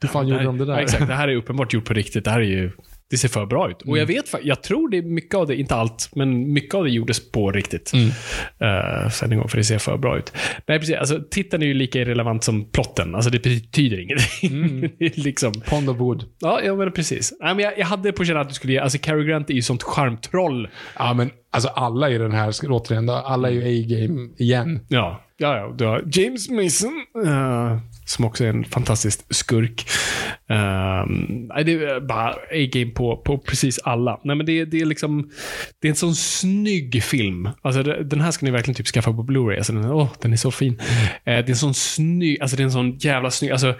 Hur fan gjorde de det där? Ja, exakt, det här är uppenbart gjort på riktigt. Det här är ju... Det ser för bra ut. Och Mm. jag vet fa- jag tror det är mycket av det, inte allt, men mycket av det gjordes på riktigt. Mm. Uh, sen en gång, för det ser för bra ut. Nej, precis. Alltså, titeln är ju lika irrelevant som plotten. Alltså, det betyder ingenting. Mm. är liksom... Pond of Wood. Ja, ja men precis. Nej, men jag, jag hade på känn att du skulle ge... Alltså, Cary Grant är ju sånt charmtroll. Ja, men alltså alla i den här, återigen, alla är ju A-game igen. Ja, ja, ja. James Mason, eh, som också är en fantastisk skurk. Um, det är bara A-game på, på precis alla. Nej, men det, det är liksom, det är en sån snygg film. Alltså, den här ska ni verkligen typ skaffa på Blu-ray. Alltså, den, oh, den är så fin. Mm. Uh, det är en sån snygg, alltså det är en sån jävla snygg, alltså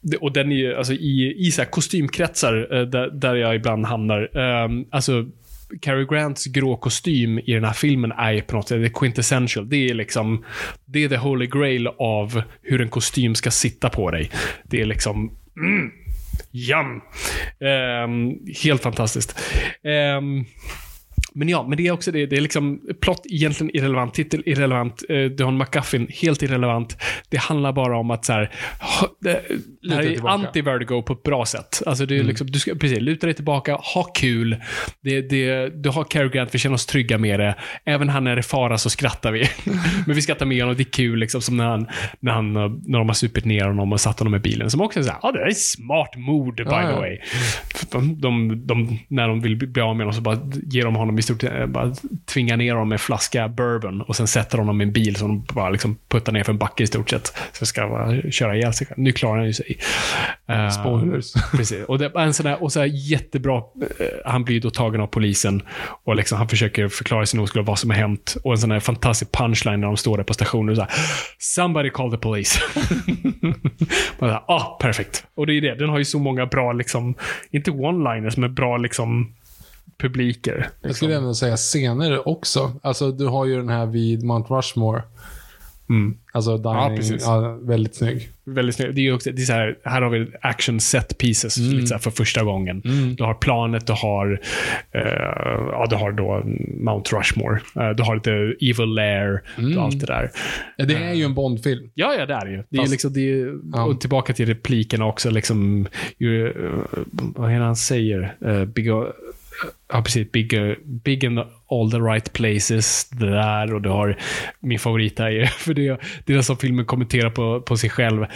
det- och den är ju, alltså i, i så här kostymkretsar, uh, där, där jag ibland hamnar. Um, alltså, Cary Grants grå kostym i den här filmen är ju på något sätt det är quintessential. Det är liksom, det är the holy grail av hur en kostym ska sitta på dig. Det är liksom, mm, yum. Um, helt fantastiskt. Um, men ja, men det är också det. Det är liksom plott egentligen irrelevant, titel irrelevant, eh, du har en McGuffin helt irrelevant. Det handlar bara om att så här, det, det här är anti-vertigo på ett bra sätt. Alltså det är liksom, du ska precis luta dig tillbaka, ha kul. Det, det, du har Cary Grant, vi känner oss trygga med det. Även han när det fara så skrattar vi. men vi skrattar med honom, det är kul liksom som när, han, när, han, när de har supit ner honom och satt honom i bilen. Som också är såhär, ja det där är smart mord by Ja, the ja. way. De, de, de, när de vill bli av med honom så bara ger de honom i stort eh, bara tvingar ner honom med flaska bourbon och sen sätter de honom i en bil som de bara liksom puttar ner för en backe i stort sett. Så ska bara köra ihjäl sig själv. Nu klarar han ju sig. Spoilers. Precis. Och, det, är en sån där, och så här jättebra, eh, han blir då tagen av polisen och liksom, han försöker förklara sin oskuld vad som har hänt. Och en sån här fantastisk punchline när de står där på stationen och så här, Somebody call the police. Man ah, perfekt. Och det är det, den har ju så många bra, liksom, inte one-liners, men bra liksom publiker. Jag Liksom. skulle även säga scener också. Alltså, du har ju den här vid Mount Rushmore. Mm. Alltså, dining. precis. Ja, väldigt snygg. Väldigt snyggt. Det är ju också, det är så här, här har vi action set pieces Mm. lite så för första gången. Du har planet, du har, eh, ja, du har då Mount Rushmore. Eh, du har lite Evil Lair, Mm. allt det där. Det är ju en Bondfilm. Ja, ja, det är ju. Det är Fast- liksom, det är, Ja. Och tillbaka till replikerna också. Liksom, ju, eh, vad är det han säger? Uh, ja, precis. Big, eh, big in all the right places. Det där. Och du har min favorit här. är- För det, det är den som filmen kommenterar på, på sig själv.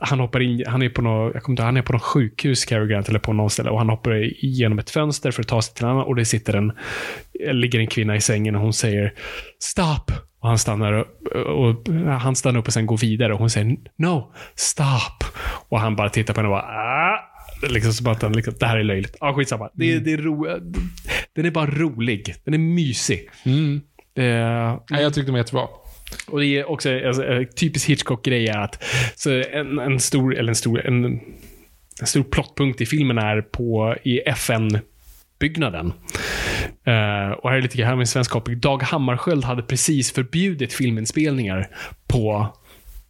Han hoppar in, han är på något, jag kommer inte, han är på något sjukhus, Cary Grant, eller på någon ställe. Och han hoppar igenom ett fönster för att ta sig till en annan. Och det sitter en, ligger en kvinna i sängen och hon säger Stop! Och han stannar upp och, och han stannar upp och sen går vidare och hon säger No, stop! Och han bara tittar på henne och bara ah! Liksom som att han liksom, det här är löjligt. Ja, skitsamma. Det, är det är ro, den är bara rolig. Den är mysig. Eh, Ja, jag tyckte de var jättebra. och det är också alltså, en typisk Hitchcock-grej att så en, en stor, eller en stor, en, en stor plottpunkt i filmen är på i FN-byggnaden. Eh, och här är lite med en svensk koppling. Dag Hammarskjöld hade precis förbjudit filminspelningar på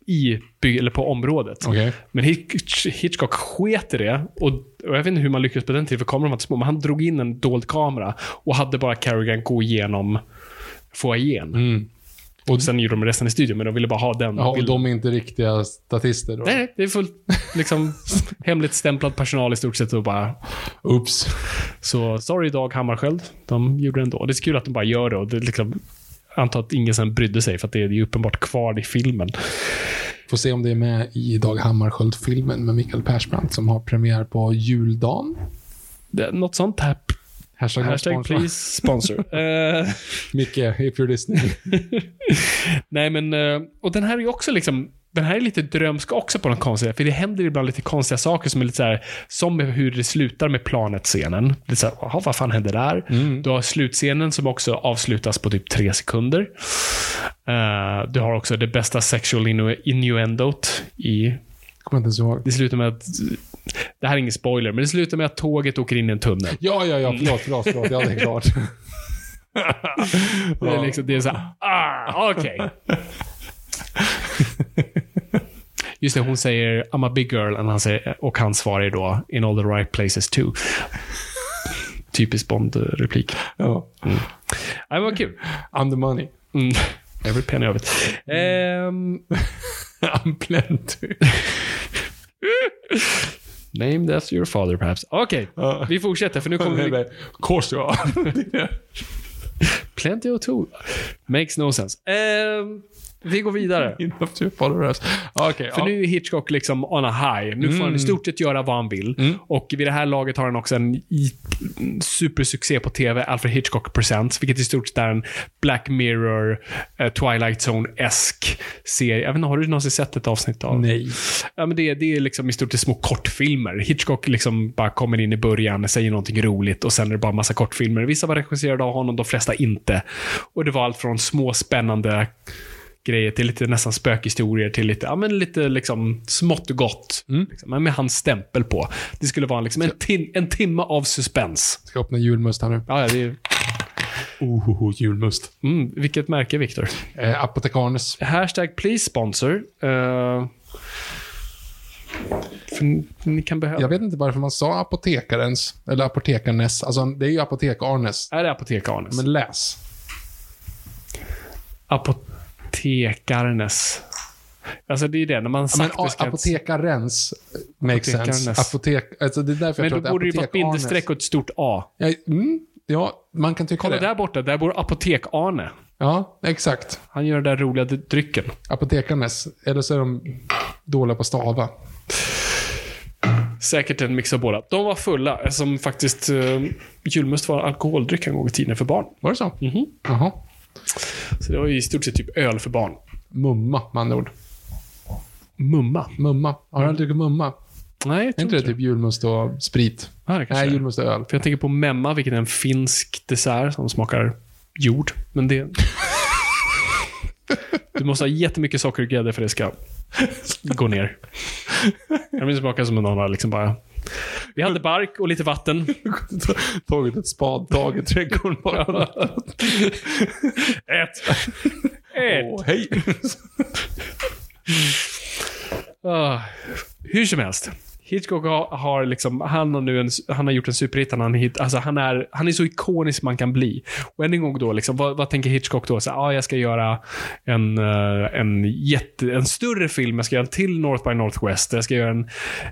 i by- eller på området. Okej. Men Hitch- Hitchcock sket i det. Och, och jag vet inte hur man lyckades på den tiden, för kameran var inte små. Men han drog in en dold kamera och hade bara Carrigan gå igenom foajén. Och sen gjorde de resten i studion, men de ville bara ha den Ja, och de är inte riktiga statister då. Nej, det är fullt liksom, hemligt stämplad personal i stort sett och bara... Oops. Så sorry Dag Hammarskjöld, de gjorde det ändå. Det är så kul att de bara gör det och det liksom... Antar att ingen sen brydde sig, för att det är ju uppenbart kvar i filmen. Får se om det är med i Dag Hammarskjöld-filmen med Mikael Persbrandt som har premiär på juldagen. Det, något sånt här. Hashtag, Hashtag sponsor. please sponsor. Eh, Micke, if you're listening. Nej, men... eh, Och den här är ju också liksom... Den här är lite drömsk också på något konstigt För det händer ibland lite konstiga saker som är lite så här, Som hur det slutar med planet-scenen. Lite såhär, jaha, vad fan hände där? Du har slutscenen som också avslutas på typ tre sekunder. Eh, du har också det bästa sexual innu- innuendot i... Kommer inte ens ihåg. Det slutar med att... Det här är ingen spoiler, men det slutar med att tåget åker in i en tunnel. Ja, ja, ja. Förlåt, förlåt, förlåt. Ja, det är klart. Det är liksom, det är såhär, ah, okej. Just det, hon säger I'm a big girl och han, säger, och han svarar då in all the right places too. Typisk Bond-replik. Ja. Nej, men vad kul. I'm the money. Mm. Every penny of it. Ehm, I'm plenty. named after your father perhaps. Okej, vi fortsätter för nu kommer vi... Course you are. Plenty of tool. Makes no sense. Ehm, vi går vidare. Okej, För ja. nu är Hitchcock liksom on a high. Nu får han i stort sett göra vad han vill. Och vid det här laget har han också en supersuccé på TV, Alfred Hitchcock Presents, vilket i stort sett är en Black Mirror, eh, Twilight Zone-esk serie. Jag vet inte, har du någonsin sett ett avsnitt av? Nej. Ja, men det, det är liksom i stort sett små kortfilmer. Hitchcock liksom bara kommer in i början, säger någonting roligt och sen är det bara massa kortfilmer. Vissa var regisserade av honom, de flesta inte. Och det var allt från små spännande grejer till lite nästan spökhistorier till lite, ja men lite liksom smått och gott. Liksom, men med hans stämpel på. Det skulle vara liksom en, tim- en timme av suspens. Ska öppna julmust här nu. Ja, ja, det är, Oh, julmust. mm, vilket märke, Viktor? Eh, Apotekarnes. Hashtag please sponsor. För ni kan behöva... Jag vet inte varför man sa apotekarens, eller apotekarnes. Alltså, det är ju apotek-Arnes. Är det Apotek Arnes? Men läs. Apotekarnes. Alltså det är det, när man Ja, sagt men det ska... apotekarens makes sense. Apotek, alltså det är därför men jag då tror att borde det ju vara bindestreck och ett stort A. Ja, mm, ja, man kan tycka Kolla det. där borta, där bor Apotek-Arne. Ja, exakt. Han gör den där roliga drycken. Apotekarnes. Eller så är de dåliga på att stava. Säkert en mix av båda. De var fulla, som faktiskt uh, julmust var alkoholdryck en gång i tiden för barn. Var det så? Mhm. Jaha. Så det var ju i stort sett typ öl för barn. Mumma, med andra ord. Mumma? Mumma. Har du aldrig druckit mumma? Nej, jag tror inte det typ julmust och sprit? Ja, det Nej, julmust och öl. För jag tänker på memma, vilket är en finsk dessert som smakar jord. Men det... Du måste ha jättemycket socker och grädde för det ska gå ner. Jag minns smaka som en annan liksom bara... Vi hade bark och lite vatten. Tagit ett spadtag i trädgården bara. Ät! Ät! Åh, hej! Ah, hur som helst. Hitchcock har, har liksom, han har nu en, han har gjort en superhit. Han, hit, alltså han, är, han är så ikonisk man kan bli. Och än en gång då, liksom, vad, vad tänker Hitchcock då? Så, ah, jag ska göra en, eh, en, jätte, en större film. Jag ska göra en till North by Northwest. Jag ska göra en,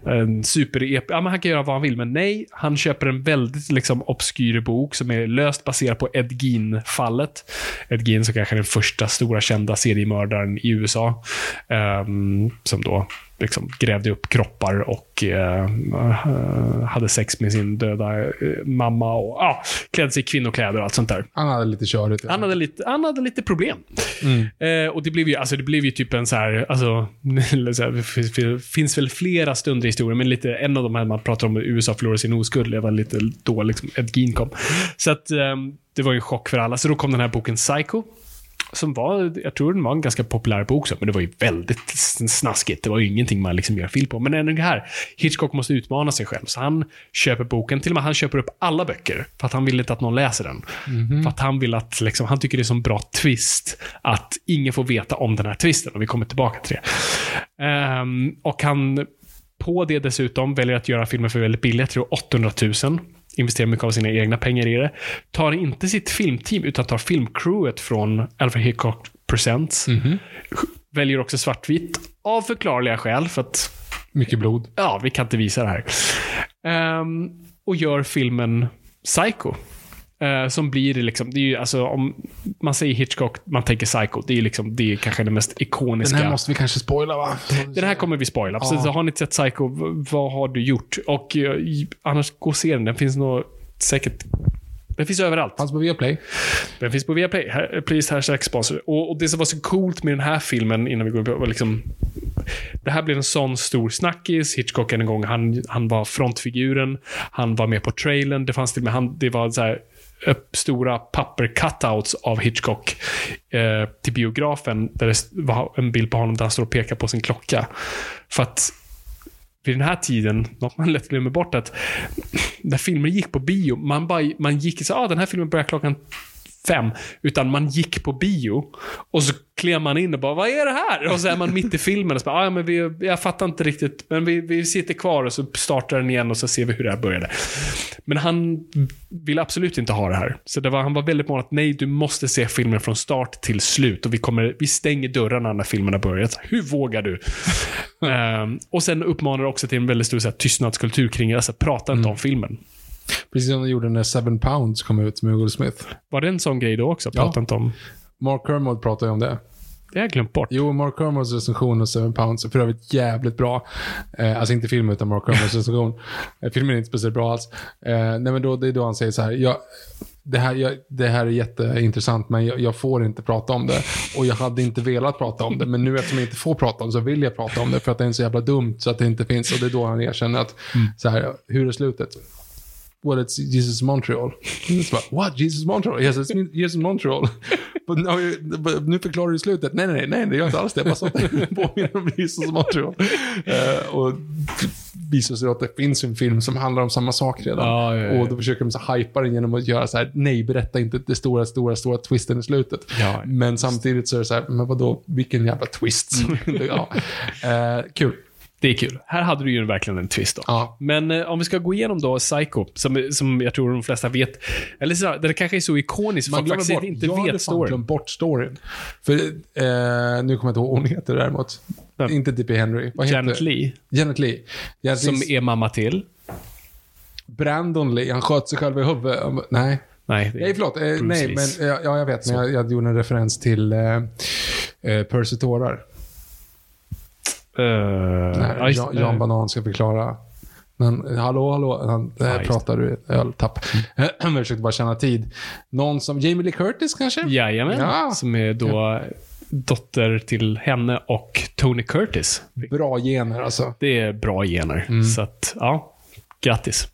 en super ja, men Han kan göra vad han vill, men nej. Han köper en väldigt liksom, obskyr bok som är löst baserad på Ed Gein-fallet. Ed Gein som kanske är den första stora kända seriemördaren i USA. Um, ehm, som då liksom grävde upp kroppar och eh, eh, hade sex med sin döda eh, mamma och ah, klädde sig i kvinnokläder och allt sånt där. Han hade lite körigt. Han hade lite, han hade lite problem. Eh, och det blev, ju, alltså, det blev ju typ en så här, alltså, det finns- väl flera stunder i historien, men lite, en av de här man pratar om, USA förlorar sin oskuld, det var lite då liksom Ed Gein kom. Så att, ehm, det var ju en chock för alla. Så då kom den här boken Psycho. Som var, jag tror den var en ganska populär bok också, men det var ju väldigt snaskigt. Det var ju ingenting man liksom gör film på. Men ändå här, Hitchcock måste utmana sig själv. Så han köper boken, till och med han köper upp alla böcker. För att han vill inte att någon läser den. För att han vill att, liksom, han tycker det är så bra twist att ingen får veta om den här twisten. Och vi kommer tillbaka till det. Ehm, och han, på det dessutom, väljer att göra filmen för väldigt billigt. Jag tror 800 000 investerar mycket av sina egna pengar i det. Tar inte sitt filmteam, utan tar filmcrewet från Alfred Hitchcock Presents. Väljer också svartvitt, av förklarliga skäl, för att Mycket blod. ja, vi kan inte visa det här. Ehm, och gör filmen Psycho. Eh, som blir liksom, det är ju alltså om man säger Hitchcock, man tänker Psycho. Det är ju liksom, det är kanske det mest ikoniska. Den här måste vi kanske spoila va? Den här kommer vi spoila. Ja. så har ni inte sett Psycho, vad har du gjort? Och eh, i- annars, gå och se den. Den finns nog säkert... Den finns överallt. Fanns på Viaplay. Den finns på Viaplay. Här- Please hashtag sponsor. Och, och det som var så coolt med den här filmen, innan vi går på, var liksom... Det här blev en sån stor snackis. Hitchcock en gång, han, han var frontfiguren. Han var med på trailern. Det fanns till och med, han, det var så här, stora papper-cutouts av Hitchcock eh, till biografen, där det var en bild på honom där han står och pekar på sin klocka. För att vid den här tiden, något man lätt glömmer bort, att när filmer gick på bio, man, bara, man gick så ah, den här filmen börjar klockan fem. Utan man gick på bio och så klev man in och bara, vad är det här? Och så är man mitt i filmen och så bara, ah, ja, men vi, jag fattar inte riktigt, men vi, vi sitter kvar och så startar den igen och så ser vi hur det här började. Men han ville absolut inte ha det här. Så det var, han var väldigt mån att nej, du måste se filmen från start till slut och vi, kommer, vi stänger dörrarna när filmerna börjar. Så, Hur vågar du? Ehm, och sen uppmanar också till en väldigt stor så här, tystnadskultur kring det. Alltså, prata inte om filmen. Precis som de gjorde när Seven Pounds kom ut med Will Smith. Var det en sån grej då också? Prata Ja. inte om... Mark Kermode pratade ju om det. Det har jag glömt bort. Jo, Mark Kermodes recension av Seven Pounds är för övrigt jävligt bra. Eh, alltså inte filmen, utan Mark Kermodes recension. Eh, filmen är inte speciellt bra alls. Eh, nej, men då, det är då han säger så här. Jag, det, här jag, det här är jätteintressant, men jag, jag får inte prata om det. Och jag hade inte velat prata om det, men nu eftersom jag inte får prata om det så vill jag prata om det. För att det är så jävla dumt så att det inte finns. Och det är då han erkänner att, så här, hur är slutet? Well, it's Jesus Montreal. It's What? Jesus Montreal? Yes, it's Jesus Montreal. But now but nu förklarar du slutet. Nej, nej, nej, det gör inte alls det. Jag bara påminner om Jesus Montreal. Uh, och visar sig att det finns en film som handlar om samma sak redan. Ja, ja, ja. Och då försöker de så hypa den genom att göra så här, nej, berätta inte det stora, stora, stora twisten i slutet. Men samtidigt så är det så här, men vadå, vilken jävla twist. ja. Eh, kul. Det är kul. Här hade du ju verkligen en twist då. Ja. Men eh, om vi ska gå igenom då Psycho, som, som jag tror de flesta vet. Eller så, det kanske är så ikoniskt, Man glömmer faktiskt bort. inte jag vet storyn. glömt bort storyn. För, eh, nu kommer jag inte ihåg vad hon heter däremot. Vem? Inte Dippy Henry. Vad Janet heter? Lee, Janet Lee. Janet som Lees- är mamma till. Brandon Lee. Han sköt sig själv i huvudet. Nej. Nej, det är Nej, förlåt. Eh, nej, men ja, ja, jag vet. Men jag, jag gjorde en referens till eh, eh, Percy Tårar. Eh, Nej, Jan, Jan Banan ska förklara. Men hallå, hallå. Han eh, just pratar ett öltapp. Jag försökte bara känna tid. Någon som... Jamie Lee Curtis kanske? Jajamän, Ja. som är då dotter till henne och Tony Curtis. Bra gener alltså. Det är bra gener. Mm. Så att, ja. Grattis.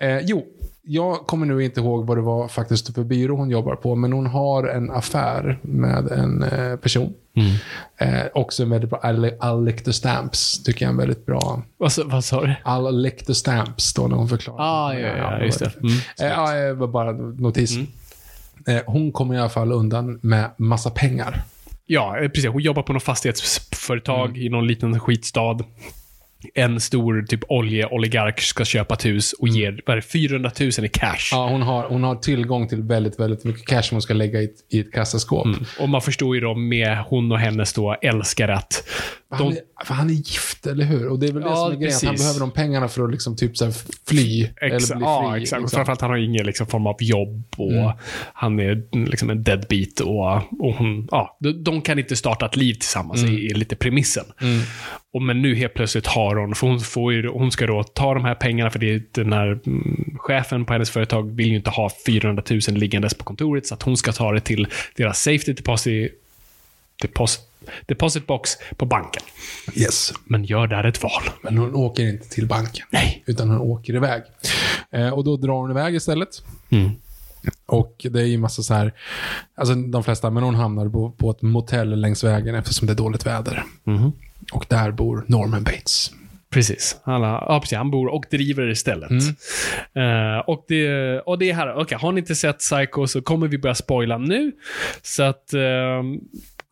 Eh, jo, jag kommer nu inte ihåg vad det var faktiskt för byrå hon jobbar på, men hon har en affär med en eh, person. Eh, också en väldigt bra, I'll, lick the stamps, tycker jag är en väldigt bra. Vad, sa- vad sa du? I'll lick the stamps, står när hon förklarar. Ah, ja, ja, just det. Mm. Eh, ja, det var bara notis. Eh, hon kommer i alla fall undan med massa pengar. Ja, eh, precis. Hon jobbar på något fastighetsföretag Mm. i någon liten skitstad. En stor typ oljeoligark ska köpa ett hus och ger vad är det, 400 000 i cash. Mm. Ja, hon, har, hon har tillgång till väldigt, väldigt mycket cash som hon ska lägga i ett, i ett kassaskåp. Och man förstår ju då med hon och hennes då älskare att Han, de, är, han är gift, eller hur? Och det är väl det Ja, som är grejen. Han behöver de pengarna för att liksom typ så fly. Exa, eller bli fri. ja, exakt. liksom. Framförallt han har ingen liksom, form av jobb och Mm. han är liksom en deadbeat och, och hon, ja, de, kan inte starta ett liv tillsammans, Mm. i, i lite premissen. Och men nu helt plötsligt har hon, för hon, får ju, hon ska då ta de här pengarna för det är den här mm, chefen på hennes företag vill ju inte ha 400 000 liggandes på kontoret så att hon ska ta det till deras safety deposit, deposit, box på banken. Yes. Men gör där ett val. Men hon åker inte till banken. Nej. Utan hon åker iväg. Eh, och då drar hon iväg istället. Mm. Och det är ju massa så här, alltså de flesta, men hon hamnar på, på ett motell längs vägen eftersom det är dåligt väder. Mhm. Och där bor Norman Bates. Precis. Alla, ja, precis. Han bor och driver istället. Eh, och, det, och det är här, okej, har ni inte sett Psycho så kommer vi börja spoila nu. Så att, ehm,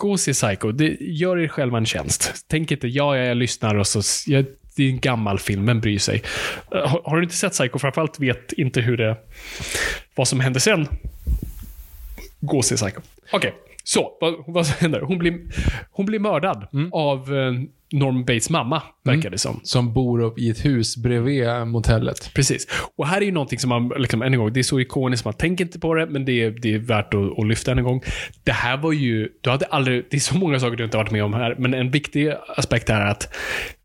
gå och se Psycho. Det, gör er själva en tjänst. Tänk inte, ja, ja jag lyssnar och så, jag, det är en gammal film, vem bryr sig? Eh, har, har du inte sett Psycho, framförallt vet inte hur det, vad som hände sen, gå och se Psycho. Okej, så, vad, vad händer? Hon blir, hon blir mördad av eh, Norman Bates mamma, verkar det som. Som bor upp i ett hus bredvid motellet. Precis. Och här är ju någonting som man, liksom, än en gång, det är så ikoniskt, man tänker inte på det, men det är, det är värt att, att lyfta än en gång. Det här var ju, du hade aldrig, det är så många saker du inte har varit med om här, men en viktig aspekt här är att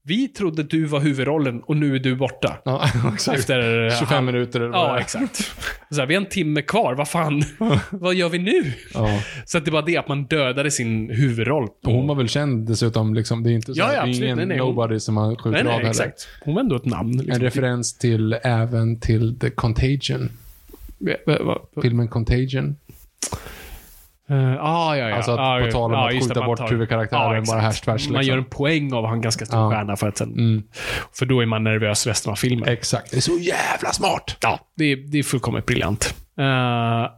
vi trodde du var huvudrollen och nu är du borta. Ja, exakt. Efter 25 minuter eller vad det Ja, exakt. Så här, vi har en timme kvar, vad fan, vad gör vi nu? Ja. Så att det var det, att man dödade sin huvudroll. Och hon var väl känd dessutom, liksom, det är inte så Ja, ja, absolut. ingen Nej, nej, hon- nobody som man skjuter Nej, av nej, heller. exakt. Hon var ändå ett namn. Liksom. En referens till, även till The Contagion. Filmen Contagion. Eh, ah, ja, ja. Alltså att ah, på tal om Ja, att skjuta man bort tar- huvudkaraktären Ja, bara härs tvärs, Man liksom. gör en poäng av att ha en ganska stor Ja. stjärna för att sen... Mm. För då är man nervös resten av filmen. Exakt. Det är så jävla smart! Ja, det är, det är fullkomligt briljant. Uh,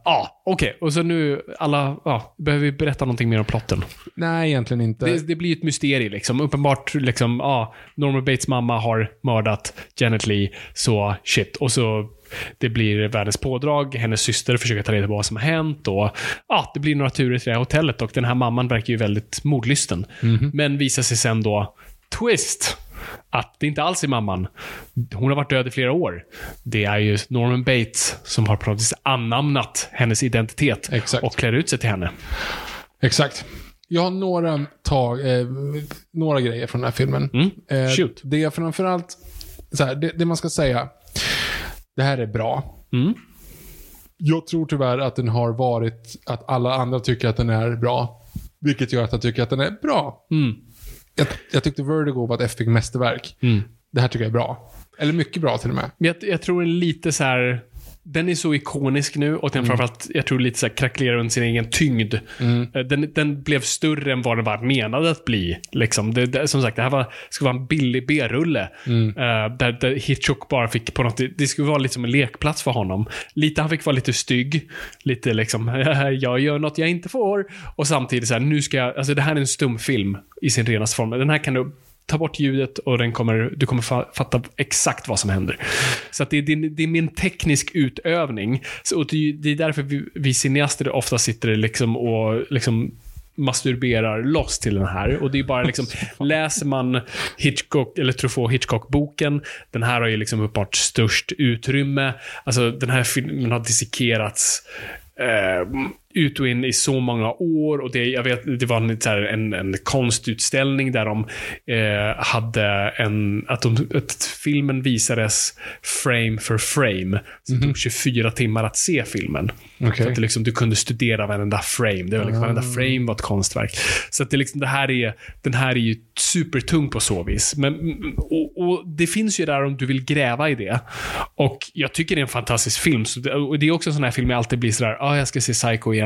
ja, okej. Och så nu, alla, ja, behöver vi berätta någonting mer om plotten? Nej, egentligen inte. Det, det blir ett mysterium liksom. Uppenbart, liksom, ja, Norman Bates mamma har mördat Janet Lee, så shit. Och så det blir världens pådrag, hennes syster försöker ta reda på vad som har hänt och ja, det blir några turer till det här hotellet och den här mamman verkar ju väldigt mordlysten. Men visar sig sen då, twist, att det inte alls är mamman. Hon har varit död i flera år. Det är ju Norman Bates som har på anamnat hennes identitet Exakt. och klär ut sig till henne. Exakt. Jag har några, tag, eh, några grejer från den här filmen. Mm. Eh, Shoot. Det är framförallt, så här, det, det man ska säga, det här är bra. Mm. Jag tror tyvärr att den har varit, att alla andra tycker att den är bra. Vilket gör att jag tycker att den är bra. Mm. Jag, jag tyckte Vertigo var ett effektivt mästerverk. Mm. Det här tycker jag är bra. Eller mycket bra till och med. Jag, jag tror lite så här. Den är så ikonisk nu och den framförallt, jag tror lite så här under sin egen tyngd. Eh, Den, den blev större än vad den var menad att bli. Liksom. Det, det, som sagt, det här var, skulle vara en billig B-rulle. Eh, där, där Hitchcock bara fick på något, det, det skulle vara lite som en lekplats för honom. Lite, han fick vara lite stygg. Lite liksom, jag gör något jag inte får. Och samtidigt så här, nu ska jag, alltså det här är en stumfilm i sin renaste form. Den här kan du ta bort ljudet och den kommer, du kommer fa- fatta exakt vad som händer. Så att det, det, det är en teknisk utövning. Så, och det, det är därför vi, vi cineaster ofta sitter liksom och liksom masturberar loss till den här. Och det är bara liksom, läser man Hitchcock, eller Truffaut Hitchcock-boken, den här har ju liksom uppenbart störst utrymme. Alltså den här filmen har dissekerats eh, ut och in i så många år. Och det, jag vet, det var en, här, en, en konstutställning där de eh, hade en... Att, de, att filmen visades frame for frame. Så det tog 24 timmar att se filmen. Okej. Så att liksom, du kunde studera varenda frame. Det var liksom, Varenda frame var ett konstverk. Så att det liksom, det här är, den här är ju supertung på så vis. Men, och, och det finns ju där om du vill gräva i det. Och jag tycker det är en fantastisk film. Så det, och det är också en sån här film jag alltid blir sådär, ah, jag ska se Psycho igen.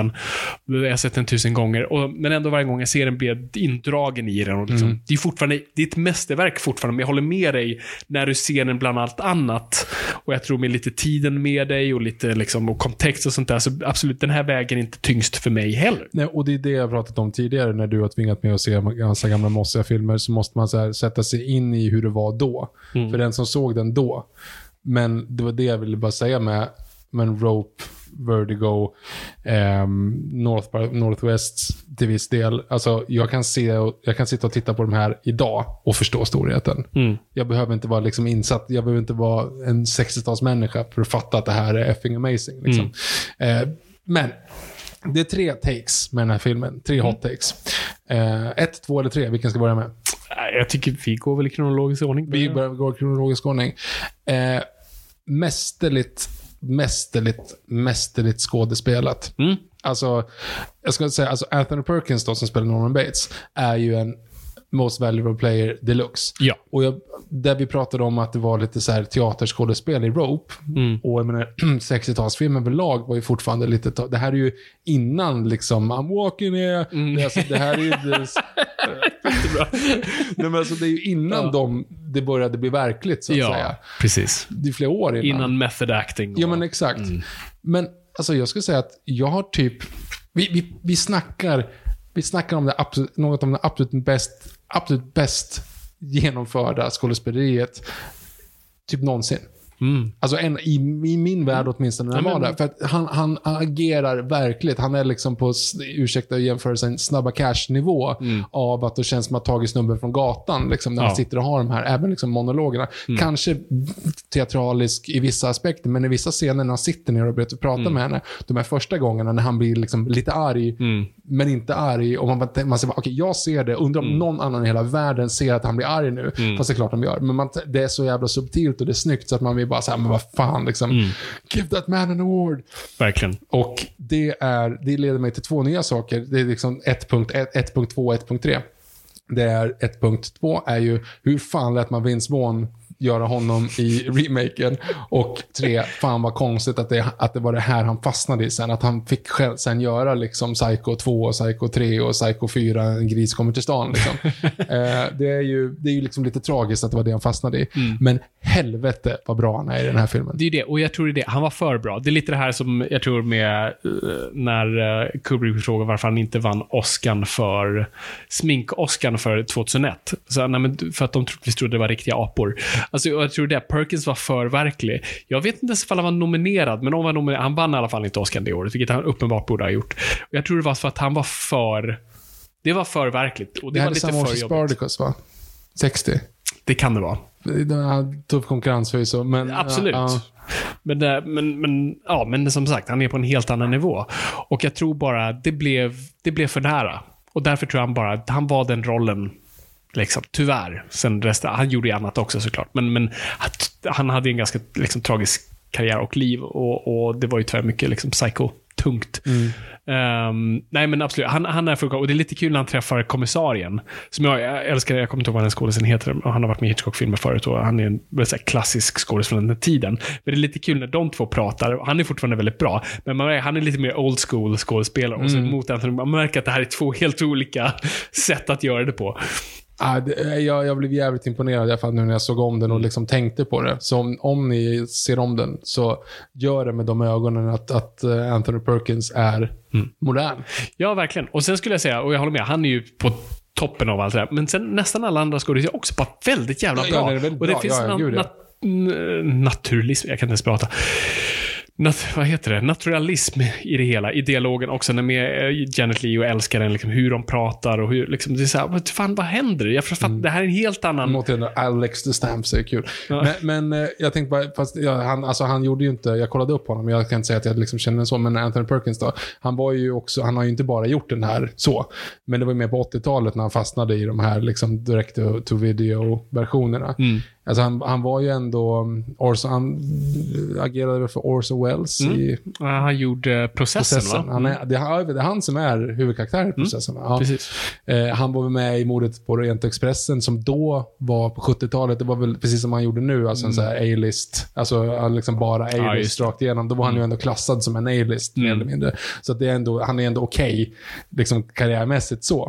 Jag har sett den tusen gånger. Och, men ändå varje gång jag ser den blir jag indragen i den. Och liksom, Det är fortfarande, det är ett mästerverk fortfarande, men jag håller med dig när du ser den bland allt annat. Och jag tror med lite tiden med dig och lite liksom, och kontext och sånt där, så absolut, den här vägen är inte tyngst för mig heller. Nej, och det är det jag pratat om tidigare när du har tvingat mig att se ganska gamla mossiga filmer så måste man så här, sätta sig in i hur det var då. För den som såg den då. Men det var det jag ville bara säga med men Rope, Vertigo, ehm, North Northwest till viss del. Alltså, jag kan, se, jag kan sitta och titta på de här idag och förstå storheten. Jag behöver inte vara liksom insatt, jag behöver inte vara en 60-talsmänniska för att fatta att det här är effing amazing. Liksom. Eh, men det är tre takes med den här filmen. Tre hot takes. Eh, ett, två eller tre. Vilken ska börja med? Jag tycker vi går väl i kronologisk ordning. Vi börjar gå i kronologisk ordning. Eh, mästerligt, mästerligt, mästerligt skådespelat. Mm. Alltså, jag ska säga, alltså Anthony Perkins då, som spelar Norman Bates, är ju en Most Valuable Player Deluxe. Ja. Och jag, där vi pratade om att det var lite så här teaterskådespel i Rope. Mm. Och jag menar, 60-talsfilm överlag var ju fortfarande lite... Det här är ju innan liksom, I'm walking here. Mm. Det, alltså, det här är ju... Det, Nej, men alltså, det är ju innan de, det började bli verkligt, så att Ja, säga. precis. Det är flera år innan. Innan method acting. Ja, men exakt. Men alltså, jag skulle säga att jag har typ... Vi, vi, vi snackar, vi snackar om det absolut, något om det absolut bäst, absolut bäst genomförda skådespeleriet typ någonsin. Alltså en, i, i min värld åtminstone när han var där. För att han, han agerar verkligt. Han är liksom på, ursäkta jämförelsen, snabba cash-nivå av att det känns som att tagit snubben från gatan. Liksom, när Ja. han sitter och har de här, även liksom monologerna. Kanske teatralisk i vissa aspekter, men i vissa scener när han sitter ner och börjar prata med henne, de här första gångerna när han blir liksom lite arg, men inte arg. Och man, man säger, okej, jag ser det. Undrar om någon annan i hela världen ser att han blir arg nu. Fast det är klart de gör. Men man, det är så jävla subtilt och det är snyggt så att man vill bara säga, men vad fan liksom. Give that man an award. Verkligen. Och det, är, det leder mig till två nya saker. Det är liksom 1.1, 1.2 och 1.3. Det är 1.2 är ju hur fan lät man Vince Vaughn göra honom i remaken. Och tre, fan vad konstigt att det, att det var det här han fastnade i sen. Att han fick själv sen göra liksom Psycho 2, och Psycho 3 och Psycho 4, En gris kommer till stan. Liksom. eh, det är ju, det är ju liksom lite tragiskt att det var det han fastnade i. Men helvete vad bra han är i den här filmen. Det är ju det, och jag tror det är det. Han var för bra. Det är lite det här som jag tror med eh, när uh, Kubrick frågade varför han inte vann Oscar för smink-Oscar för 2001. Så, nej, men, för att de troligtvis trodde det var riktiga apor. Alltså, jag tror det. Perkins var för verklig. Jag vet inte ens om han var nominerad, men om han, var nominerad, han vann i alla fall inte Oscar det året, vilket han uppenbart borde ha gjort. Och jag tror det var för att han var för... Det var för verkligt. Och det, Det var lite för jobbigt. Spartacus va? 60. Det kan det vara. Tuff konkurrens förvisso, men... Absolut. ja, Men, det, men, men, ja, men som sagt, han är på en helt annan nivå. Och jag tror bara det blev, det blev för nära. Och därför tror jag han bara att han var den rollen. Liksom, tyvärr. Sen resten, han gjorde ju annat också såklart. Men, men han hade en ganska liksom, tragisk karriär och liv. Och, och det var ju tyvärr mycket liksom, psycho-tungt. Ehm, nej men absolut, han, han är fullkomlig. Och det är lite kul när han träffar kommissarien. Som jag, jag älskar, jag kommer inte ihåg vad den skådisen heter. och Han har varit med i Hitchcock-filmer förut och han är en väldigt klassisk skådis från den tiden. Men det är lite kul när de två pratar. Han är fortfarande väldigt bra. Men man, han är lite mer old school skådespelare. Och så mot Anthony, man märker att det här är två helt olika sätt att göra det på. Ja, det, jag, jag blev jävligt imponerad i alla fall nu när jag såg om den och liksom tänkte på det. Så om, om ni ser om den, så gör det med de ögonen att, att eh, Anthony Perkins är modern. Ja, verkligen. Och sen skulle jag säga, och jag håller med, han är ju på toppen av allt det där. Men sen nästan alla andra skådespelare är också bara väldigt jävla Ja, ja, bra. det väldigt och det bra. finns Ja, ja, gud, ja. nat- n- naturalism, jag kan inte ens prata. Nat vad heter det? Naturalism i det hela, i dialogen också. När med eh, Janet Leigh och älskaren, liksom, hur de pratar och hur, liksom, det är så här, vad fan, vad händer? Jag fattar, Mm. det här är en helt annan... Återigen, Alex the Stamps är kul. Men, men eh, jag tänkte bara, fast ja, han, alltså, han gjorde ju inte, jag kollade upp honom, jag kan inte säga att jag liksom känner så, men Anthony Perkins då, han var ju också, han har ju inte bara gjort den här så, men det var ju mer på 80-talet när han fastnade i de här liksom direct to, video-versionerna. Alltså han, han var ju ändå, um, Orson, han agerade väl för Orson Welles i Ja, han gjorde processen, processen. va? Han är, det, är, det är han som är huvudkaraktären i processen. va? Ja. Precis. Eh, han var väl med i mordet på Orientexpressen som då var på 70-talet. Det var väl precis som han gjorde nu, alltså en sån här A-list. Alltså liksom bara Ja, A-list det. rakt igenom. Då var han ju ändå klassad som en A-list, mer eller mindre. Så att det är ändå, han är ändå okej, liksom karriärmässigt så.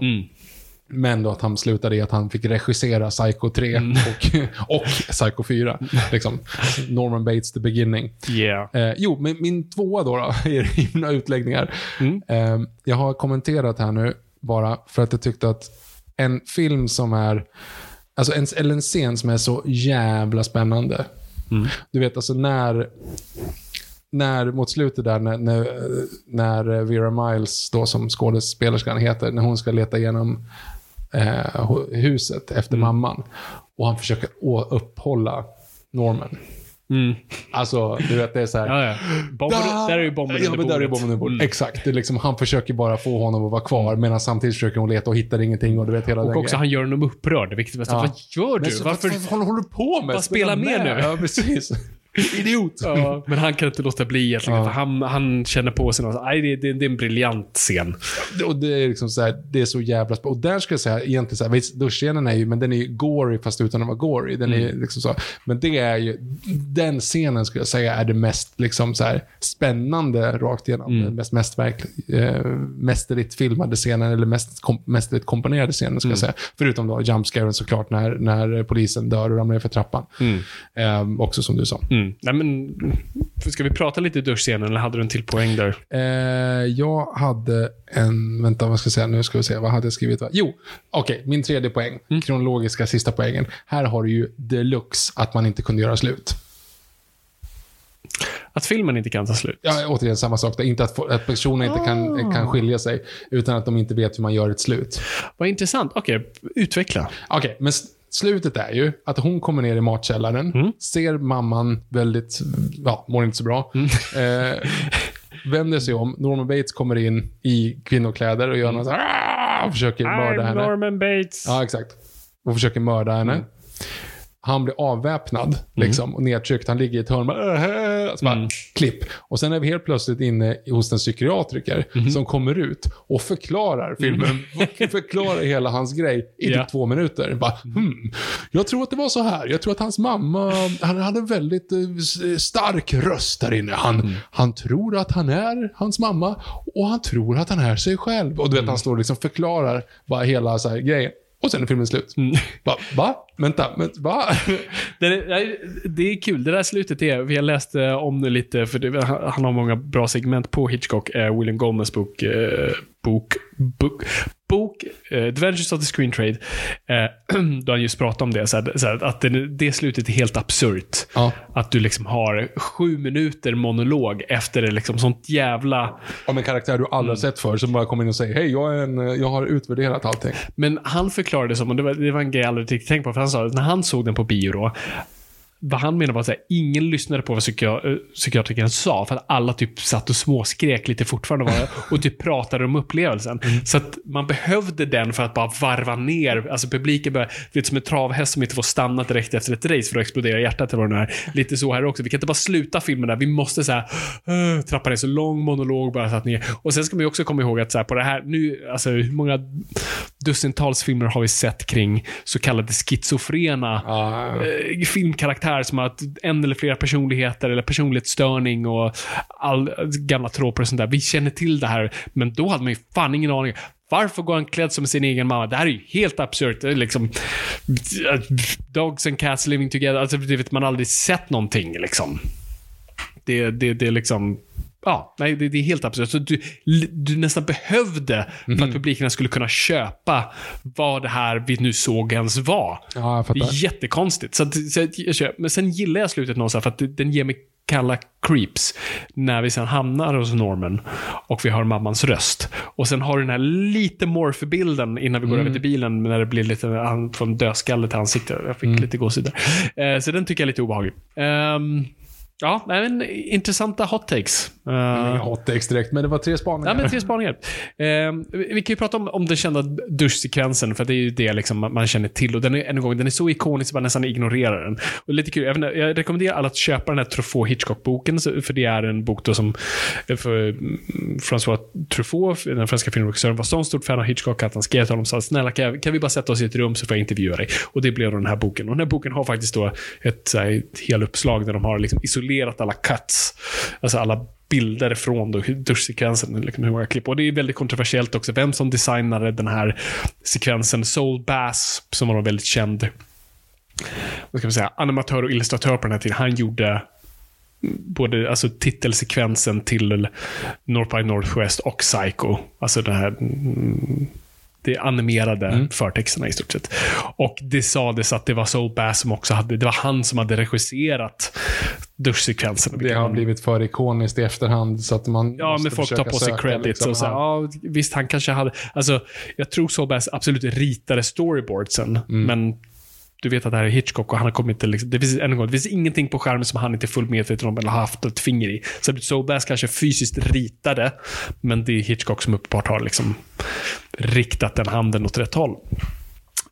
Men då att han slutade i att han fick regissera Psycho 3 och, och Psycho 4. Liksom. Norman Bates, The Beginning. Yeah. Eh, jo, men min tvåa då, då i mina utläggningar. Eh, jag har kommenterat här nu bara för att jag tyckte att en film som är, alltså en, eller en scen som är så jävla spännande. Du vet, alltså när, när mot slutet där, när, när, när Vera Miles, då som skådespelerskan heter, när hon ska leta igenom eh, huset efter mamman. Och han försöker upphålla Norman. Alltså, du vet, det är så här. Ja, ja. Bomben, där är ju bomben ja, under men där är bordet. bomben under bordet. Exakt. Det är liksom, han försöker bara få honom att vara kvar, medan samtidigt försöker hon leta och hittar ingenting. Och du vet hela den Och också, grejen. han gör honom upprörd. Vilket Ja. Vad gör Men du? så, Varför? Vad, vad håller du på med? Bara spela med nu. Ja, precis. Idiot. Ja, men han kan inte låta bli egentligen. Ja. Han, han känner på sig något. Nej, det, det, det är en briljant scen. Och det är liksom så här, det är så jävla Och där ska jag säga egentligen så här, visst, duschscenen är ju, men den är ju gory fast utan att vara gory. Den är liksom så. Men det är ju, den scenen skulle jag säga är det mest liksom så här spännande rakt igenom. Den mest, mest verk, eh, mästerligt filmade scenen, eller mest kom, mästerligt komponerade scenen ska jag säga. Förutom då jumpscaren såklart när, när polisen dör och ramlar för trappan. Eh, också som du sa. Mm. Nej, men, ska vi prata lite duschscenen eller hade du en till poäng där? Eh, jag hade en, vänta vad ska jag säga, nu ska vi se, vad hade jag skrivit? Va? Jo, okej, min tredje poäng, kronologiska sista poängen. Här har du ju deluxe att man inte kunde göra slut. Att filmen inte kan ta slut. Ja, återigen samma sak. Inte att, att personerna inte kan, kan skilja sig, utan att de inte vet hur man gör ett slut. Vad intressant. Okej, utveckla. Okej, men s- slutet är ju att hon kommer ner i matkällaren, ser mamman väldigt, ja, mår inte så bra. Eh, vänder sig om, Norman Bates kommer in i kvinnokläder och gör något så här, "Ah!" försöker mörda henne. Norman Bates. Ja, exakt. Och försöker mörda henne. Han blir avväpnad liksom, och nedtryckt. Han ligger i ett hörn. Bara, "Äh", så bara, Klipp. Och sen är vi helt plötsligt inne hos en psykiatriker som kommer ut och förklarar filmen. förklarar hela hans grej i Ja. typ två minuter. Bara, hmm, jag tror att det var så här. Jag tror att hans mamma han hade en väldigt eh, stark röst där inne. Han, han tror att han är hans mamma och han tror att han är sig själv. Och du vet, han står och liksom förklarar bara hela så här, grejen. Och sen är filmen slut. Va? va? Vänta, men va? Det är, det är kul. Det där slutet är, vi har läst om det lite, för det, han han har många bra segment på Hitchcock, eh, William Goldmans bok, eh, bok, bok, bok eh, Adventures of the Screen Trade, eh, då han just pratar om det, så här, så här, att det, det slutet är helt absurt. Ja. Att du liksom har sju minuter monolog efter det, liksom sånt jävla... Om en karaktär du aldrig har sett för som bara kommer in och säger hej, jag, är en, eh, jag har utvärderat allting. Men han förklarade det som, och det var, det var en grej jag aldrig riktigt tänkt på, för han sa att när han såg den på bio då, vad han menade var att ingen lyssnade på vad psykia- eh, psykiatrikern sa, för att alla typ satt och småskrek lite fortfarande var, och typ pratade om upplevelsen. Så att man behövde den för att bara varva ner, alltså publiken började, du vet som en travhäst som inte får stanna direkt efter ett race för att explodera hjärtat eller vad det är. Lite så här också. Vi kan inte bara sluta filmen där, vi måste så här, uh, trappa ner så lång monolog bara satt ner. Och sen ska man ju också komma ihåg att så här, på det här, nu, alltså hur många dussintals filmer har vi sett kring så kallade schizofrena eh, filmkaraktär som har en eller flera personligheter eller personlighetsstörning och all gamla tråpar och sånt där. Vi känner till det här, men då hade man ju fan ingen aning. Varför går han klädd som sin egen mamma? Det här är ju helt absurt. Liksom... Dogs and cats living together. Alltså, vet man aldrig sett någonting liksom. Det, det, det är liksom... Ja, nej, det, det är helt absurt. Så du, du nästan behövde för att publiken skulle kunna köpa vad det här vi nu såg ens var. Ja, Det är jättekonstigt. Så att, så jag. Men sen gillar jag slutet någonstans för att det- den ger mig kalla creeps. När vi sen hamnar hos Norman och vi hör mammans röst. Och sen har du den här lite morph-bilden innan vi går över till bilen. När det blir lite från dödskalle till ansikte. Jag fick lite gåshud där. Eh, så den tycker jag är lite obehaglig. Ehm, ja, men intressanta hot takes. Eh, Inga hot takes direkt, men det var tre spaningar. Ja, men tre spaningar. Eh, vi kan ju prata om, om den kända duschsekvensen, för det är ju det liksom man känner till. Och den är, en gång, den är så ikonisk att man nästan ignorerar den. Och lite kul, jag, inte, jag rekommenderar alla att köpa den här Truffaut Hitchcock-boken, för det är en bok då som för mm, François Truffaut, den franska filmregissören, var så stort fan av Hitchcock att han skrev till honom och sa snälla kan, jag- kan vi bara sätta oss i ett rum så får jag intervjua dig. Och det blev då den här boken. Och den här boken har faktiskt då ett, ett heluppslag där de har liksom isolerat alla cuts, alltså alla bilder från duschsekvensen, liksom hur många klipp. Och det är väldigt kontroversiellt också, vem som designade den här sekvensen. Soul Bass, som var en väldigt känd vad ska man säga, animatör och illustratör på den här tiden, han gjorde både alltså, titelsekvensen till North by Northwest och Psycho. Alltså den här mm, det animerade förtexterna i stort sett. Och det sades att det var Soul Bass som också hade, det var han som hade regisserat duschsekvensen. Det har blivit för ikoniskt i efterhand så att man Ja, men folk tar på sig credits liksom. och så ja, visst han kanske hade, alltså jag tror Soul Bass absolut ritade storyboardsen, Mm. men du vet att det här är Hitchcock och han har kommit till, liksom, det finns, en gång, det finns ingenting på skärmen som han inte är fullt medveten om eller har haft ett finger i. Så Soul kanske fysiskt ritade, men det är Hitchcock som uppenbart har liksom riktat den handen åt rätt håll.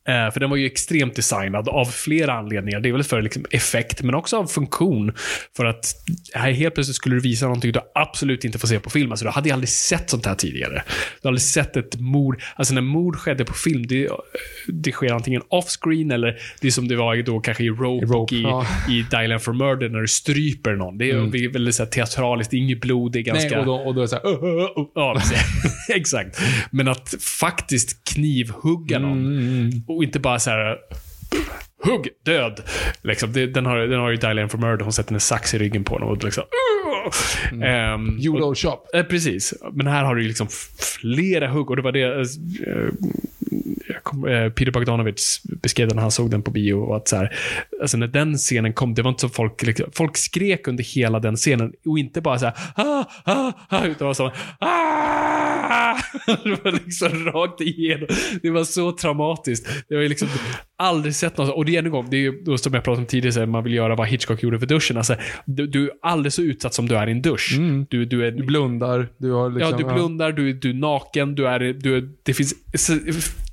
Eh, för den var ju extremt designad av flera anledningar. Det är väl för liksom, effekt, men också av funktion. För att här helt plötsligt skulle du visa någonting du absolut inte får se på film. Alltså, du hade ju aldrig sett sånt här tidigare. Du har aldrig sett ett mord. Alltså när mord skedde på film, det, det sker antingen off-screen eller det är som det var då kanske i Rope, I Rope, och i, ja. i Dial for Murder när du stryper någon. Det är mm. väldigt så här, teatraliskt, det är inget blod, det är ganska... Nej, och då, och då är det så här, "Åh, åh, åh, åh." Ja, precis. exakt. Men att faktiskt knivhugga någon. Och inte bara så här hugg, död. Liksom, det, den, har, den har ju Dial for Murder, hon sätter en sax i ryggen på honom och liksom... Ehm, Judo shop. Eh, precis. Men här har du liksom flera hugg och det var det... eh, kom, eh, Peter Bogdanovich beskrev den när han såg den på bio. Och att så här, alltså när den scenen kom, det var inte så folk, liksom, folk skrek under hela den scenen. Och inte bara så här, ah, ah, ah, utan var så, ah! Det var liksom rakt igenom. Det var så traumatiskt. Det var liksom aldrig sett något. Och det en gång, det är ju som jag pratade om tidigare, här, man vill göra vad Hitchcock gjorde för duschen. Alltså, du, du är aldrig så utsatt som du är i en dusch. Du, du är Du blundar, du har liksom... Ja, du blundar, du, är- du är naken, du är, du är, det finns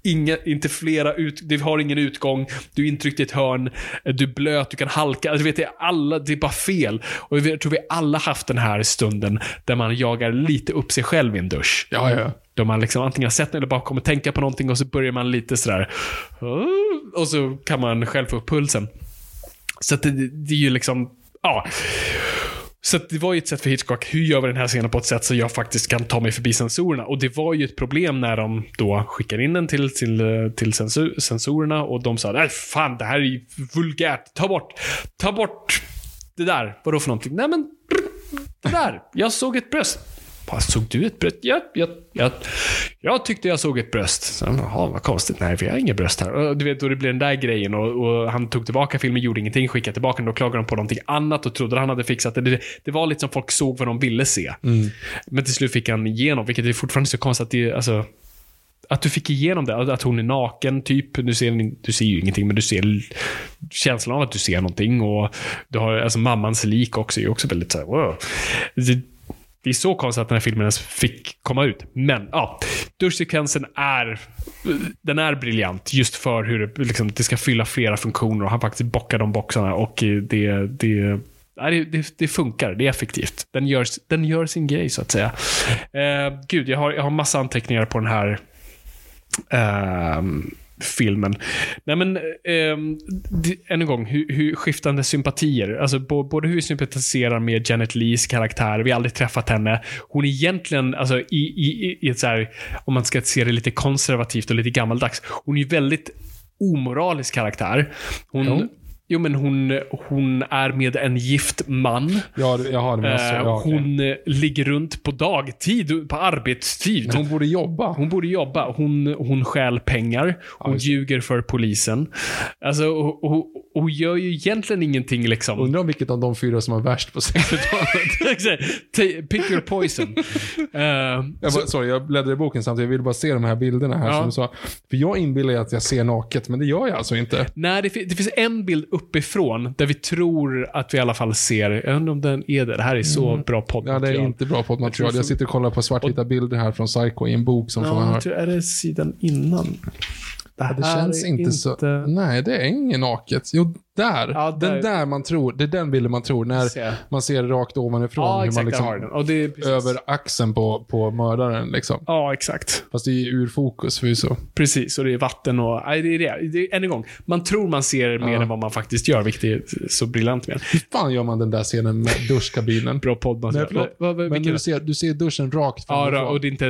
inga, inte flera ut, du har ingen utgång, du är intryckt i ett hörn, du är blöt, du kan halka. Alltså, vet, det, är alla, det är bara fel. Och jag tror vi alla haft den här stunden där man jagar lite upp sig själv i en dusch. Ja, ja. Då man liksom antingen har sett eller bara kommer tänka på någonting och så börjar man lite sådär. "Åh", och så kan man själv få upp pulsen. Så att det, det är ju liksom, ja. Så att det var ju ett sätt för Hitchcock, hur gör vi den här scenen på ett sätt så jag faktiskt kan ta mig förbi sensorerna? Och det var ju ett problem när de då skickar in den till, till, till sensor, sensorerna och de sa nej fan det här är ju vulgärt, ta bort, ta bort det där. Vadå för någonting? Nej men, det där, jag såg ett bröst. Såg du ett bröst? Ja, jag, jag, jag tyckte jag såg ett bröst. Så, Jaha, vad konstigt. Nej, jag har inget bröst här. Och, du vet, då det blev den där grejen och, och han tog tillbaka filmen, gjorde ingenting, skickade tillbaka den. Då klagade de på någonting annat och trodde han hade fixat det. Det, det var lite som folk såg vad de ville se. Men till slut fick han igenom, vilket är fortfarande så konstigt att det, alltså, att du fick igenom det. Att hon är naken, typ. Du ser, du ser ju ingenting, men du ser känslan av att du ser någonting. Och du har, alltså mammans lik också, är också väldigt så här, wow. Det, det är så konstigt att den här filmen ens fick komma ut. Men ja, duschsekvensen är, den är briljant just för hur det, liksom, det ska fylla flera funktioner och han faktiskt bockar de boxarna och det, det Nej, det, det, funkar, det är effektivt. Den gör, den gör sin grej så att säga. Eh, gud, jag har, jag har massa anteckningar på den här eh, filmen. Nej men, eh, än en gång, hur, hur skiftande sympatier. Alltså bo- både hur vi sympatiserar med Janet Lees karaktär, vi har aldrig träffat henne. Hon är egentligen, alltså i, i, i ett så här, om man ska se det lite konservativt och lite gammaldags, hon är ju väldigt omoralisk karaktär. Hon, Jo jo. men hon, hon är med en gift man. Ja, jag har det så, Eh, ja, hon eh, ligger runt på dagtid, på arbetstid. Hon borde jobba. Hon borde jobba. Hon, hon stjäl pengar. Hon ljuger för polisen. Alltså, och, och, och gör ju egentligen ingenting liksom. Undrar om vilket av de fyra som var värst på 60-talet. Exakt. Ta- Pick your poison. Eh, Jag, bara, sorry, jag bläddrar i boken samtidigt. Jag vill bara se de här bilderna här Ja. som du sa. För jag inbillar att jag ser naket, men det gör jag alltså inte. nej, det, det finns en bild uppifrån där vi tror att vi i alla fall ser, jag undrar om den är det. Det här är så bra Ja, poddmaterial. det är inte bra poddmaterial. Jag Jag sitter och kollar på svartvita bilder här från Psycho i en bok som får Ja, jag tror, är det sidan innan? Det, Det här känns är inte så... Nej, det är inget naket. Jo, där. Ja, där. Den där man tror. Det är den bilden man tror. När Ser. man ser rakt ovanifrån Ja, hur exakt. man liksom... Och det är. Över axeln på, på mördaren liksom. Ja, exakt. Fast det är ur fokus förvisso. Precis, och det är vatten och... Nej, det är det. det är, än en gång, man tror man ser mer Ja. än vad man faktiskt gör, vilket är så briljant med. Hur fan gör man den där scenen med duschkabinen? Bra Nej, poddmaterial. förlåt. Vad- vad- Men du ser, du ser duschen rakt Ja, framifrån. och det är inte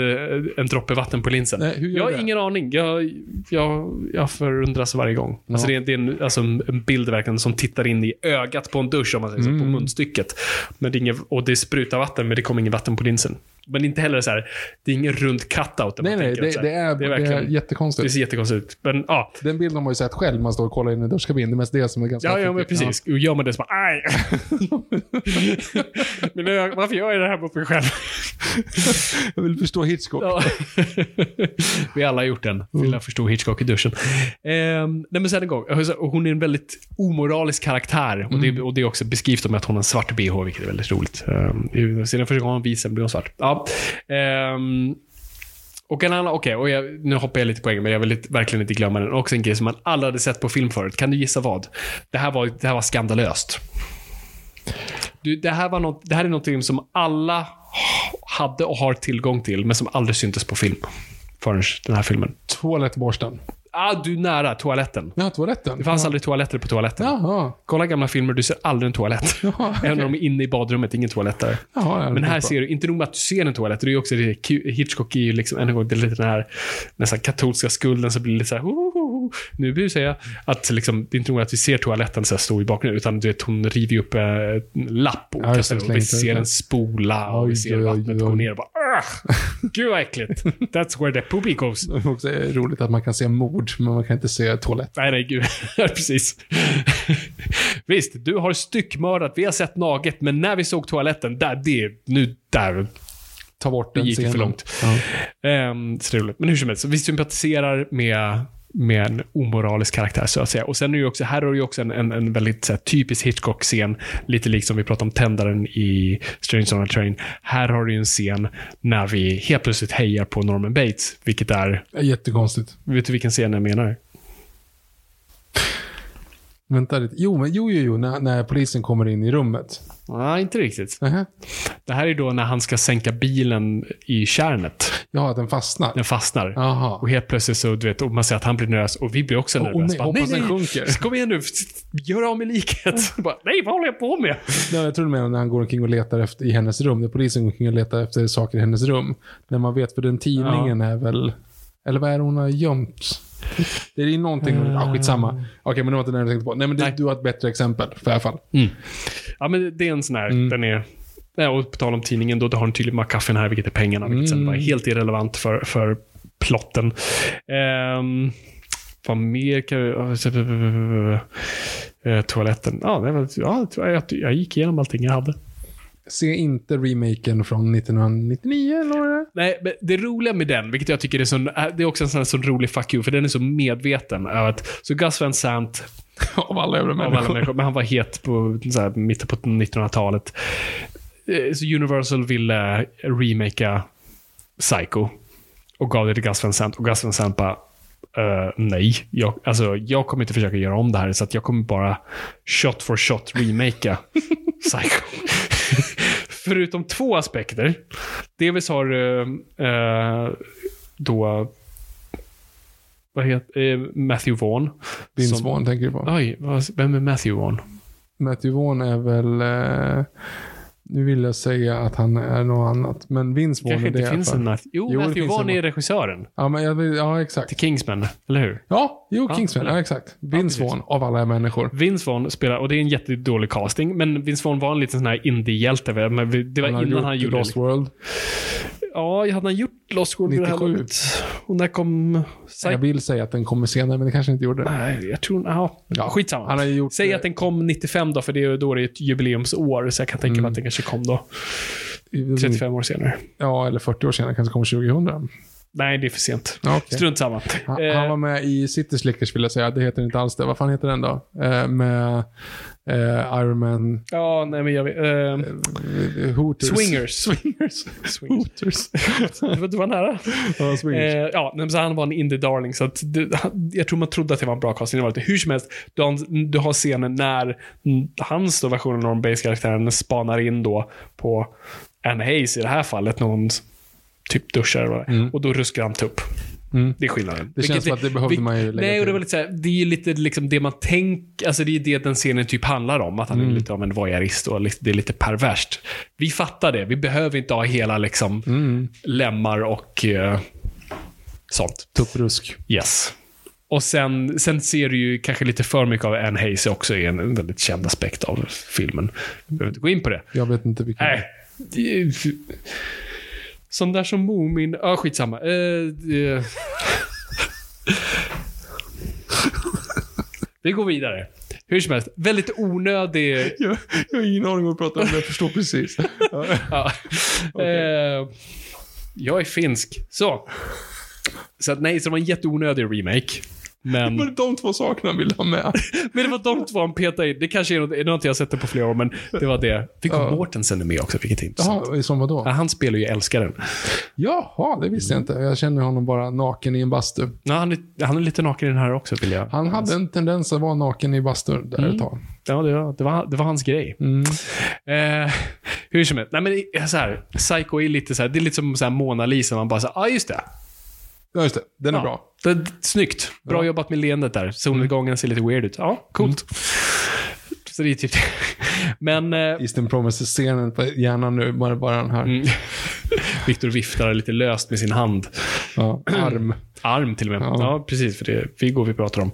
en droppe vatten på linsen. Nej, jag har det? ingen aning. Jag, jag, jag förundras varje gång. Alltså det är, det är en, alltså en bild verkligen som tittar in i ögat på en dusch, om man säger så, Mm. på munstycket. Men det är inget, och det sprutar vatten, men det kommer inget vatten på linsen. Men inte heller så här, det är ingen rund cutout. Nej, nej, det, det, är, det är verkligen, det jättekonstigt. ser jättekonstigt ut. Men ja, Den bilden har man ju sett själv, man står och kollar in i en duschkabin. Det är mest det som är ganska Ja, ja, men precis. Och gör man det så bara, aj! Mina ögon, varför gör jag det här mot mig själv? Jag vill förstå Hitchcock. Ja. Vi alla har gjort den. Vill jag förstå Hitchcock i duschen. Ehm, nej men sen en gång. Hon är en väldigt omoralisk karaktär. Och, det, och det är också beskrivet med att hon har en svart bh, vilket är väldigt roligt. Ser den första gången visen blir hon svart. Ja. Um, och en annan, okej, och jag, nu hoppar jag lite poäng, men jag vill verkligen inte glömma den. Också en grej som man aldrig hade sett på film förut. Kan du gissa vad? Det här var, det här var skandalöst. Du, det, här var något, det här är någonting som alla hade och har tillgång till, men som aldrig syntes på film. Förrän den här filmen. Toalettborsten. Ah, du är nära. Toaletten. Ja, toaletten. Det fanns aldrig toaletter på toaletten. Jaha. Kolla gamla filmer, du ser aldrig en toalett. Jaha, Även när de är inne i badrummet, ingen toalett där. Jaha, ja, Men här ser du, inte nog med att du ser en toalett, det är också det, Hitchcock är ju liksom, en gång, det är lite den här nästan katolska skulden, så blir lite så här, Nu busar jag. Att liksom, det är inte nog att vi ser toaletten så stå i bakgrunden, utan du vet, hon river upp eh, en lapp och Ja, kastar det, och vi ser den. en spola och vi ser vattnet gå ner och bara, gud vad äckligt. That's where the poopy goes. Det är roligt att man kan se mord, men man kan inte se toalett. Nej, nej, gud. Ja, Precis. Visst, du har styckmördat, vi har sett naget, men när vi såg toaletten, där, det, nu, där Ta bort det den gick det för scenen. långt. Ja. Ehm, så det är roligt. Men hur som helst, vi sympatiserar med, med en omoralisk karaktär, så att säga. Och sen är ju också, här har du ju också en, en, en väldigt här, typisk Hitchcock-scen, lite lik som vi pratade om tändaren i Strange on a Train. Här har du ju en scen när vi helt plötsligt hejar på Norman Bates, vilket är, är Jättekonstigt. vet du vilken scen jag menar? Vänta lite. Jo, men jo, jo, jo när, när polisen kommer in i rummet. Nej, inte riktigt. Nähä. Det här är då när han ska sänka bilen i kärnet. Ja, den fastnar. Den fastnar. Jaha. Och helt plötsligt så, du vet, och man ser att han blir nervös och vi blir också Åh, nervösa. nej, Bara, hoppas den sjunker. Kom igen nu, gör av med liket. Bara, nej, vad håller jag på med? Ja, jag tror du menar när han går omkring och letar efter, i hennes rum. När polisen går omkring och letar efter saker i hennes rum. När man vet, för den tidningen är väl... Eller vad är det hon har gömt? Det är ju någonting, ja skitsamma. Okej, men det var inte det jag tänkte på. Nej, men det, Nej. du har ett bättre exempel, för i alla fall. Ja, men det är en sån här, den är... Ja, och på tal om tidningen, då, då har den tydligt McCuffin här, vilket är pengarna, vilket sen var helt irrelevant för, för plotten. Ehm, vad mer kan vi... Eh, toaletten. Ja, jag tror jag, jag gick igenom allting jag hade. Se inte remaken från 1999, eller vad det är. Nej, men det roliga med den, vilket jag tycker är, sån, äh, det är också en sån, sån rolig fuck you, för den är så medveten. Att, så Gus Van Sant, Av alla jävla alla människor. människor, men han var het på så här, mitten på 1900-talet. Eh, Så Universal ville remakea Psycho och gav det till Gus Van Sant. Och Gus Van Sant bara, "Eh, nej, jag, alltså, jag kommer inte försöka göra om det här, så att jag kommer bara shot for shot remakea Psycho. Förutom två aspekter. Delvis har eh, eh, då vad heter eh, Matthew Vaughn. Vince Vaughn tänker du på. Oj, vem är Matthew Vaughn? Matthew Vaughn är väl... Eh, nu vill jag säga att han är något annat. Men Vince Vaughn Kanske är det inte finns en Matthew. Jo, Jo, Matthew Vaughn är regissören Ja, men jag vill, ja, exakt. till Kingsman, eller hur? Ja, jo, Ja, Kingsman. eller? Ja, exakt. Vince precis. Vaughn, av alla människor. Vince Vaughn spelar, och det är en jättedålig casting, men Vince Vaughn var en liten sån här indie-hjälte. väl, Men vi- det var Han har innan gjort han gjorde... Lost World. Ja, hade han gjort Lost World vid det här 97. laget? Och när kom... Jag vill säga att den kommer senare, men det kanske inte gjorde det. Nej, jag tror... Ja, Ja, skitsamma. han har gjort, Säg eh, att den kom 95 då, för det är då det är ett jubileumsår, så jag kan tänka Mm. mig att den kanske kom då. 35 år senare. Ja, eller 40 år senare. Kanske kommer 2000. Nej, det är för sent. Okej. Strunt samma. Han, Eh, han var med i City Slickers vill jag säga. Det heter inte alls det. Vad fan heter den då? Eh, med eh, Iron Man. Ja, nej men jag vet... eh, Hooters. Swingers. Swingers. Swingers. Hooters. det var- nära. ja, Swingers. Eh, ja, men så han var en indie-darling, så att det, jag tror man trodde att det var en bra casting. Det var inte hur som helst. Du har, du har scenen när mm, hans då version av Norm Bates-karaktären spanar in då på Anne Hayes i det här fallet, någon typ duschar är. Och då ruskar han tupp. Mm. Det är skillnaden. Det känns som att det behövde man ju lägga Nej, och det till. var lite så här, det är lite liksom det man tänker, alltså det är det den scenen typ handlar om. Att han Mm. är lite av en voyeurist och det är lite perverst. Vi fattar det. Vi behöver inte ha hela liksom Mm. lemmar och eh, sånt. Tupprusk. Yes. Och sen, sen ser du ju kanske lite för mycket av Anne Hayes också i en väldigt känd aspekt av filmen. Vi behöver inte gå in på det. Jag vet inte vilken. Nej. är- Sån där som Moomin... Ja, skitsamma. Eh, det- Vi går vidare. Hur som helst, väldigt onödig... Jag, jag har ingen aning vad du pratar om, men jag förstår precis. Ja. Eh, jag är finsk. Så. Så att nej, så det var en jätteonödig remake. Men, Men de två sakerna vill ha med. men det var de två han petade in. Det kanske är något, är något jag sett det på flera år, men det var det. Viggo Ja. Mortensen med också, vilket är intressant. Jaha, som vadå? Ja, han spelar ju Älskaren. Jaha, det visste jag inte. Jag känner honom bara naken i en bastu. Ja, han, är, han är lite naken i den här också, vill jag. Han hade en tendens att vara naken i bastun där ett tag. Ja, det var, det var, det var hans grej. Mm. Eh, hur som helst. Nej, men det så här, Psycho är lite så här, det är lite som så här Mona Lisa. Man bara så ja ah, just det. Ja, just det. Den är Ja. bra. Det. Snyggt. Bra Ja. jobbat med leendet där. Solnedgången ser lite weird ut. Ja, coolt. Så det är typ Men... Eh, Eastern Promises-scenen på hjärnan nu, bara, bara den här. mm. Viktor viftar lite löst med sin hand. Ja, arm. Arm till och med. Ja. Ja, precis. För det är Viggo vi pratar om.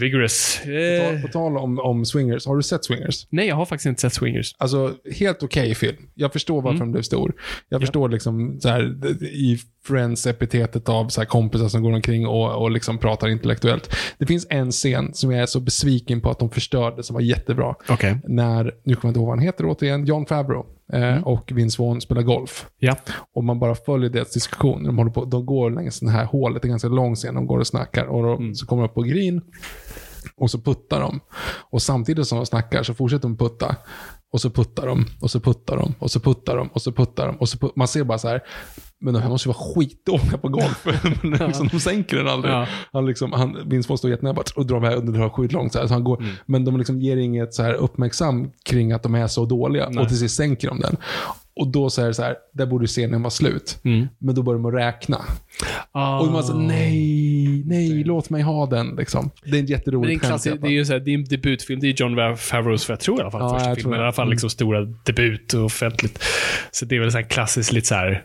Vigorous. På Eh, tal- På tal om, om swingers, har du sett swingers? nej, jag har faktiskt inte sett Swingers. Alltså, helt okej film. Jag förstår varför den blev stor. Jag förstår liksom så här, i Friends-epitetet av så här kompisar som går omkring och, och liksom pratar intellektuellt. Det finns en scen som jag är så besviken på att de förstörde, som var jättebra. Okej. När, nu kommer jag inte ihåg vad han heter återigen, John Favreau eh, och Vince Vaughn spelar golf. Ja. Och man bara följer deras diskussion. De, håller på, de går längs det här hålet, det är ganska lång scen, de går och snackar. Och då, så kommer de upp på green och så puttar de. Och samtidigt som de snackar så fortsätter de putta. Och så puttar de, och så puttar de, och så puttar de, och så puttar de. Och så put- man ser bara så här, men de här måste ju vara skitdåliga på golf. Men liksom, de sänker den aldrig. Ja. Han liksom, han, Vince Vaughn står jättenära och drar iväg och drar skitlångt. Så här, så han går, Men de liksom ger inget så här uppmärksam kring att de är så dåliga. Och till sist sänker de den. Och då så är det så här, där borde scenen vara slut. Men då börjar de att räkna. Ah. Och man säger nej, nej, låt mig ha den. Liksom. Det är en det är, jätterolig en klassisk, det är ju så här, det är en debutfilm. Det är John Favreaus, jag tror i alla fall, Ja, första filmen. det. I alla fall Mm. liksom stora debut och offentligt. Så det är väl så här klassiskt lite så här...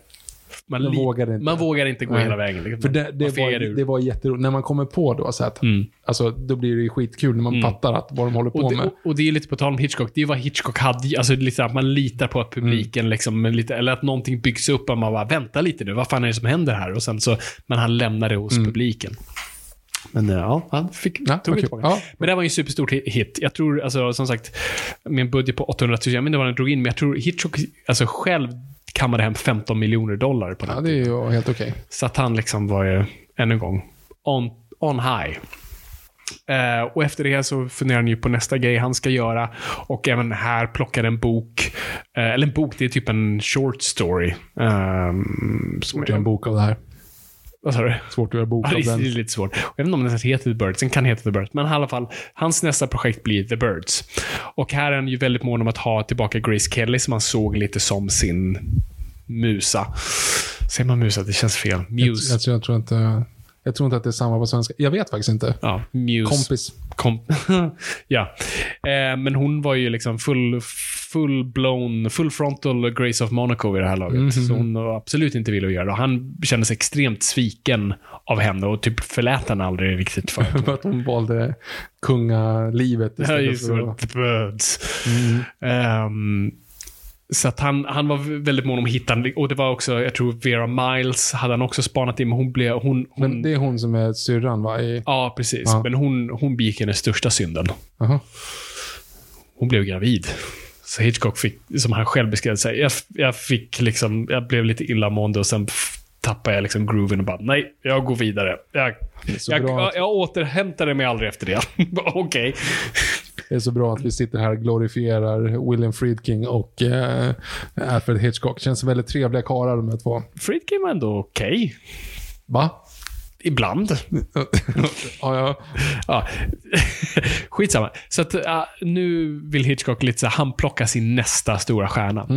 Man, Man vågar inte. Man vågar inte gå Nej. hela vägen. Liksom. För det, det, var, ur. det var jätteroligt. När man kommer på då så att, Mm. alltså, då blir det ju skitkul när man fattar att, vad de håller på Och det, med. och, och det är lite på tal om Hitchcock. Det är vad Hitchcock hade. Alltså här, att man litar på att publiken, Mm. liksom, lite, eller att någonting byggs upp och man bara, vänta lite nu, vad fan är det som händer här? Och sen så, men han lämnar det hos publiken. Men eh, ja, han fick, Mm. Ja, tog tillbaka. Ja. Men det var ju en superstor hi- hit. Jag tror, alltså, som sagt, med en budget på 800 000, jag vet inte vad den drog in, men jag tror Hitchcock alltså, själv kammade hem 15 miljoner dollar på den Ja, det är ju helt okej. så att han liksom var ju, än en gång, on, on high. Eh, och efter det så funderar han ju på nästa grej han ska göra. Och även här plockar en bok. Eh, eller en bok, det är typ en short story. Um, att göra en bok av det här. Vad sa du? Svårt att göra bok Ja, av det är den. lite svårt. Jag vet inte om den heter The Birds. Den kan heta The Birds. Men i alla fall, hans nästa projekt blir The Birds. Och här är han ju väldigt mån om att ha tillbaka Grace Kelly som han såg lite som sin musa. Säger man musa? Det känns fel. Muse. Jag, tror- jag, tror inte, jag tror inte att det är samma på svenska. Jag vet faktiskt inte. Ja, Muse. Kompis. Kom ja. Eh, men hon var ju liksom full, full blown, full frontal Grace of Monaco vid det här laget. Så hon var absolut inte ville göra det. Han kände sig extremt sviken av henne och typ förlät henne aldrig riktigt för. För att hon valde kungalivet istället för att... The birds. Ehm, så att han, han var väldigt mån om att hitta, och det var också, jag tror Vera Miles hade han också spanat in, men hon blev, hon, hon Men det är hon som är syrran va? I... Ja, precis. Ja. Men hon, hon begick hennes största synden. Aha. Hon blev gravid. Så Hitchcock fick, som han själv beskrev sig, jag, jag fick liksom, jag blev lite illamående och sen tappade jag liksom grooven och bara, nej, jag går vidare. Jag, jag, jag, jag återhämtade mig aldrig efter det. Okej. Det är så bra att vi sitter här och glorifierar William Friedkin och eh, Alfred Hitchcock. Känns väldigt trevliga karlar de här två. Friedkin var ändå okej. Va? Ibland. ja, ja. Ja. Skitsamma. Så att, uh, nu vill Hitchcock lite så här, han plocka sin nästa stora stjärna.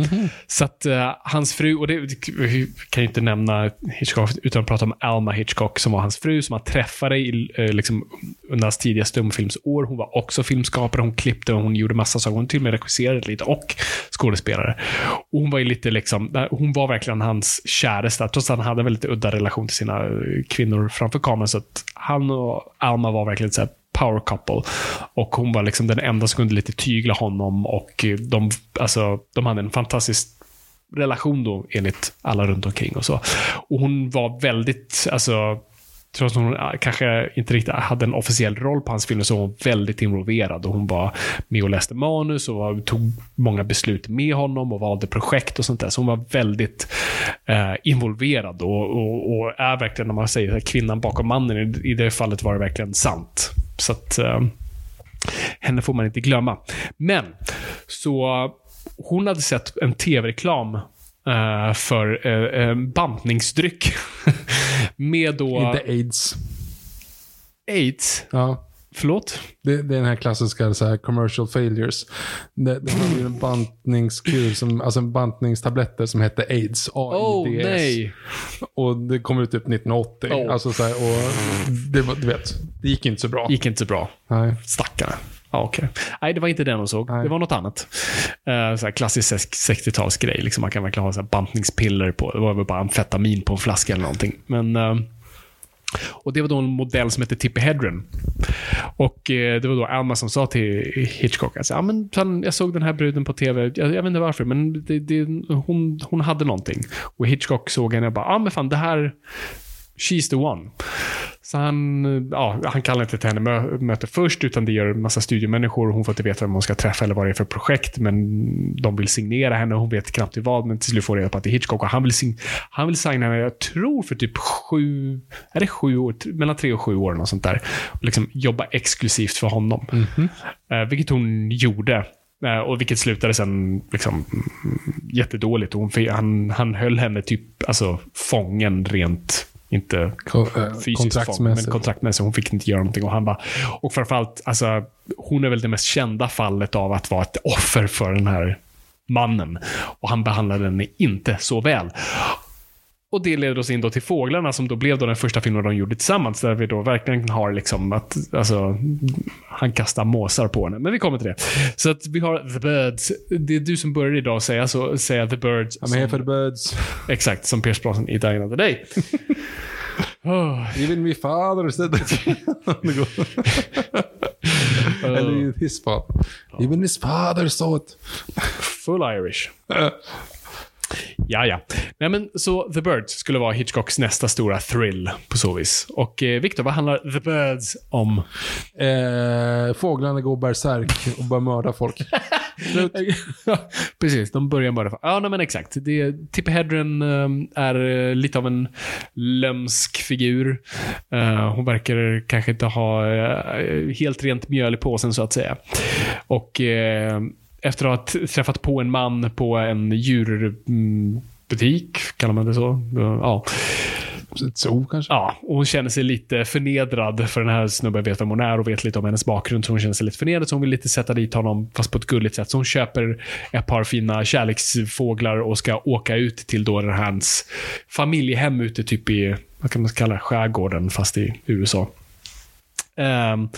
Så att uh, hans fru, och det vi kan ju inte nämna Hitchcock utan att prata om Alma Hitchcock som var hans fru, som han träffade i, uh, liksom, under hans tidiga stumfilmsår. Hon var också filmskapare, hon klippte och hon gjorde massa saker. Hon till och med regisserade lite och skådespelare. Och hon var ju lite liksom, hon var verkligen hans käraste, trots att han hade en väldigt udda relation till sina eh, kvinnor framför kameran. Så att han och Alma var verkligen så här power couple. Och hon var liksom den enda som kunde lite tygla honom och de, alltså, de hade en fantastisk relation då enligt alla runt omkring och så. Och hon var väldigt, alltså Trots att hon ah, kanske inte riktigt hade en officiell roll på hans film så var hon väldigt involverad. Och hon var med och läste manus och tog många beslut med honom och valde projekt och sånt där. Så hon var väldigt eh, involverad och, och, och är verkligen, när man säger så kvinnan bakom mannen, i, i det fallet var det verkligen sant. Så att eh, henne får man inte glömma. Men, så hon hade sett en tv-reklam eh, för uh, uh, bantningsdryck. Med då... Inte aids. AIDS. Ja. Förlåt? Det, det är den här klassiska så här, commercial failures. Det, det var ju en bantningskur, som, alltså en bantningstabletter som hette aids. Oh, AIDS. nej. Och det kom ut typ 1980. Oh. Alltså så här, och det, du vet, det gick inte så bra. Gick inte så bra. Nej. Stackarna. Ja, okej. Nej, det var inte den hon såg. Nej. Det var något annat. Uh, så här klassisk 60-talsgrej. Liksom man kan verkligen ha så här bantningspiller på. Det var väl bara amfetamin på en flaska eller någonting. Men... eh, Och Det var då en modell som hette Tippi Hedren. Och eh, Det var då Alma som sa till Hitchcock, alltså, ja, men, jag såg den här bruden på TV, jag, jag vet inte varför, men det, det, hon, hon hade någonting. Och Hitchcock såg henne och bara, ja men fan det här, she's the one. Så han, ja, han kallar inte till henne mö möte först, utan det gör en massa studiemänniskor. Hon får inte veta vem hon ska träffa eller vad det är för projekt, men de vill signera henne. Hon vet knappt i vad, men till slut får reda på att det är Hitchcock. Och han vill, han vill signa henne, jag tror för typ sju, är det sju år, mellan tre och sju år, och sånt där. Och liksom jobba exklusivt för honom. Mm -hmm. eh, vilket hon gjorde. Eh, och vilket slutade sen liksom, jättedåligt. Hon, han, han höll henne typ alltså, fången rent inte äh, fysiskt fång, men kontraktmässigt. Hon fick inte göra någonting. Och, han bara, och framförallt, alltså, hon är väl det mest kända fallet av att vara ett offer för den här mannen. Och han behandlade henne inte så väl. Och det leder oss in då till Fåglarna som då blev då den första filmen de gjorde tillsammans. Där vi då verkligen har liksom att, alltså, han kastar måsar på henne. Men vi kommer till det. Så att vi har The Birds. Det är du som börjar idag säga så, säga The Birds. I'm here for the birds. Exakt, som Pierce Brosnan i Dying of the Day. oh. Even my father said that. Eller his father. Even his father saw it. Full Irish. Ja, ja. Nej, men så The Birds skulle vara Hitchcocks nästa stora thrill på så vis. Och eh, Victor, vad handlar The Birds om? Eh, fåglarna går bärsärk och börjar mörda folk. Precis, de börjar mörda folk. Ja, nej, men exakt. Det, Tippi Hedren eh, är eh, lite av en lömsk figur. Uh, hon verkar kanske inte ha uh, helt rent mjöl i påsen, så att säga. Och efter att ha träffat på en man på en djurbutik, kallar man det så? Ja. Ett zoo kanske? Ja, och hon känner sig lite förnedrad för den här snubben vet vem hon är och vet lite om hennes bakgrund. Så hon känner sig lite förnedrad, så hon vill lite sätta dit honom, fast på ett gulligt sätt. Så hon köper ett par fina kärleksfåglar och ska åka ut till då hans familjehem ute typ i, vad kan man kalla det, skärgården, fast i USA. Um,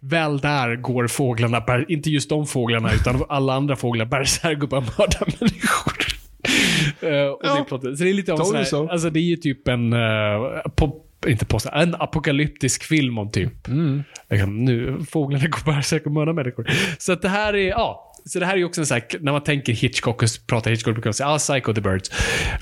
väl där går fåglarna, inte just de fåglarna, utan alla andra fåglar bärsärk och bara mördar människor. uh, och ja, det, är så det är lite av sån här, alltså det är ju typ en, uh, pop, inte post, en apokalyptisk film om typ, mm. liksom, nu, fåglarna går bärsärk och mördar människor. Så att det här är, ja, så det här är ju också en sån här, när man tänker Hitchcock och pratar Hitchcock brukar man säga ah, Psycho the Birds.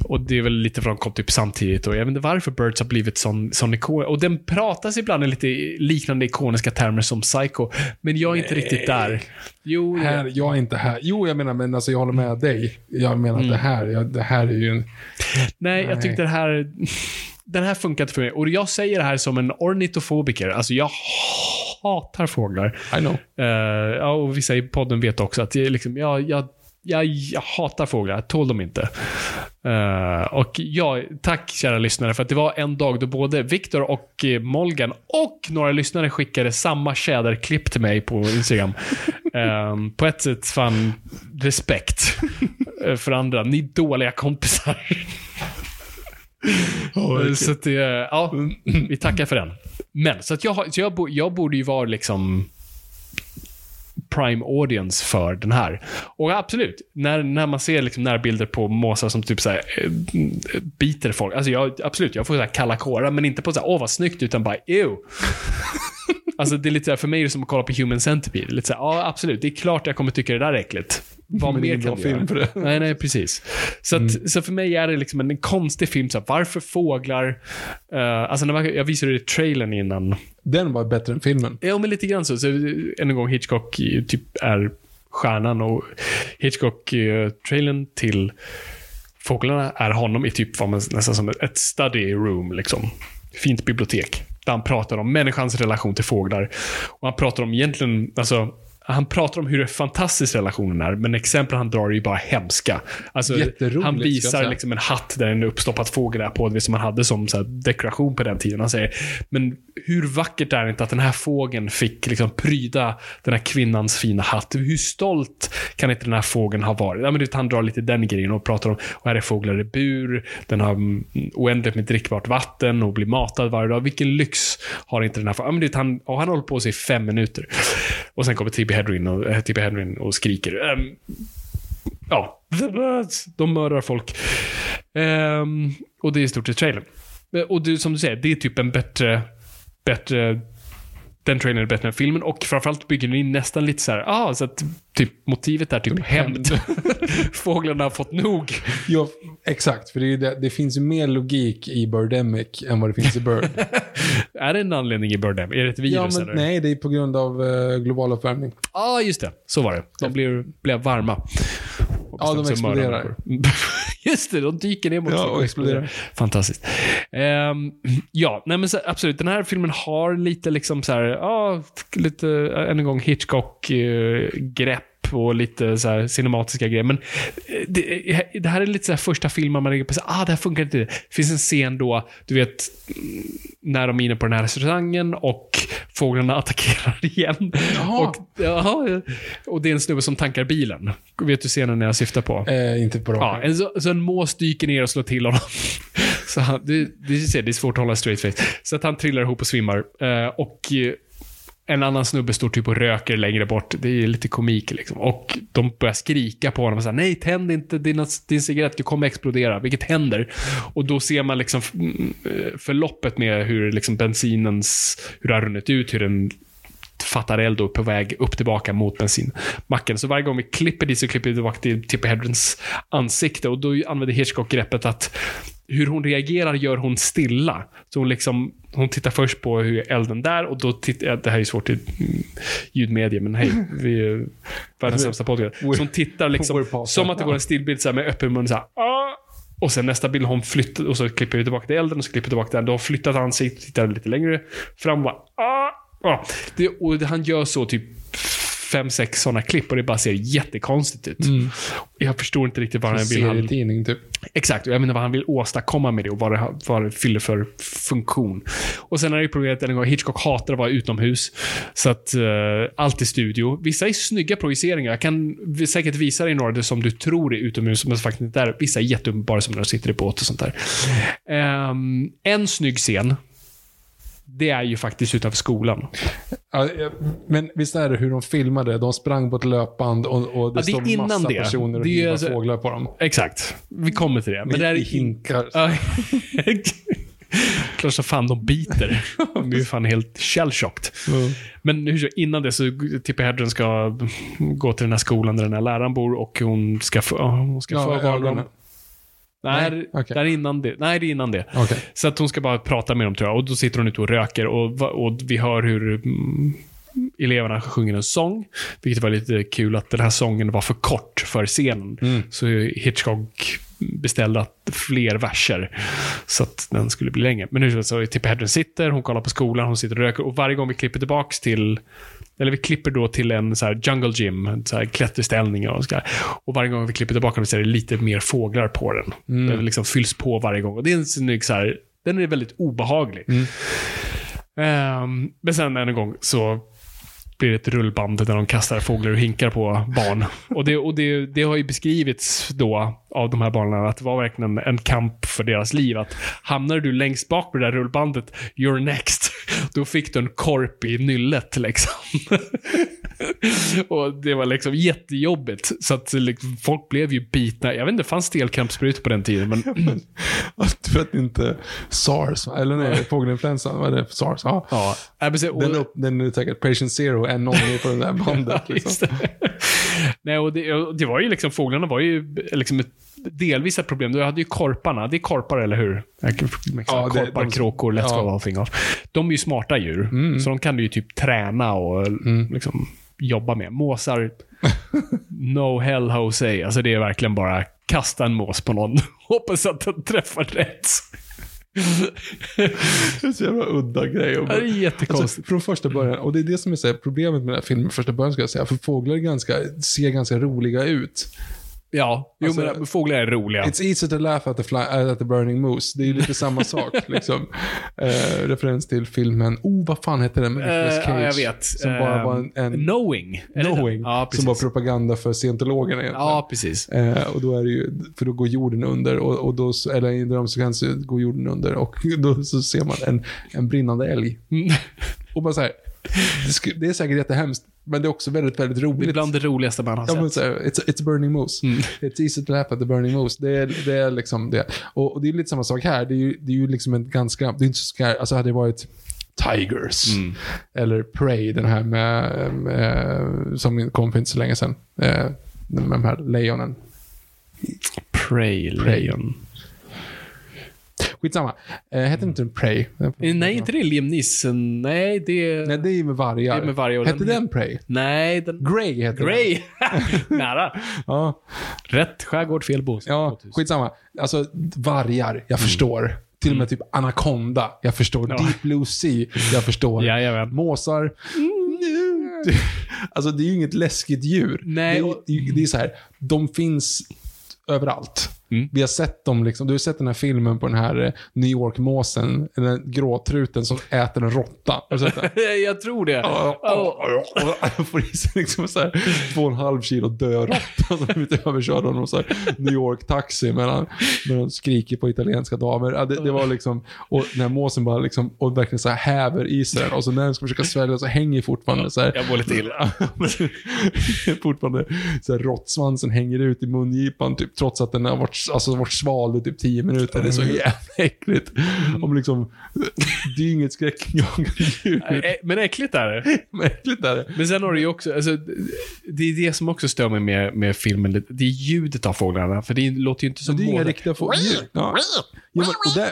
Och det är väl lite för de kom typ samtidigt och jag vet inte varför Birds har blivit sån, sån ikon. Och den pratas ibland i lite liknande ikoniska termer som Psycho. Men jag är inte riktigt där. Jo, här, jag är inte här. Jo, jag menar, men alltså jag håller med dig. Jag menar mm. att det här, jag, det här är ju en... Nej, Nej. jag tyckte det här... Den här funkar inte för mig. Och jag säger det här som en ornitofobiker. Alltså jag hatar fåglar. I know. Uh, och vissa i podden vet också att jag, liksom, jag, jag, jag, jag hatar fåglar. Jag tål dem inte. Uh, och ja, tack kära lyssnare för att det var en dag då både Viktor och uh, Molgan och några lyssnare skickade samma tjäderklipp till mig på Instagram. uh, på ett sätt fan respekt för andra. Ni dåliga kompisar. Oh, så att ja, vi tackar för den. Men, så att jag, så jag, jag borde ju vara liksom prime audience för den här. Och absolut, när, när man ser liksom närbilder på måsar som typ så här, äh, biter folk. Alltså jag, absolut, jag får så här kalla kårar, men inte på så här, åh vad snyggt, utan bara ew. alltså det är lite så här, för mig är det som att kolla på Human Centipede. Lite så här, ja absolut, det är klart jag kommer tycka det där är äckligt. Vad mer kan film för det. Nej, nej, precis. Så, att, mm. så för mig är det liksom en, en konstig film. Så här, varför fåglar? Uh, alltså när man, jag visade det i trailern innan. Den var bättre än filmen. Ja, men lite grann så. så än en gång, Hitchcock typ är stjärnan och Hitchcock-trailern uh, till Fåglarna är honom i typ vad man, nästan som ett study room. Liksom. Fint bibliotek. Där han pratar om människans relation till fåglar. Och han pratar om egentligen, alltså han pratar om hur fantastisk relationen är, men exempel han drar är ju bara hemska. Alltså, han visar liksom en hatt där en uppstoppad fågel är på, det som man hade som så dekoration på den tiden. Han säger, men hur vackert är det inte att den här fågeln fick liksom pryda den här kvinnans fina hatt? Hur stolt kan inte den här fågeln ha varit? Ja, men han drar lite den grejen och pratar om, och här är fåglar i bur, den har oändligt med drickbart vatten och blir matad varje dag. Vilken lyx har inte den här fågeln? Ja, han, och han håller på sig i fem minuter. Och sen kommer Eh, Tippi Hedren och, äh, Tippi Hedren och skriker. Um, ja, the birds. De mördar folk. Um, och det är i stort sett trailern. Eh, och det, som du säger, det är typ en bättre, bättre den trailern är bättre än filmen och framförallt bygger den in nästan lite så här, ah, så att typ motivet är typ hämnd. Fåglarna har fått nog. Ja, exakt. För det, det, det finns ju mer logik i Birdemic än vad det finns i Bird. är det en anledning i Birdem? Är det ett virus ja, men eller? nej, det är på grund av uh, global uppvärmning. Ja, ah, just det. Så var det. De blev, blev varma. Ja, de exploderar. Just det, de dyker ner mot Ja, och exploderar. Fantastiskt. Ehm, ja, nej men så, absolut. Den här filmen har lite liksom så här, ja, lite, eh, än en gång Hitchcock-grepp och lite så cinematiska grejer. Men eh, det, det här är lite så här första filmen man lägger på så ah, det här funkar inte. Det finns en scen då, du vet, mm, när de är inne på den här restaurangen och fåglarna attackerar igen. Jaha. Och, jaha, och det är en snubbe som tankar bilen. Vet du scenen jag syftar på? Eh, inte på Ja, en, så, så en mås dyker ner och slår till honom. Så han, det, det, det är svårt att hålla straight face. Så att han trillar ihop och svimmar. Eh, och eh, en annan snubbe står typ och röker längre bort. Det är lite komik liksom. Och de börjar skrika på honom och säger nej, tänd inte din, din cigarett, du kommer explodera. Vilket händer. Och då ser man liksom eh, förloppet med hur liksom bensinens, hur det har runnit ut, hur den fattar eld och är på väg upp tillbaka mot bensinmacken. Så varje gång vi klipper dit så klipper vi tillbaka till Tippi Hedrens ansikte och då använder Hitchcock greppet att hur hon reagerar gör hon stilla. Så hon liksom, hon tittar först på hur elden där och då tittar, ja, det här är svårt i ljudmedia, men hej, vi är världens sämsta podcast. Så hon tittar liksom, som att det går en stillbild så här med öppen mun så här, "Ah." och sen nästa bild hon flyttat, och så klipper vi tillbaka till elden och så klipper tillbaka till den. Då har flyttat ansiktet, tittar lite längre fram och bara, ah, ah. Det, och han gör så typ fem, sex sådana klipp och det bara ser jättekonstigt ut. Jag förstår inte riktigt vad han vill. Han, typ. exakt, jag menar vad han vill åstadkomma med det och vad det, vad det fyller för funktion. Och sen är det problemet en gång, Hitchcock hatar att vara utomhus. Så att uh, allt är studio. Vissa är snygga projiceringar. Jag kan säkert visa dig några som du tror är utomhus, men faktiskt inte är. Vissa är jätteuppenbara som när de sitter i båt och sånt där. Ehm, en snygg scen, det är ju faktiskt utanför skolan. Ja, men visst är det hur de filmade? De sprang på ett löpband och, och det, Ja, det innan massa det. personer och Det alltså- fåglar på dem. Exakt. Vi kommer till det. Men det är I hinkar. Klart som fan de biter. De är ju fan helt shell-shocked. Men hur så, innan det så Tippi Hedren ska gå till den här skolan där den här läraren bor och hon ska hon ska Ja, få ögonen. Nej, Nej, okej. det är innan det. Nej, det är innan det. Okej. Så att hon ska bara prata med dem tror jag. Och då sitter hon ute och röker och, och vi hör hur mm, eleverna sjunger en sång. Vilket var lite kul att den här sången var för kort för scenen. Så Hitchcock beställde att fler verser. Så att den skulle bli längre. Men nu så är Tippi Hedren sitter, hon kollar på skolan, hon sitter och röker. Och varje gång vi klipper tillbaks till eller vi klipper då till en så jungle gym, så här klätterställning och så här. Och varje gång vi klipper tillbaka så är det lite mer fåglar på den. Den liksom fylls på varje gång. Och det är en snygg så här, den är väldigt obehaglig. Ehm, men sen en gång så blir det ett rullband där de kastar fåglar och hinkar på barn. Och det, och det, det har ju beskrivits då av de här barnen att det var verkligen en, en kamp för deras liv. Att hamnar du längst bak på det där rullbandet, you're next. Då fick du en korp i nyllet liksom. och det var liksom jättejobbigt. Så att liksom, folk blev ju bitna. Jag vet inte, fanns stelkrampssprutor på den tiden? Men För att inte SARS, eller nej, fågelinfluensan, vad är det? SARS? Ja. ja. Den, upp, den är säkert patient zero, en noll på det där bandet. Liksom. det. Nej, och det, och det var ju liksom, fåglarna var ju liksom ett, delvis ett problem. Du hade ju korparna. Det är korpar, eller hur? Ja, det- korpar, de- kråkor, let's ja. go allting. De är ju smarta djur, så de kan du ju typ träna och liksom jobba med. Måsar, no hell Jose. Alltså det är verkligen bara kasta en mås på någon. Hoppas att den träffar rätt. Det är så jävla udda grej. Och Det är jättekonstigt. Alltså, från första början, och det är det som är så problemet med den här filmen första början, ska jag säga. För fåglar är ganska, ser ganska roliga ut. Ja, jo, Alltså, men fåglar är roliga. It's easy to laugh at the, fly, uh, at the burning moose. Det är ju lite samma sak. liksom. Eh, referens till filmen, oh vad fan hette den med Nicolas Eh, Cage? ja, jag vet. Som bara var en, en Knowing. Knowing. Ja, som var propaganda för scientologerna egentligen. Ja, precis. Eh, och då är det ju, för då går jorden under, och, och då, eller i en så går jorden under och då så ser man en, en brinnande älg. Mm. Och bara så här, det, är säkert jättehemskt, Men det är också väldigt, väldigt roligt. Det är bland det roligaste man har Ja, men sett. så, här, it's, it's burning moose. It's easy to laugh at the burning moose. Det är, det är liksom det. Och, och det är lite samma sak här. Det är ju, det är ju liksom en ganska, det är inte så ska, alltså hade det varit Tigers. Eller Prey, den här med, med som kom för inte så länge sedan. Eh, med de här lejonen. Prey, Lejon. Skitsamma. Eh, hette inte den Prey? Eh, Nej, inte det Liam Neeson. Nej, det... Nej, det är med vargar. Det är med vargar och Hette den- Prey? Nej, den... Grey hette. Grey! Nära. Ja. Rätt skärgård, fel bås. Ja, skitsamma. Alltså, vargar, jag förstår. Till och med typ Anaconda, jag förstår. Mm. Ja. Deep Blue Sea, jag förstår. Jajamän. Måsar. Alltså det är ju inget läskigt djur. Nej, det, är, det är så här, de finns överallt. Mm. Vi har sett dem, liksom, du har sett den här filmen på den här eh, New York-måsen, den gråtruten som äter en råtta. Den? Jag tror det. Och får i sig liksom så här två och en halv kilo död råtta som blivit överkörd av någon så här New York-taxi medan, medan de skriker på italienska damer. Ja, det, det var liksom, och när måsen bara liksom, och verkligen så här häver i sig den och så när den ska försöka svälja så hänger fortfarande så här. Jag mår lite illa. fortfarande så här råttsvansen hänger ut i mungipan typ, trots att den har varit, alltså, varit sval i typ 10 minuter. Det är så jävla äckligt. Om liksom, det är ju inget skräckjagande djur. Men äckligt är det. Men äckligt är det. Men sen har du ju också, alltså, det är det som också stör mig med, med filmen. Det är ljudet av fåglarna. För det låter ju inte Så som det är inga riktiga fåglar. Ja. Ja, och där,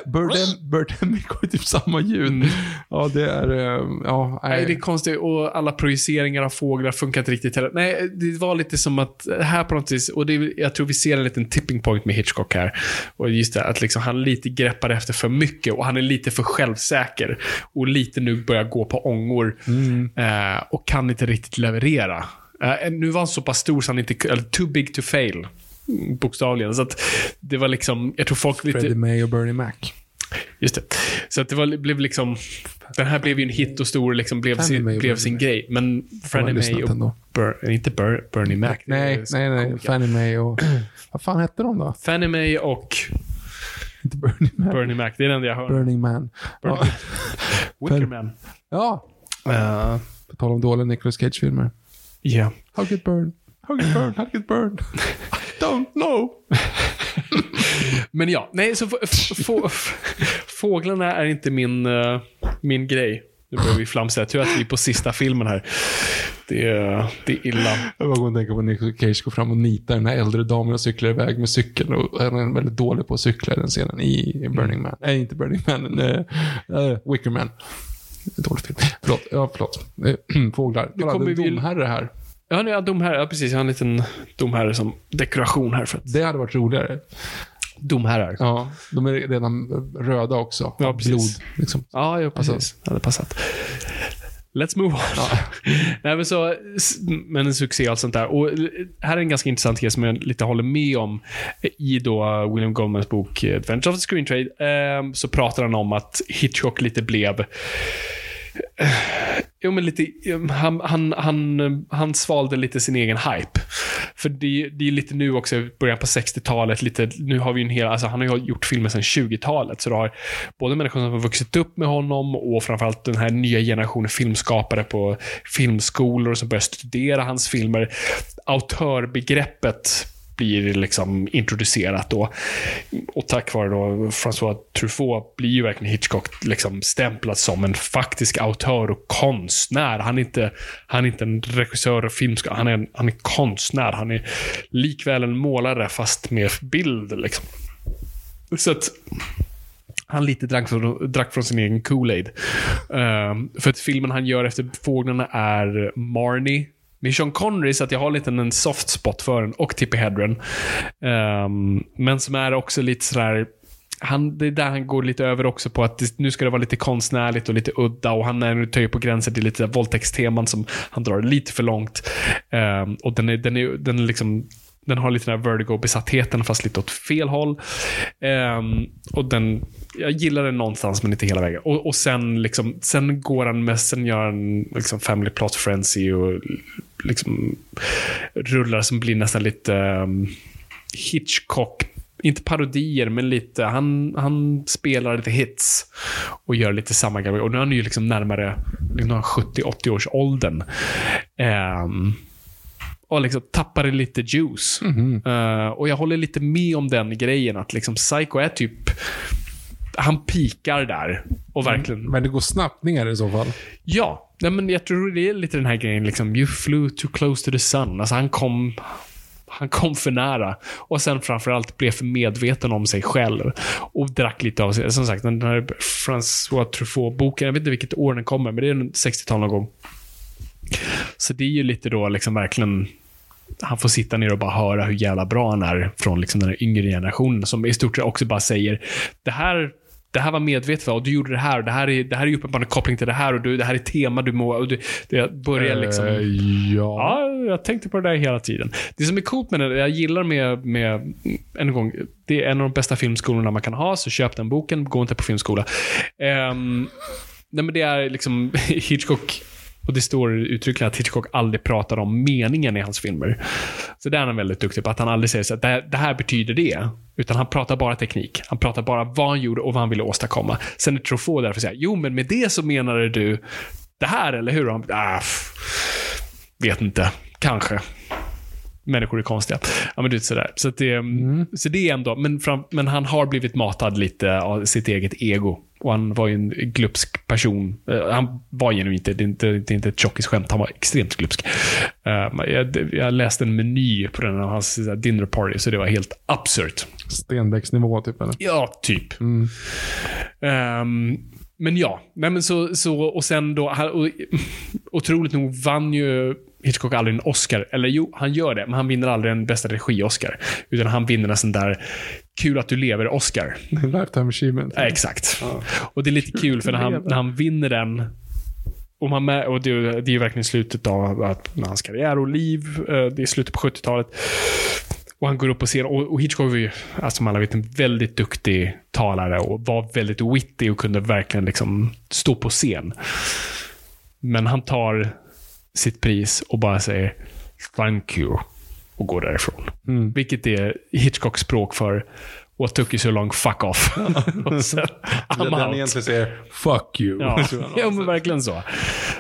har ju typ samma ljud. Ja, det är... eh, Ja, Nej, nej. det är konstigt och alla projiceringar av fåglar funkar inte riktigt heller. Nej, det var lite som att här på något vis, och det, jag tror vi ser en liten tipping point med Hitchcock här. Och just det, att liksom han lite greppar efter för mycket och han är lite för självsäker. Och lite nu börjar gå på ångor eh, och kan inte riktigt leverera. Eh, nu var han så pass stor så han inte, eller too big to fail. mm, Bokstavligen. Så att det var liksom, jag tror folk lite... Freddie May och Bernie Mac. Just det. Så att det var, blev liksom... Den här blev ju en hit och stor, liksom blev, sin, Mae och blev sin grej. Men May lyssnat och... ändå. Bur, inte Bur, Bernie Mac. Nej, nej, nej. Fannie Mae och... Vad fan hette de då? Fannie Mae och Inte Bernie Mac. Bernie Mac. Det är det enda jag hör. Burning Man. Ja. Wickerman. ja. Uh, På tal om dåliga Nicolas Cage-filmer. yeah. How get burn? How get burn? How get burn? I don't know. Men ja, nej, så fåglarna är inte min, eh, min grej. Nu börjar vi flamsa. Tror att vi är på sista filmen här. Det är, det är illa. Jag bara går och tänker på Nicolas Cage går fram och nitar den här äldre damen och cyklar iväg med cykeln. Och han är väldigt dålig på att cykla i den scenen i Burning Man. Nej, inte Burning Man. Uh, uh, Wicker Man. Dålig film. Förlåt. Ja, förlåt. Eh, Fåglar. Kolla, kommer det är vi- domherre här. Ja, nej, ja, domherre. Ja, precis. Jag har en liten domherre som dekoration här. För att, Det hade varit roligare. Domherrar. Ja, de är redan röda också. Ja, precis. Blod, liksom. Ja, ja precis. Det hade passat. Let's move on. Nej, men, så, men en succé och allt sånt där. Och eh, här är en ganska intressant grej som jag lite håller med om i då William Goldmans bok eh, Adventure of the Screen Trade. Eh, så pratar han om att Hitchcock lite blev eh, Jo, men lite, ehm, han, han, han, ehm, han svalde lite sin egen hype. För det, det är lite nu också, början på 60-talet, lite, nu har vi en hel, alltså han har ju gjort filmer sedan 20-talet, så du har både människor som har vuxit upp med honom och framförallt den här nya generationen filmskapare på filmskolor som börjar studera hans filmer. Autörbegreppet blir liksom introducerat då. Och tack vare då François Truffaut blir ju verkligen Hitchcock liksom stämplad som en faktisk autör och konstnär. Han är inte, han är inte en regissör och filmskapare, han är, en, han är konstnär. Han är likväl en målare fast med bild. Liksom. Så att han lite drack från, drack från sin egen Kool-Aid. Um, för att filmen han gör efter Fåglarna är Marnie. Med Sean Connery, så att jag har lite en soft spot för den. Och Tippi Hedren. Um, men som är också lite sådär... Han, det är där han går lite över också på att det, nu ska det vara lite konstnärligt och lite udda och han är, nu tar ju på gränsen till lite våldtäktsteman som han drar lite för långt. Um, och den är, den är, den är liksom den har lite den här vertigo-besattheten fast lite åt fel håll. Um, och den, jag gillar den någonstans men inte hela vägen. Och, och sen, liksom, sen går han med, sen gör han liksom Family Plot Frenzy och liksom rullar som blir nästan lite um, Hitchcock inte parodier, men lite, han, han spelar lite hits och gör lite samma grej. Och nu är han ju liksom närmare liksom 70-80 års åldern. Um, och liksom tappade lite juice. Uh, och jag håller lite med om den grejen, att liksom Psycho är typ han pikar där. Och verkligen... Men det går snabbt ner i så fall. Ja, nej, men jag tror det är lite den här grejen, liksom, you flew too close to the sun. Alltså han kom, han kom för nära. Och sen framförallt blev för medveten om sig själv. Och drack lite av sig. Som sagt, den här François Truffaut-boken, jag vet inte vilket år den kommer, men det är 60-tal någon gång. Så det är ju lite då liksom verkligen han får sitta ner och bara höra hur jävla bra han är från liksom den här yngre generationen som i stort sett också bara säger det här det här var medvetet och du gjorde det här och det här är, det här är uppenbarligen koppling till det här och du, det här är tema du må... Och du, det börjar liksom... Eh, ja. Ja, jag tänkte på det där hela tiden. Det som är coolt med det, jag gillar med, med en gång, det är en av de bästa filmskolorna man kan ha, så köp den boken, gå inte på filmskola. Um, nej men det är liksom Hitchcock och det står uttryckligen att Hitchcock aldrig pratar om meningen i hans filmer. Så det är han väldigt duktig på, att han aldrig säger så att det, här- det här betyder det. Utan han pratar bara teknik. Han pratar bara vad han gjorde och vad han ville åstadkomma. Sen är Truffaut därför säga, jo men med det så menade du det här, eller hur? Och han, ah, vet inte. Kanske. Människor är konstiga. Ja, men du vet sådär. Så, det, så det är ändå, men, fram, men han har blivit matad lite av sitt eget ego. Och han var ju en glupsk person. Eh, han var genuint inte, det är inte, det är inte ett tjockisskämt. Han var extremt glupsk. Eh, jag, jag läste en meny på den av hans dinner party, så det var helt absurt. Stenbecksnivå typ eller? Ja, typ. Ehm, men ja, nej men så, så och sen då, han- och, otroligt nog vann ju Hitchcock aldrig en Oscar. Eller jo, han gör det, men han vinner aldrig en bästa regi-Oscar. Utan han vinner en sån där kul att du lever-Oscar. Lifetime achievement. Ja, exakt. Och det är lite kul, för när han, när han vinner den, och, man med, och det, det är verkligen slutet av att, hans karriär och liv, eh, det är slutet på 70-talet. Och han går upp på scen, och, och Hitchcock var ju, alltså som alla vet, en väldigt duktig talare och var väldigt witty och kunde verkligen liksom stå på scen. Men han tar sitt pris och bara säger “Thank you” och går därifrån. Vilket är Hitchcocks språk för “What took you so long? Fuck off”. och sen, I'm Den out. egentligen säger “fuck you”. Ja, ja men verkligen så.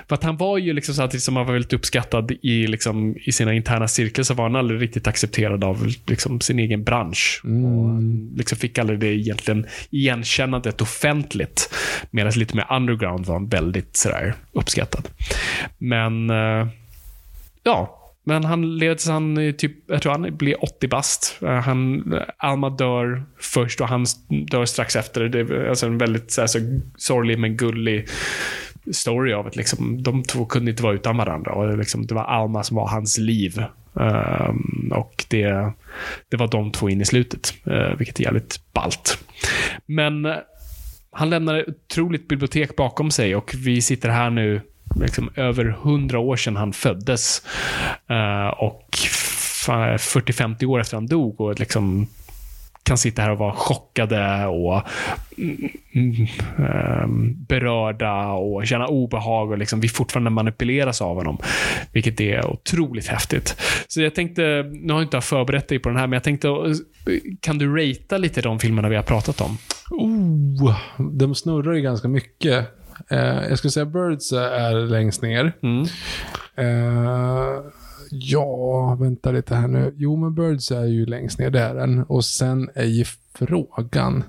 För att han var ju liksom samtidigt som han var väldigt uppskattad i, liksom, i sina interna cirklar så var han aldrig riktigt accepterad av liksom, sin egen bransch. Och han liksom fick aldrig det egentligen igenkännandet offentligt. Medan lite mer underground var han väldigt sådär, uppskattad. Men eh, ja, men han levde tills han typ, jag tror han blir 80 bast. Eh, han, Alma dör först och han dör strax efter. Det är alltså en väldigt så här, så sorglig men gullig story av att liksom, de två kunde inte vara utan varandra. Och det, liksom, det var Alma som var hans liv. Um, och det, det var de två in i slutet, uh, vilket är jävligt ballt. Men eh, han lämnar ett otroligt bibliotek bakom sig och vi sitter här nu liksom över hundra år sedan han föddes. Eh, och 40-50 år efter han dog och liksom kan sitta här och vara chockade och mm, mm, eh, berörda och känna obehag och liksom vi fortfarande manipuleras av honom. Vilket är otroligt häftigt. Så jag tänkte, nu har jag inte förberett dig på den här, men jag tänkte, kan du ratea lite de filmerna vi har pratat om? Oh, de snurrar ju ganska mycket. Eh, jag skulle säga Birds är längst ner. Mm. Eh, ja, vänta lite här nu. Jo, men Birds är ju längst ner, det är den. Och sen är ju frågan.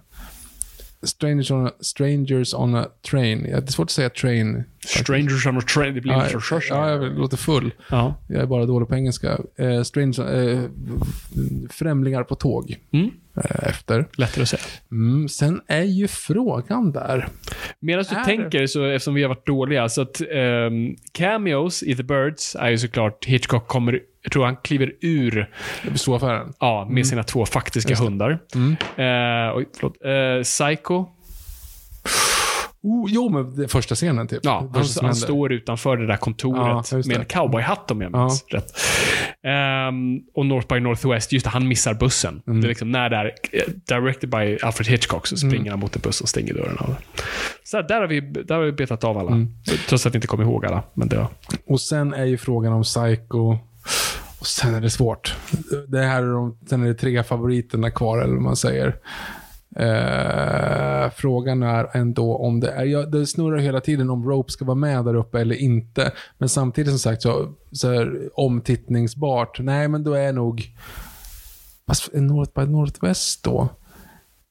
Strangers on a, strangers on a train. Ja, det är svårt att säga train. Strangers on a train, det blir Ja, så ja, jag låter full. Ja. Jag är bara dålig på engelska. Eh, strangers, eh, främlingar på tåg. Mm. Eh, efter. Lättare att säga. Mm, sen är ju frågan där. Medan du Är tänker, så, eftersom vi har varit dåliga, så att um, cameos i The Birds är ju såklart Hitchcock kommer, jag tror han kliver ur Stora affären. ja, med sina två faktiska hundar. Eh, oj, förlåt. Eh, Psycho. Oh, jo, men det första scenen typ. Ja, han, han står utanför det där kontoret Ja, med en cowboyhatt om jag minns rätt. Ehm, och North by Northwest, just det, han missar bussen. Mm. Det är liksom när det är eh, directed by Alfred Hitchcock så springer han mot en buss och stänger dörren av. Så där har vi, där har vi betat av alla. Mm. Trots att vi inte kommer ihåg alla. Men det var, Och sen är ju frågan om Psycho. Och sen är det svårt. Det här är de, sen är det tre favoriterna kvar, eller vad man säger. Eh, frågan är ändå om det är... Ja, det snurrar hela tiden om Rope ska vara med där uppe eller inte. Men samtidigt som sagt så, så här, omtittningsbart. Nej, men då är nog... Fast är North by Northwest då?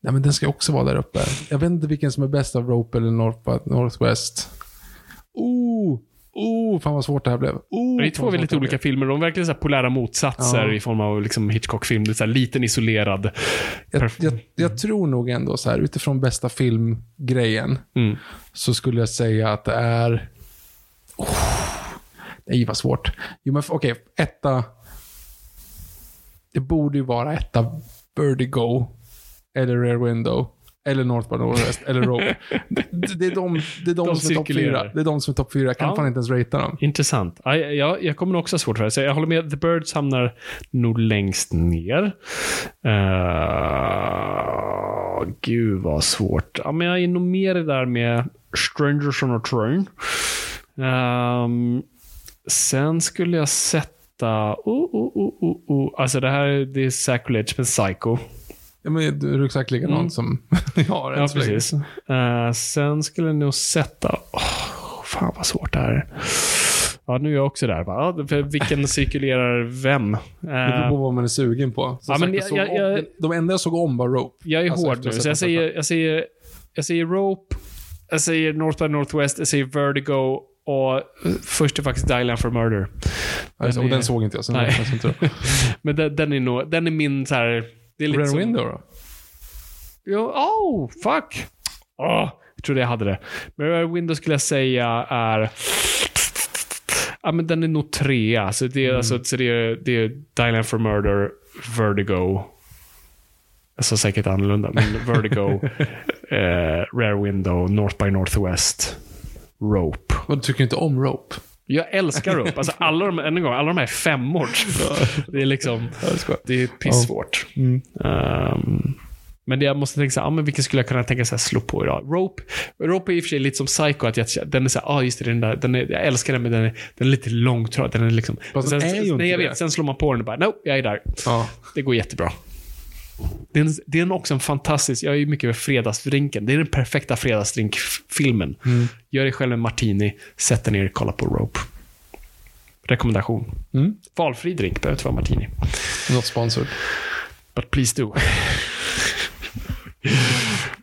Nej, men den ska också vara där uppe. Jag vet inte vilken som är bäst av Rope eller North by Northwest. Oh! Oh, fan vad svårt det här blev. Oh, Det är fan två väldigt olika filmer. De är verkligen så polära motsatser Ja. i form av liksom Hitchcock-film. Det är liten isolerad. Jag, jag, jag tror nog ändå så här, utifrån bästa filmgrejen, Mm. så skulle jag säga att det är... Oh, nej, vad svårt. Jo, men okej, etta... Det borde ju vara etta Vertigo, eller Rear Window, eller North by Northwest, eller Rope. det, det är de, det är de, De som är topp fyra. Det är de som är topp fyra. Jag kan Ja. fan inte ens ratea dem. Intressant. Ja, jag, jag kommer också ha svårt för det. Så jag håller med. The Birds hamnar nog längst ner. Uh, gud vad svårt. Ja, men jag är nog mer det där med Strangers on a Train. Ehm, sen skulle jag sätta... Oh, oh, oh, oh, oh. Alltså det här det är Sacrilege med Psycho. Ja, men exakt likadan Mm. som jag har. Ja, så precis. Eh, sen skulle jag nog sätta... Oh, fan vad svårt det här är. Ja, nu är jag också där. Va? Ja, för vilken cirkulerar vem? Det beror Eh, på vad man är sugen på. Som Ja, men jag jag- jag- om, de enda jag såg om var Rope. jag är Alltså, hård nu, så jag den säger, jag, säger, jag säger Rope, jag säger North by Northwest, jag säger Vertigo och eh, först är faktiskt Dial for Murder. Alltså, och är- den såg inte jag, så Nej. den. Men den, den är nog, den är min så här... Det är lite Rear som, Window då? Jo, oh, fuck! Åh, jag trodde jag hade det. Men Rear Window skulle jag säga är... Ja, men den är nog trea. Så det är, alltså, så det är, det är Dial for Murder, Vertigo. Jag sa säkert annorlunda, men Vertigo, eh, Rare Window, North by Northwest, Rope. Och du tycker inte om Rope? Jag älskar Rope. Alltså alla de, en gång, alla de här är femmor. Det är liksom, det är pissvårt. Um, men det jag måste tänka så här, ah, men vilken skulle jag kunna tänka så här, slå på idag? Rope, Rope är i och för sig lite som Psycho, att jag, den är så här, ah just det, den där, den är, jag älskar den, men den är, den är lite långtradig. Den är liksom, Fast sen, är ju inte nej, jag vet, sen slår man på den och bara, nope, jag är där. Ja. Det går jättebra. Det är, en, det är också en fantastisk, jag är mycket med fredagsdrinken. Det är den perfekta fredagsdrinkfilmen. Mm. Gör dig själv en martini, sätt dig ner och kolla på Rope. Rekommendation. Mm. Valfri drink, behöver inte vara martini. Not sponsored. But please do.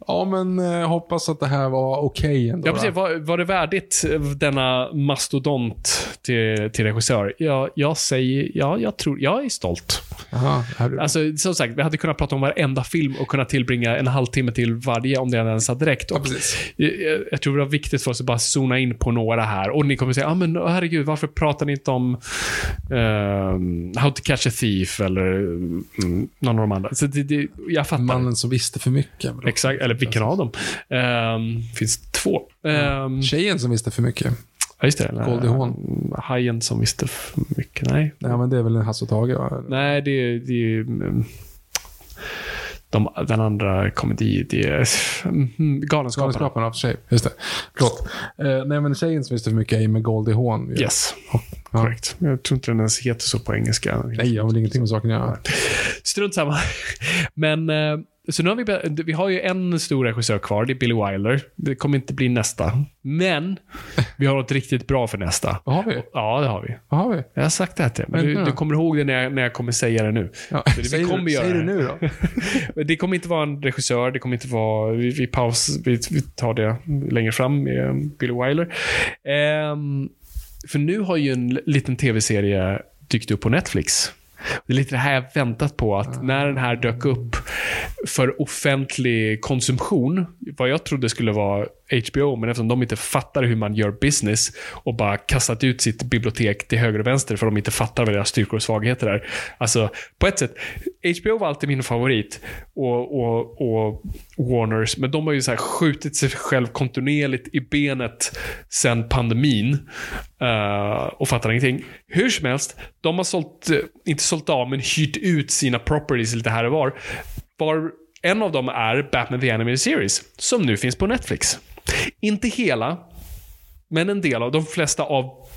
Ja, men eh, hoppas att det här var okej ändå. Ja, precis. va? Var, var det värdigt eh, denna mastodont till, till regissör? Ja, jag säger, ja, jag tror, jag är stolt. Är Alltså, som sagt, vi hade kunnat prata om varenda film och kunnat tillbringa en halvtimme till varje om det ens hade. Ja, Och precis. jag, jag- jag tror det var viktigt för oss att bara zona in på några här. Och ni kommer säga, ah, men herregud, varför pratar ni inte om ehm, How to catch a thief eller mm, någon av de andra? Så det, det, jag fattar. Mannen som visste för mycket. Exakt, eller vilken av dem? Um, finns två. Um, Tjejen som visste för mycket. ja, just det. Goldie Hawn. Uh, Hajen som visste för mycket. Nej, Nej, men det är väl en Hasse och Tage, va? Nej, det är... Det är mm, de, den andra komedi, det är mm, Galenskaparna. Galenskaparna, för sig. Just det. Förlåt. Eh, nej, men tjejen som visste för mycket är med Goldie Hawn. Yes, Ja. korrekt. Jag tror inte den ens heter så på engelska. Nej, jag har väl ingenting med saken att göra. Strunt samma. Men, eh, så nu har vi, vi har ju en stor regissör kvar, det är Billy Wilder. Det kommer inte bli nästa. Men, vi har något riktigt bra för nästa. Vad har vi? Ja, det har vi. Vad har vi? Jag har sagt det här till dig, men du, du kommer ihåg det när jag, när jag kommer säga det nu. Ja. Så det, Säg vi kommer det, göra säg det nu då. Det kommer inte vara en regissör, det kommer inte vara... Vi, vi paus, vi, vi tar det längre fram med Billy Wilder. Ehm, för nu har ju en liten tv-serie dykt upp på Netflix. Det är lite det här jag väntat på, att när den här dök upp för offentlig konsumtion, vad jag trodde skulle vara HBO, men eftersom de inte fattar hur man gör business och bara kastat ut sitt bibliotek till höger och vänster för de inte fattar vad deras styrkor och svagheter är. Alltså, på ett sätt, HBO var alltid min favorit och, och, och Warners, men de har ju så här skjutit sig själv kontinuerligt i benet sen pandemin uh, och fattar ingenting. Hur som helst, de har sålt, eh, inte sålt av, men hyrt ut sina properties lite här och var. var en av dem är Batman the Animated Series, som nu finns på Netflix. Inte hela, men en del av de flesta av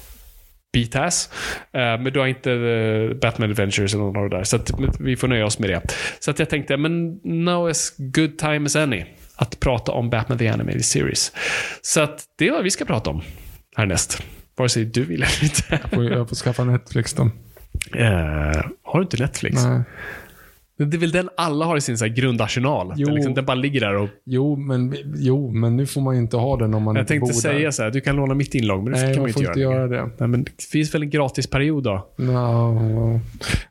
beat-ass. Eh, men du har inte eh, Batman Adventures eller något där. Så att, vi får nöja oss med det. Så att jag tänkte, men now is good time as any. Att prata om Batman the Animated Series. Så att det är vad vi ska prata om härnäst. Vare sig du vill eller inte. Får jag får skaffa Netflix då. Eh, har du inte Netflix? Nej. Det är väl den alla har i sin så här grundarsenal. Jo. Den, liksom, den bara ligger där och... Jo men, jo, men nu får man ju inte ha den om man Jag inte bor tänkte säga där. så här, du kan låna mitt inlogg, men det Nej, kan man man ju får inte göra. det. Nej, men det finns väl en gratisperiod då? No.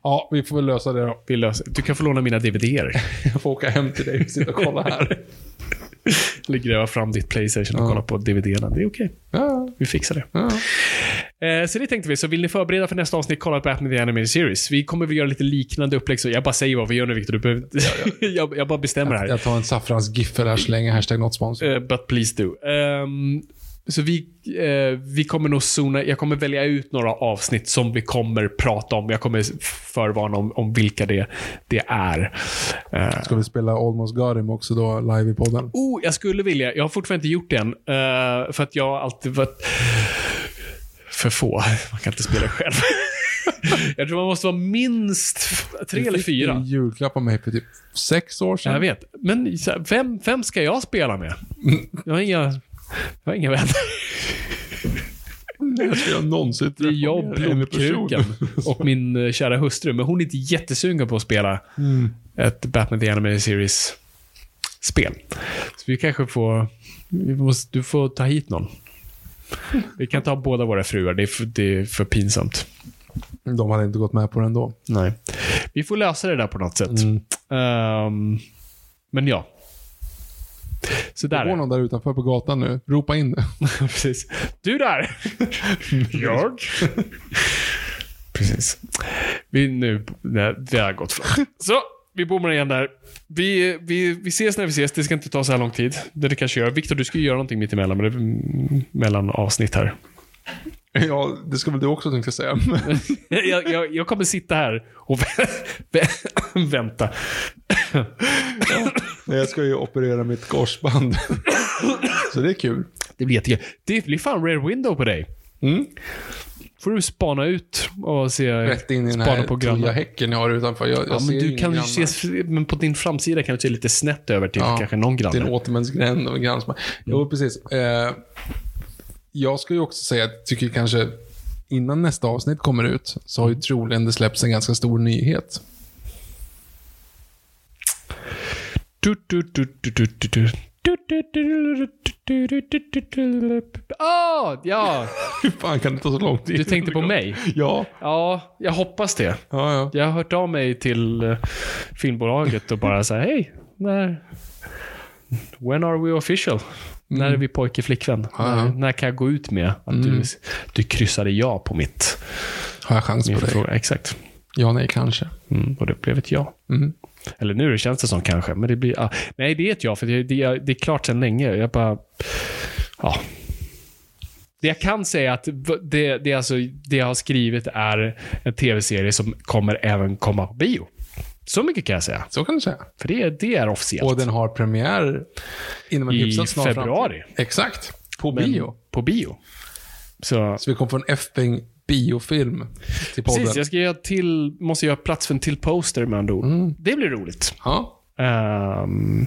Ja, vi får väl lösa det då. Vi löser. Du kan få låna mina DVD-er. Jag får åka hem till dig och sitta och kolla här. Eller gräva fram ditt Playstation och Ja. kolla på DVD-erna. Det är okej. Ja, Vi fixar det. ja. Eh, så det tänkte vi. Så vill ni förbereda för nästa avsnitt, kolla på Batman the Animated Series. Vi kommer väl göra lite liknande upplägg. Så jag bara säger vad vi gör nu, Victor. Du behöver... jag, jag bara bestämmer här. Jag tar en saffransgiffel här så länge. Hashtag not sponsor. Eh, but please do. Ehm, så vi, eh, vi kommer nog zona, jag kommer välja ut några avsnitt som vi kommer prata om. Jag kommer förvarna om, om vilka det, det är. Eh, Ska vi spela Almost Got Him också då, live i podden? oh, jag skulle vilja, jag har fortfarande inte gjort det än. eh, för att jag har alltid varit för få. Man kan inte spela själv. jag tror man måste vara minst tre eller fyra. en julklapp av mig för typ sex år sedan. Jag vet. Men så här, vem, vem ska jag spela med? Jag har inga, jag har inga vänner. När ska jag någonsin Det är jag och mer än en person? blodkrukan och min eh, kära hustru. Men hon är inte jättesugen på att spela ett Batman the Animated Series-spel. Så vi kanske får... Vi måste, du får ta hit någon. Vi kan ta båda våra fruar. Det är för, det är för pinsamt. De hade inte gått med på det ändå. Nej. Vi får lösa det där på något sätt. Mm. Ehm, men ja. Så Det där. går någon där utanför på gatan nu. Ropa in det. Precis. Du där! Jag? Precis. Vi nu, nej, det har gått fram. Så, vi bommar igen där. Vi, vi, vi ses när vi ses. Det ska inte ta så här lång tid. Det det kanske gör. Viktor, du ska ju göra någonting mitt emellan, men det mellan avsnitt här. Ja, det ska väl du också tänkte jag säga. jag, jag, jag kommer sitta här och vä- vä- vänta. Nej, jag ska ju operera mitt korsband. Så det är kul. Det blir jättekul. Det blir fan rare window på dig. Mm. Får du spana ut och se... Rätt in i den här på toja häcken jag har utanför. Jag, jag Ja, men du kan ju se, men på din framsida kan du se lite snett över till Ja, kanske någon Det är en granne. återvändsgränd och en grann som... Jo, precis. Eh, jag ska ju också säga att jag tycker kanske innan nästa avsnitt kommer ut så har ju troligen det släppts en ganska stor nyhet. Du, du, du, Ah, ja! Hur fan kan det ta så lång tid? Du tänkte på mig? Ja. Ja, jag hoppas det. Ja, ja. Jag har hört av mig till eh, filmbolaget och bara såhär, hej, när... When are we official? Mm. När är vi pojke flickvän? När, när, kan jag gå ut med att mm. du, du kryssade ja på mitt... Har jag chans på dig? Exakt. Ja, nej, kanske. Mm, och det blev ett ja. Mm. Eller nu känns det som kanske, men det blir... ah, nej, det är ett ja, för det, det, är- det är klart sedan länge. Jag bara... Ja. Det jag kan säga är att det, det, alltså, det jag har skrivit är en tv-serie som kommer även komma på bio. Så mycket kan jag säga. Så kan du säga. För det, det är officiellt. Och den har premiär inom en I hyfsat snar februari. framtid. Exakt. På Men bio. På bio. Så, Så vi kommer få en F-peng biofilm till podden. precis, jag ska göra till, måste göra plats för en till poster med andra ord. Mm. Det blir roligt. Ja. Ehm,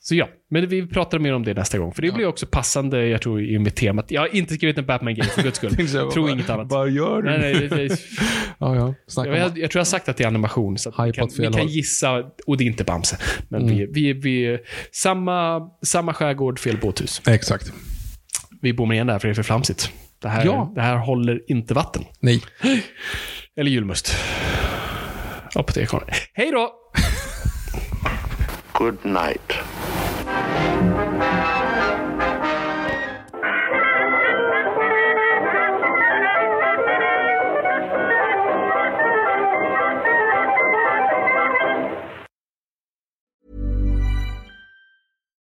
så ja, men vi pratar mer om det nästa gång. För det blir också passande, jag tror, i med temat. Jag har inte skrivit en Batman-game för guds skull. Jag, tror inget annat. Vad gör du? Nej, nej, det, det, Ja, ja. Jag, jag, jag tror jag har sagt att det är animation. Så Hypat kan, fel kan gissa, och det är inte Bamse. Men vi, vi, vi, samma, samma skärgård, fel båthus. Exakt. Vi bommar igen där för det är för flamsigt. Det här, Ja. det här håller inte vatten. Nej. Eller julmust. Apotekaren. Hej då! Good night.